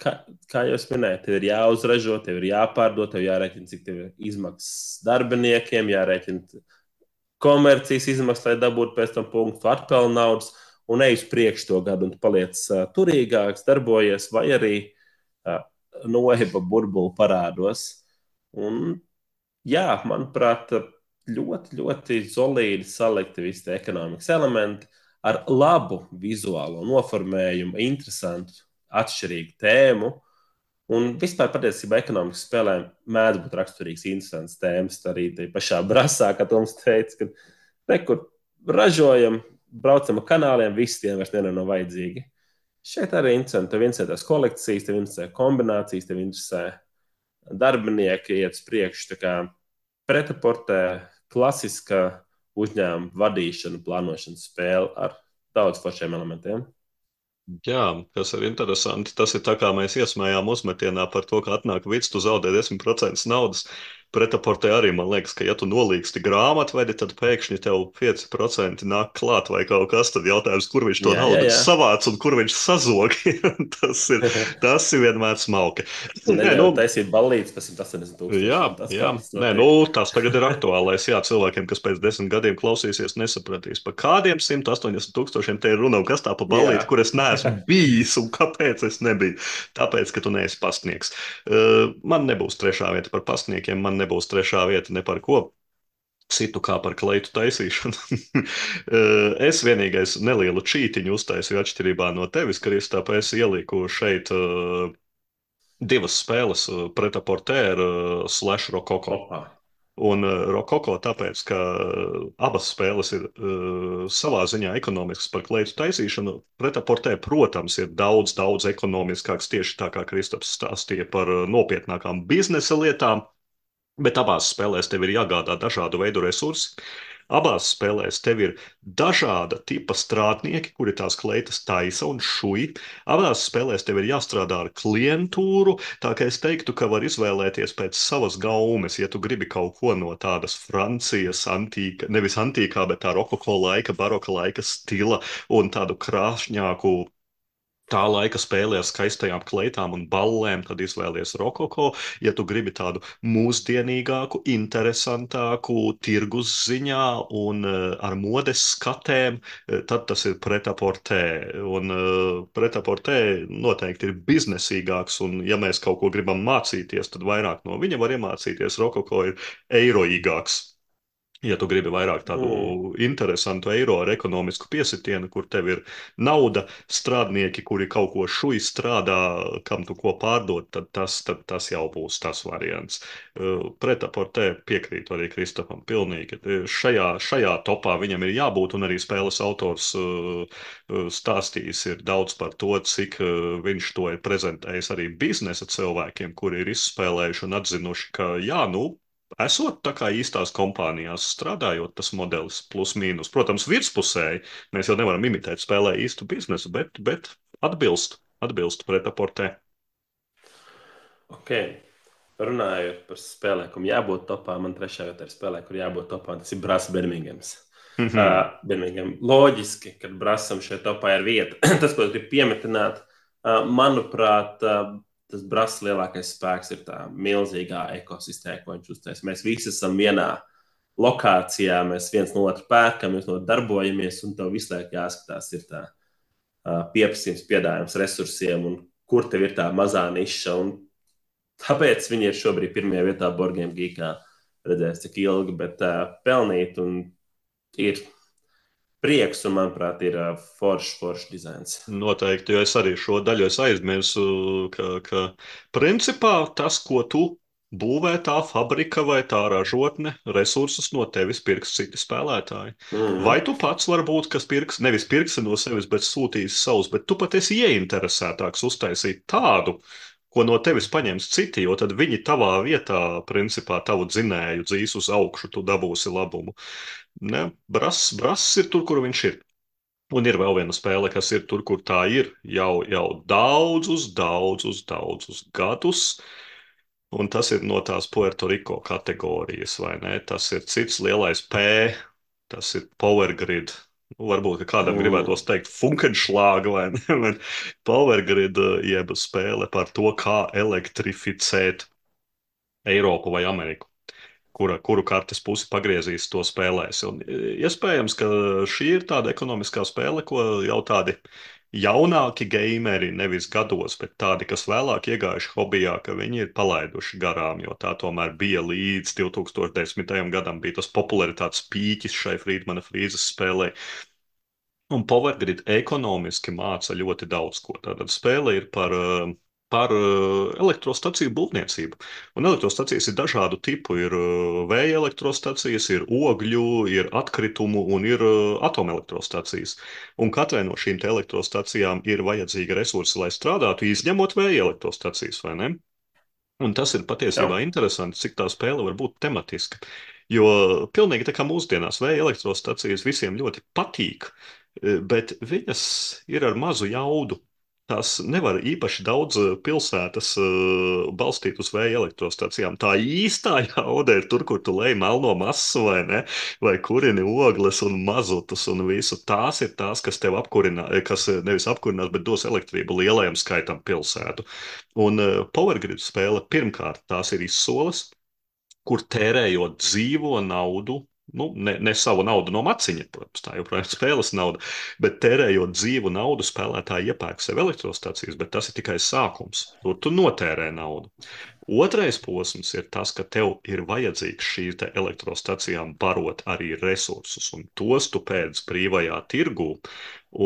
B: Kā, kā jau minēju, tev ir jāuzražo, tev ir jāpārdod, tev jārēķina, cik tev ir izmaksas darbiniekiem, jārēķina komercijas izmaksas, lai dabūtu pēc tam punktu atpelnu naudas un ej uz priekšu to gadu, un tu paliec uh, turīgāks, darbojies, vai arī uh, noiba burbuli parādos. Un, jā, manuprāt, ļoti, ļoti solīdi salikti visi tie ekonomikas elementi ar labu vizuālo noformējumu, interesantu atšķirīgu tēmu. Un vispār patiesībā ekonomikas spēlēm mēdz būt raksturīgs, interesants tēmas. Arī tajā pašā brasā, kā Toms teica, ka nekur ražojam, braucam ar kanāliem, visi tie vairs nav vajadzīgi. Šeit arī interesanti. Tev interesē tās kolekcijas, tev interesē kombinācijas, tev interesē darbinieki, iet uz priekšu. Pretaportē klasiska uzņēmuma vadīšana, plānošanas spēle ar daudz foršiem elementiem.
A: Jā, kas ir interesanti, tas ir tā kā mēs iesmējām uzmetienā par to, ka atnāk vids, tu zaudē 10% naudas. Pretaportē arī man liekas, ka ja tu nolīgsti grāmatvedi, tad pēkšņi tev 5% nāk klāt vai kaut kas. Tad jautājums, kur viņš to jā, naudu jā, jā. savāc un kur viņš sazog, (laughs) tas, ir, (laughs) tas ir vienmēr smalki.
B: Nē, nu, tas ir balīts, pēc 180 tūkstoši.
A: Jā, tas, jā. Nē, nu, tas tagad ir aktuālais. Jā, cilvēkiem, kas pēc desmit gadiem klausīsies, nesapratīs, par kādiem 180 tūkstošiem te ir runa un kas tā pa balīti, kur es neesmu (laughs) bijis un kāpēc es nebiju. Tāpēc, ka tu neesi pastnieks. Uh, man nebūs trešā vieta par pastniekiem. Man nebūs trešā vieta ne par ko citu kā par kleitu taisīšanu. (laughs) es vienīgais nelielu čītiņu uztaisīju atšķirībā no tevis, Kristap, es ieliku šeit uh, divas spēles uh, pretaportēru uh, slash rokoko. Opa. Un rokoko tāpēc, ka abas spēles ir uh, savā ziņā ekonomiskas par kleitu taisīšanu. Pretaportē, protams, ir daudz, daudz ekonomiskāks tieši tā kā Kristaps stāstīja par nopietnākām biznesa lietām. Bet abās spēlēs tev ir jāgādā dažādu veidu resursi. Abās spēlēs tev ir dažāda tipa strādnieki, kuri tās kleitas taisa un šuj. Abās spēlēs tev ir jāstrādā ar klientūru, tā kā es teiktu, ka var izvēlēties pēc savas gaumes, ja tu gribi kaut ko no tādas Francijas antīka, nevis antīkā, bet tā rokoko laika, baroka laika stila un tādu krāšņāku tā laika spēlē ar skaistajām kleitām un ballēm, tad izvēlies rokoko. Ja tu gribi tādu mūsdienīgāku, interesantāku, tirgus ziņā un uh, ar modes skatēm, uh, tad tas ir pretaportē. Un uh, pretaportē noteikti ir biznesīgāks, un ja mēs kaut ko gribam mācīties, tad vairāk no viņa var iemācīties. Rokoko ir eiroīgāks. Ja tu gribi vairāk tādu mm. interesantu eiro ar ekonomisku piesitienu, kur tev ir nauda, strādnieki, kuri kaut ko šuj strādā, kam tu ko pārdod, tad tas, tad tas jau būs tas variants. Pretaportē piekrītu arī Kristofam pilnīgi. Šajā, šajā topā viņam ir jābūt, un arī spēles autors stāstījis ir daudz par to, cik viņš to ir prezentējis arī biznesa cilvēkiem, kuri ir izspēlējuši un atzinuši, ka jā, nu, esot tā kā īstās kompānijās strādājot, tas modelis plus mīnus. Protams, virspusēji mēs jau nevaram imitēt spēlē īstu biznesu, bet, bet atbilst, atbilst pretaportē.
B: Ok. Runājot par spēlēm, kam jābūt topā, man trešā vietā ir spēlē, kur jābūt topā. Tas ir Brāzis Birminghams. Mm -hmm. uh, Birmingham. Loģiski, ka Brāzam šeit topā ir vieta. (clears throat) tas, ko gribu piemetināt, uh, manuprāt, uh, tas brāzis lielākais spēks ir tā milzīgā ekosistēma, ko viņš uztais. Mēs visi esam vienā lokācijā, mēs viens no otra pērkam, mēs no darbojamies, un tev visu laiku jāskatās, ir tā pieprasījums, piedāvājums resursiem, un kur tev ir tā mazā niša. Tāpēc viņi ir šobrīd pirmajā vietā Borgiem Gīkā. Redzēs, cik ilgi, bet uh, pelnīt un ir prieks, un, manuprāt, ir foršs, foršs dizains.
A: Noteikti, jo es arī šo daļu aizmirsu, ka, ka principā tas, ko tu būvē tā fabrika vai tā ražotne, resursus no tevis pirks citi spēlētāji. Mm. Vai tu pats varbūt, kas pirks, nevis pirksi no sevis, bet sūtīs savus, bet tu pat esi ieinteresētāks uztaisīt tādu, ko no tevis paņems citi, jo tad viņi tavā vietā, principā, tavu dzinēju dzīs uz augšu, tu dabūsi labumu. Ne? Brass, brass ir tur, kur viņš ir. Un ir vēl viena spēle, kas ir tur, kur tā ir jau, jau daudzus, daudzus, daudzus gadus. Un tas ir no tās Puerto Rico kategorijas, vai ne? Tas ir cits lielais P, tas ir Power Grid. Varbūt kādam mm. gribētos teikt, funkenšlāga vai ne? (laughs) Power Grid jeb spēle par to, kā elektrificēt Eiropu vai Ameriku kura, kuru kartes pusi pagriezīs, to spēlēs. Un, iespējams, ka šī ir tāda ekonomiskā spēle, ko jau tādi jaunāki gameri, nevis gados, bet tādi, kas vēlāk iegājuši hobijā, ka viņi ir palaiduši garām, jo tā tomēr bija līdz 2010. gadam, bija tas popularitātes pīķis šai Friedmana frīzes spēlē. Un Powergrid ekonomiski māca ļoti daudz ko. Tātad spēle ir par uh, par uh, elektrostaciju būvniecību. Un elektrostacijas ir dažādu tipu. Ir uh, vēja elektrostacijas, ir ogļu, ir atkritumu un ir uh, atomelektrostacijas. Un katrai no šīm elektrostacijām ir vajadzīga resursi, lai strādātu, izņemot vēja elektrostacijas, vai ne? Un tas ir patiesībā Jā. interesanti, cik tā spēle var būt tematiska. Jo pilnīgi tā kā mūsdienās vēja elektrostacijas visiem ļoti patīk, bet viņas ir ar mazu jaudu. Tās nevar īpaši daudz eh, pilsētas uh, balstīt uz vēja elektrostacijām. Tā īstā jauda ir tur, kur tu lej melno masu vai ne, vai kurini ogles un mazutus un visu. Tās ir tās, kas tev apkurinā, eh, kas nevis apkurinās, bet dos elektrību lielajam skaitam pilsētu. Un uh, Powergrid spēle pirmkārt tās ir izsoles, kur tērējot dzīvo naudu nu, ne, ne savu naudu no maciņa, protams, tā joprojām ir (laughs) spēles nauda, bet tērējot dzīvu naudu, spēlētāji iepērk sev elektrostacijas, bet tas ir tikai sākums. Tur tu notērē naudu. Otrais posms ir tas, ka tev ir vajadzīgs šīs elektrostacijām barot arī resursus, un tos tu pēc brīvajā tirgū,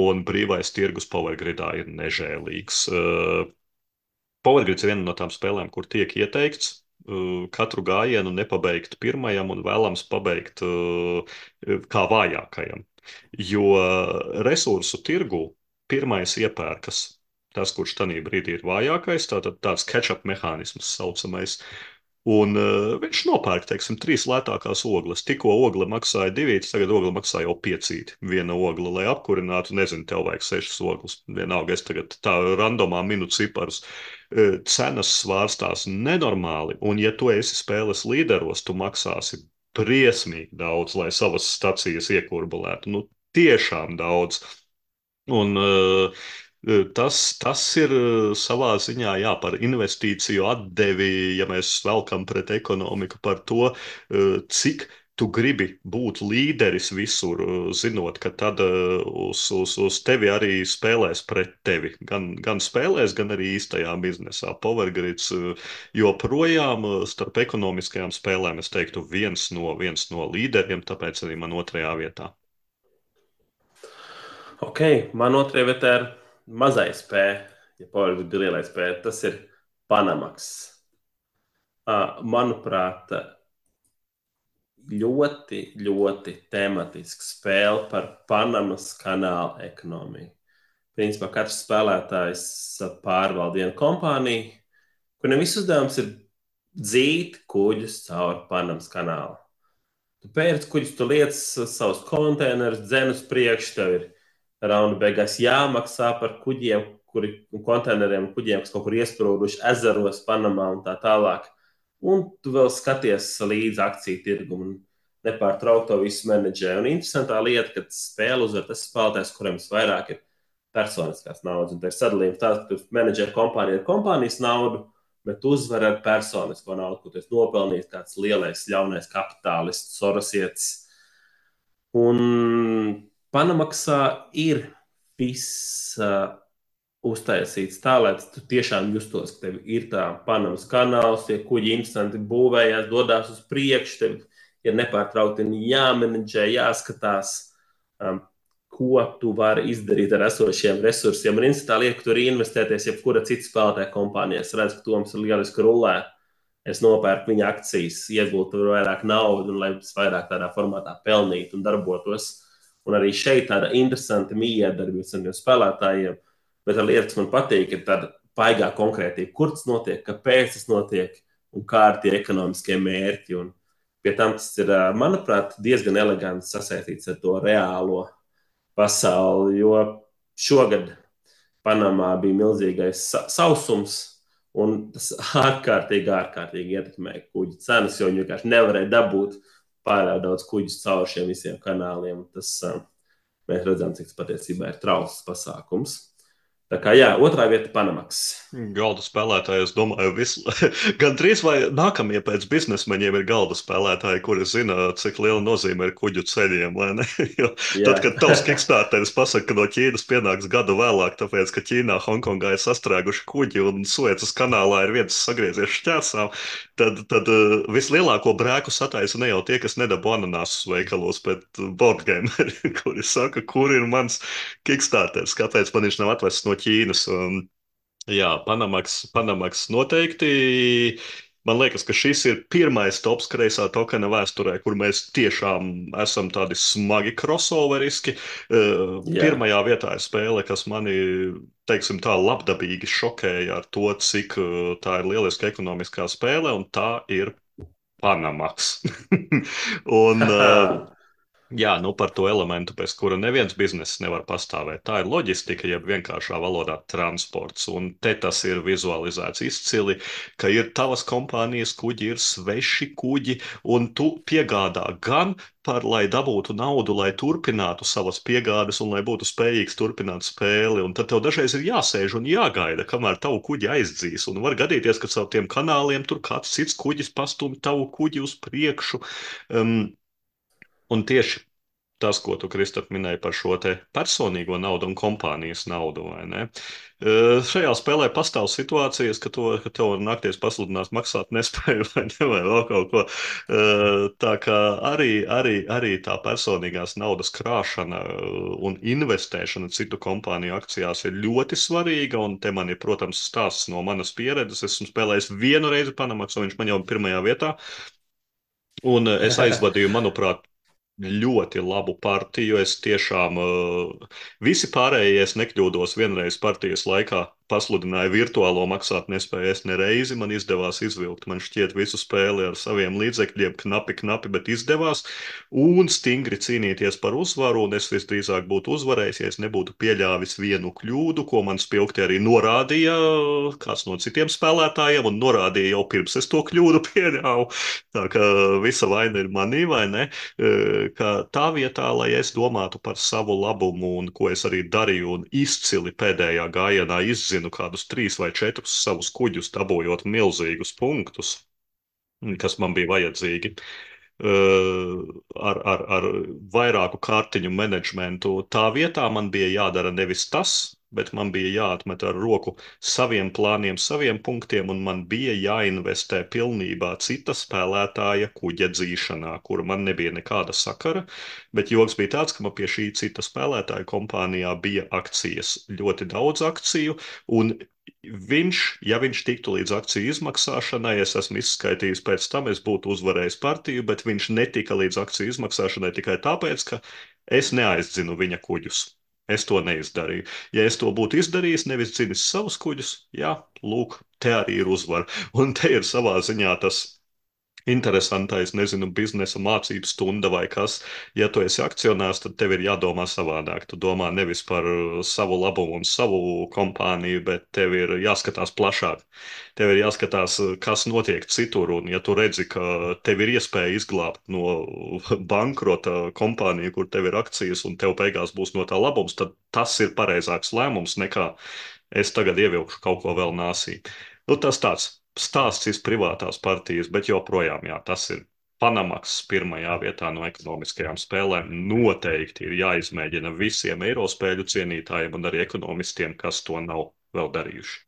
A: un brīvais tirgus Powergridā ir nežēlīgs. Powergrids ir viena no tām spēlēm, kur tiek ieteikts katru gājienu nepabeigt pirmajam un vēlams pabeigt kā vājākajam. Jo resursu tirgu pirmais iepērkas tas, kurš tajā brīdī ir vājākais, tātad tāds catch-up mehānisms saucamais. Un uh, viņš nopērk, teiksim, trīs lētākās ogles. Tikko ogle maksāja divi, tagad ogle maksā jau piecīti. Viena ogle, lai apkurinātu, nezinu, tev vajag sešas ogles. Vienalga, es tagad tā randomā minu ciparus. Uh, cenas svārstās nenormāli, un ja tu esi spēles līderos, tu maksāsi briesmīgi daudz, lai savas stacijas iekurbulētu. Nu, tiešām daudz. Un, uh, Tas, tas ir savā ziņā jā, par investīciju atdevi, ja mēs velkam pret ekonomiku, par to, cik tu gribi būt līderis visur, zinot, ka tad uz, uz, uz tevi arī spēlēs pret tevi. Gan, gan spēlēs, gan arī īstajā biznesā. Powergrids joprojām starp ekonomiskajām spēlēm, es teiktu, viens no, viens no līderiem, tāpēc arī man otrajā vietā.
B: Ok, man otrajā vietā ir mazais spēle, ja Powergrids ir lielais spēle, tas ir Panamaks. Manuprāt, ļoti, ļoti tematisks spēle par Panamas kanāla ekonomiju. Principā katrs spēlētājs pārvalda vienu kompāniju, kuriem viss uzdevums ir dzīt kuģus cauri Panamas kanālu. Tu pērci kuģus, tu liec savus konteinerus, dzenus priekš, tev ir raunda beigās jāmaksā par kuģiem, kuri konteineriem, kuģiem, kas kaut kur iesprūduši ezeros, Panamā un tā tālāk un tu vēl skaties līdzi akciju tirgumu un nepārtraukti to visu menedžē. Un interesantā lieta, ka spēle uzvar tas spēlētājs, kuriem visvairāk ir personiskās naudas. Un tā ir sadalījums tāds, ka tu menedžē kompāniju ar kompānijas naudu, bet uzvar ar personisko naudu, ko tu esi nopelnījis kāds lielais, ļaunais kapitālists, sorosietis. Un Panamaksā ir viss uh, uztaisīts tā, lai tu tiešām justos, ka tev ir tā Panamas kanāls, tie kuģi instanti būvējās, dodas uz priekšu, tev ir nepārtraukti jāmenedžē, jāskatās. Um, ko tu vari izdarīt ar esošiem resursiem. Un institūtā liek tur investēties jebkura cita spēlētāja kompānijā. Es redzu, ka Toms ir lieliski rulē. Es nopērku viņa akcijas, iegūtu vairāk naudas, un lai es vairāk tādā formātā pelnītu un darbotos. Un arī šeit tāda interesanta miedarbība ar saviem spēlētājiem. Bet tā lieta, kas man patīk, ir tāda paigā konkrētība, kur tas notiek, kāpēc tas notiek un kā ir tie ekonomiskie mērķi. Un pie tam tas ir, manuprāt, diezgan eleganti sasaistīts ar to reālo pasauli, jo šogad Panamā bija milzīgais sausums, un tas (laughs) ārkārtīgi, ārkārtīgi ietekmēja kuģu cenas, jo viņi vienkārši nevarēja dabūt pārāk daudz kuģus caur šiem visiem kanāliem. Tas, mēs redzam, cik tas patiesībā ir trausls pasākums. Tā kā jā, otrā vieta - Panamaks.
A: Galda spēlētāji, es domāju, visu, (laughs) gan drīz vai nākamie pēc biznesmeņiem ir galda spēlētāji, kuri zina, cik liela nozīme ir kuģu ceļiem. (laughs) tad, kad tavs kickstarteris pasaka, ka no Ķīnas pienāks gadu vēlāk, tāpēc, ka Ķīnā, Hongkongā ir sastrēguši kuģi un Suecas kanālā ir viens sagriezies šķērsām, tad, tad uh, vislielāko brēku sataisa ne jau tie, kas nedabū ananāsus veikalos, bet boardgameri, (laughs) kuri saka, kur ir mans kickstarteris, kāpēc man viņš nav atvests no Ķīnas. Un, jā, Panamaks, Panamaks noteikti. Man liekas, ka šis ir pirmais tops kreisā tokena vēsturē, kur mēs tiešām esam tādi smagi crossoveriski. Uh, Jā. Pirmajā vietā ir spēle, kas mani, teiksim, tā labdabīgi šokēja ar to, cik uh, tā ir lieliska ekonomiskā spēle, un tā ir Panamaks. (laughs) un, uh, (laughs) Jā, nu par to elementu, bez kura neviens bizness nevar pastāvēt. Tā ir loģistika, jeb vienkāršā valodā transports. Un te tas ir vizualizēts izcili, ka ir tavas kompānijas kuģi, ir sveši kuģi, un tu piegādā gan par, lai dabūtu naudu, lai turpinātu savas piegādes un lai būtu spējīgs turpināt spēli. Un tad tev dažreiz ir jāsēž un jāgaida, kamēr tavu kuģi aizdzīs. Un var gadīties, ka caur tiem kanāliem tur kāds cits kuģis pastumj tavu kuģi uz priekšu. Um, Un tieši tas, ko tu, Kristap, minēji par šo personīgo naudu un kompānijas naudu. Šajā spēlē pastāv situācijas, ka, to, ka tev var nakties pasludināt maksāt nespēju (laughs) vai, ne, vai vēl kaut ko. Tā kā arī, arī, arī tā personīgās naudas krāšana un investēšana citu kompāniju akcijās ir ļoti svarīga. Un te man ir, protams, stāsts no manas pieredzes. Esmu spēlējis vienu reizi Panamaksu, viņš man jau pirmajā vietā. Un es aizvadīju, manuprāt, ļoti labu partiju. Es tiešām uh, visi pārējie, es nekļūdos, vienreiz partijas laikā pasludināja virtuālo maksātnespēju. Es nereizi man izdevās izvilkt, man šķiet, visu spēli ar saviem līdzekļiem, knapi, knapi, bet izdevās un stingri cīnīties par uzvaru. Un es visdrīzāk būtu uzvarējis, ja es nebūtu pieļāvis vienu kļūdu, ko man spilgti arī norādīja kāds no citiem spēlētājiem, un norādīja jau pirms es to kļūdu (laughs) pieļāvu. Tā kā visa vaina ir manī, vai ne? Ka tā vietā, lai es domātu par savu labumu, un ko es arī darīju, un izcili pēdējā gājienā izzinu, nezinu, kādus trīs vai četrus savus kuģus, dabūjot milzīgus punktus, kas man bija vajadzīgi. Uh, ar, ar, ar vairāku kārtiņu menedžmentu. Tā vietā man bija jādara nevis tas, bet man bija jāatmet ar roku saviem plāniem, saviem punktiem, un man bija jāinvestē pilnībā cita spēlētāja kuģa dzīšanā, kura man nebija nekāda sakara. Bet joks bija tāds, ka man pie šī cita spēlētāja kompānijā bija akcijas, ļoti daudz akciju, un Viņš, ja viņš tiktu līdz akciju izmaksāšanai, es esmu izskaidrojis, pēc tam es būtu uzvarējis partiju, bet viņš netika līdz akciju izmaksāšanai tikai tāpēc, ka es neaizdzinu viņa kuģus. Es to neizdarīju. Ja es to būtu izdarījis, nevis dzinis savus kuģus, jā, lūk, te arī ir uzvara. Un te ir savā ziņā tas interesantais, nezinu, biznesa mācību stunda vai kas. Ja tu esi akcionārs, tad tev ir jādomā savādāk. Tu domā nevis par savu labumu un savu kompāniju, bet tev ir jāskatās plašāk. Tev ir jāskatās, kas notiek citur. Un, ja tu redzi, ka tev ir iespēja izglābt no bankrota kompāniju, kur tev ir akcijas un tev beigās būs no tā labums, tad tas ir pareizāks lēmums nekā es tagad ievilkšu kaut ko vēl nāsī. Nu, tas tāds stāsts privātās partijas, bet joprojām jā, tas ir Panamaks pirmajā vietā no ekonomiskajām spēlēm. Noteikti ir jāizmēģina visiem eirospēļu cienītājiem un arī ekonomistiem, kas to nav vēl darījuši.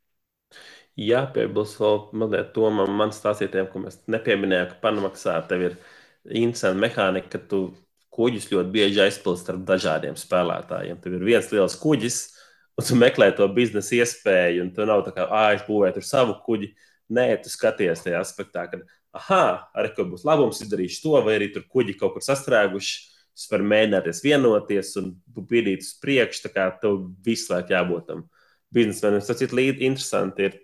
B: Jā, piebilst vēl mazliet to man stāstītiem, ko mēs nepieminējām, ka Panamaksā tev ir interesanta mehānika, ka tu kuģus ļoti bieži aizpildīt starp dažādiem spēlētājiem. Tur ir viens liels kuģis, un tu meklē to biznesa iespēju, un tu nav tā kā, ah, es būvēju tur savu kuģi. Nē, tu skaties tajā aspektā, ka, ah, arī kur būs labums, izdarīšu to, vai arī tur kuģi kaut kur sastrēguši. Es varu mēģināties vienoties un pildīt uz priekšu, tā kā tev visu laiku jābūt tam biznesmenim. Tas ir līdzi interesanti. Ir,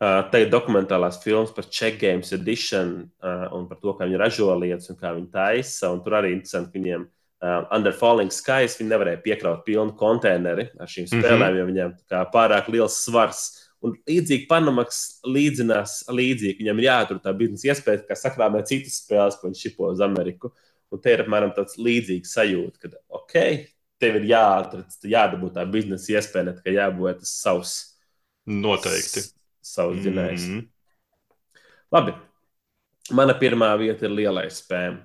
B: Uh, ir dokumentālās filmas par Check Games Edition uh, un par to, kā viņi ražo lietas un kā viņi taisa. Tur arī interesanti, viņiem uh, Under Falling Skies viņi nevarēja piekraut pilnu konteineri ar šīm spēlēm, mm -hmm. jo viņiem pārāk liels svars. Un līdzīgi Panamaks līdzinās līdzīgi. Viņam ir jāatur tā biznesa iespēja, kā sakrāmē citas spēles, ko viņš šipo uz Ameriku. Un te ir apmēram tāds līdzīgs sajūta, ka, ok, tev ir jāatrod, jādabū tā biznesa iespēja, ne tikai jābūt tas savs.
A: Noteikti
B: savus dzinējus. Mm -hmm. Labi. Mana pirmā vieta ir lielais spēle,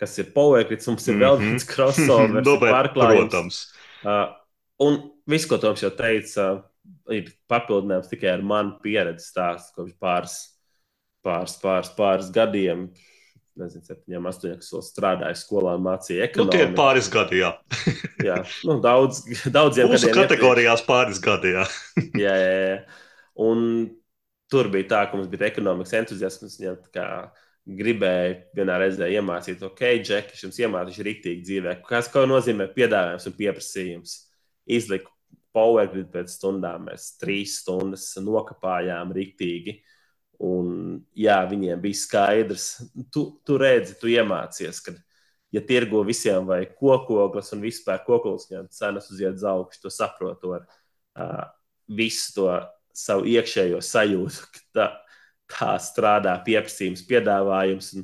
B: kas ir Powergrits. Mums ir mm -hmm. vēl viens (laughs) crossover,
A: pārklājums. Protams.
B: Uh, un viss, ko Toms jau teica, ir papildinājums tikai ar manu pieredzi stāstu kopš pāris, pāris, pāris, pāris gadiem. Nezinu, septiņiem, astoņiem, kas vēl strādāja skolā, mācīja ekonomiku.
A: Nu, tie ir pāris gadi, jā. (laughs)
B: jā, nu, daudz, daudziem
A: Mūsu gadiem. kategorijās ieprie... pāris gadi, jā. (laughs)
B: jā, jā, jā. Un tur bija tā, ka mums bija ekonomikas entuziasms. Viņa gribēja vienā reizē iemācīt, ok, Džeki, jums iemācīšu rīktīgi dzīvē. Kas ko nozīmē piedāvājums un pieprasījums? Izliku PowerGrid pēc stundām. Mēs trīs stundas nokāpājām rīktīgi. Un, jā, viņiem bija skaidrs, tu, tu redzi, tu iemācies, ka, ja tirgo visiem vai kokoglas un vispār kokoglas, ja cenas uziet uz augšu, tu saproti to ar uh, visu to savu iekšējo sajūtu, ka tā, tā strādā pieprasījums, piedāvājums.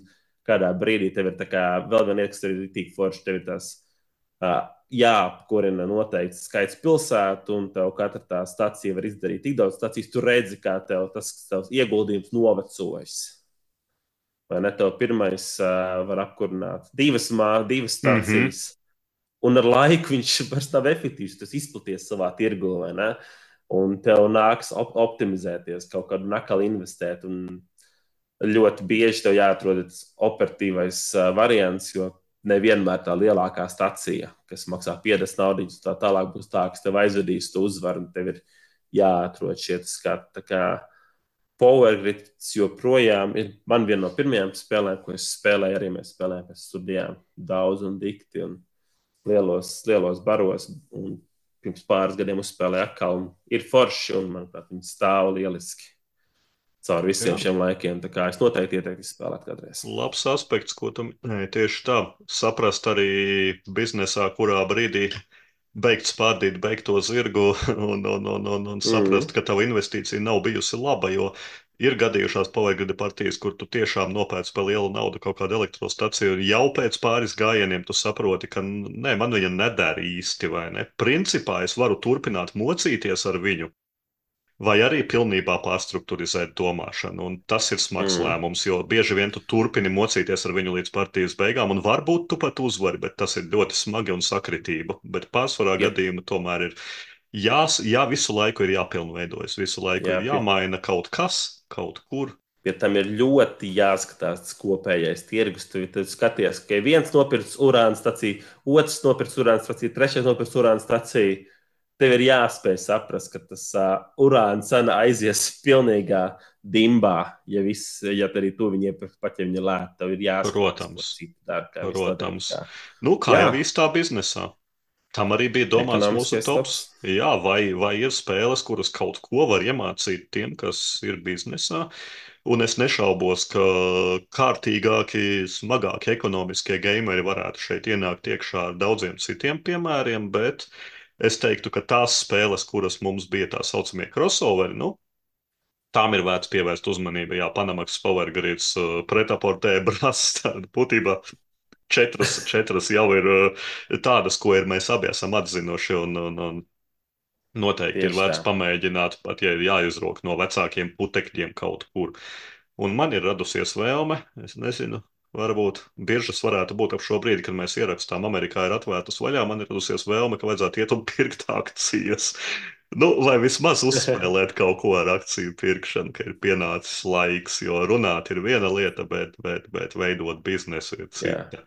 B: Kādā brīdī tev ir vēl viena lieta, kas ir tik forša. Tev ir tas uh, jāapkurina noteikts skaits pilsētu, un tev katra tā stācija var izdarīt tik daudz stācijas. Tu redzi, kā tev tas tavs ieguldījums novecojas. Vai ne? Tev pirmais uh, var apkurināt divas, mā, divas stācijas. Mm -hmm. Un ar laiku viņš (laughs) vairs nav efektīvs. Tas izplaties savā tirgu, vai ne? Un tev nāks op optimizēties, kaut kādu nakalu investēt. Ļoti bieži tev jāatrod operatīvais uh, variants, jo nevienmēr tā lielākā stacija, kas maksā 50 naudas, tā tālāk būs tā, kas tev aizvedīs to uzvaru. Tev ir jāatrod šie skati. Power Grids joprojām ir man viena no pirmajām spēlēm, ko es spēlēju. Arī mēs spēlējām pēc studijām daudz un dikti un lielos, lielos baros. Un pirms pāris gadiem uzspēlēja atkal. Ir forši, un manuprāt, viņi stāv lieliski caur visiem Jā. šiem laikiem. Tā kā es noteikti ieteiktu izspēlēt kādreiz.
A: Labs aspekts, ko tu minēji. Tieši tā, saprast arī biznesā, kurā brīdī beigt spārdīt, beigt to zirgu (laughs) un, un, un, un, un saprast, mm. ka tava investīcija nav bijusi laba. Jo ir gadījušās pavaigada partijas, kur tu tiešām nopērci par lielu naudu kaut kādu elektrostaciju, un jau pēc pāris gājieniem tu saproti, ka nē, man viņa nedara īsti, vai ne? Principā es varu turpināt mocīties ar viņu. Vai arī pilnībā pārstruktūrizēt domāšanu. Un tas ir smags mm. lēmums, jo bieži vien tu turpini mocīties ar viņu līdz partijas beigām, un varbūt tu pat uzvari, bet tas ir ļoti smagi un sakritība. Bet pārsvarā yep. gadījumā tomēr ir jā, jā, visu laiku ir jāpilnveidojas, visu laiku jā, ir jāmaina kaut kas, kaut kur.
B: Ja tam ir ļoti jāskatās tas kopējais tirgus, tad tu skaties, ka viens nopirks urāna staciju, otrs nopirks urāna staciju, trešais nopirks urāna staciju. Tev ir jāspēj saprast, ka tas uh, urāna cena aizies (laughs) pilnīgā dimbā, ja, viss, ja arī tu viņiem pat ja viņi lēta, tev ir jāsaprot.
A: Protams, dar, protams. Kā. Nu, kā Jā. jau viss tā biznesā. Tam arī bija domāts mūsu tops. Jā, vai, vai ir spēles, kuras kaut ko var iemācīt tiem, kas ir biznesā. Un es nešaubos, ka kārtīgāki, smagāki ekonomiskie gameri varētu šeit ienākt iekšā ar daudziem citiem piemēriem, bet es teiktu, ka tās spēles, kuras mums bija tā saucamie crossoveri, nu, tām ir vērts pievērst uzmanību. Jā, Panamax Power Grids, uh, pretaportē, (laughs) brāzs, tāda būtībā četras, četras jau ir uh, tādas, ko ir mēs abi esam atzinuši. Un, un, un noteikti Tieši ir vērts tā. pamēģināt, pat ja ir jāizrok no vecākiem putekļiem kaut kur. Un man ir radusies vēlme, es nezinu, varbūt biržas varētu būt ap šo brīdi, kad mēs ierakstām, Amerikā ir atvērtas vaļā. Man ir radusies vēlme, ka vajadzētu iet un pirkt akcijas. Nu, vai vismaz uzspēlēt kaut ko ar akciju pirkšanu, ka ir pienācis laiks, jo runāt ir viena lieta, bet, bet, bet veidot biznesu ir cita. Jā.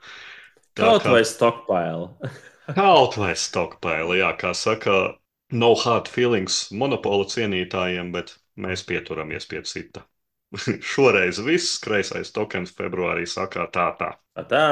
B: Kaut kā... vai stockpile. (laughs)
A: kaut vai stockpile, jā, kā saka, no hard feelings monopolu cienītājiem, bet mēs pieturamies pie cita. (laughs) Šoreiz viss kreisais tokens februārī sakā tā tā.
B: Tā tā.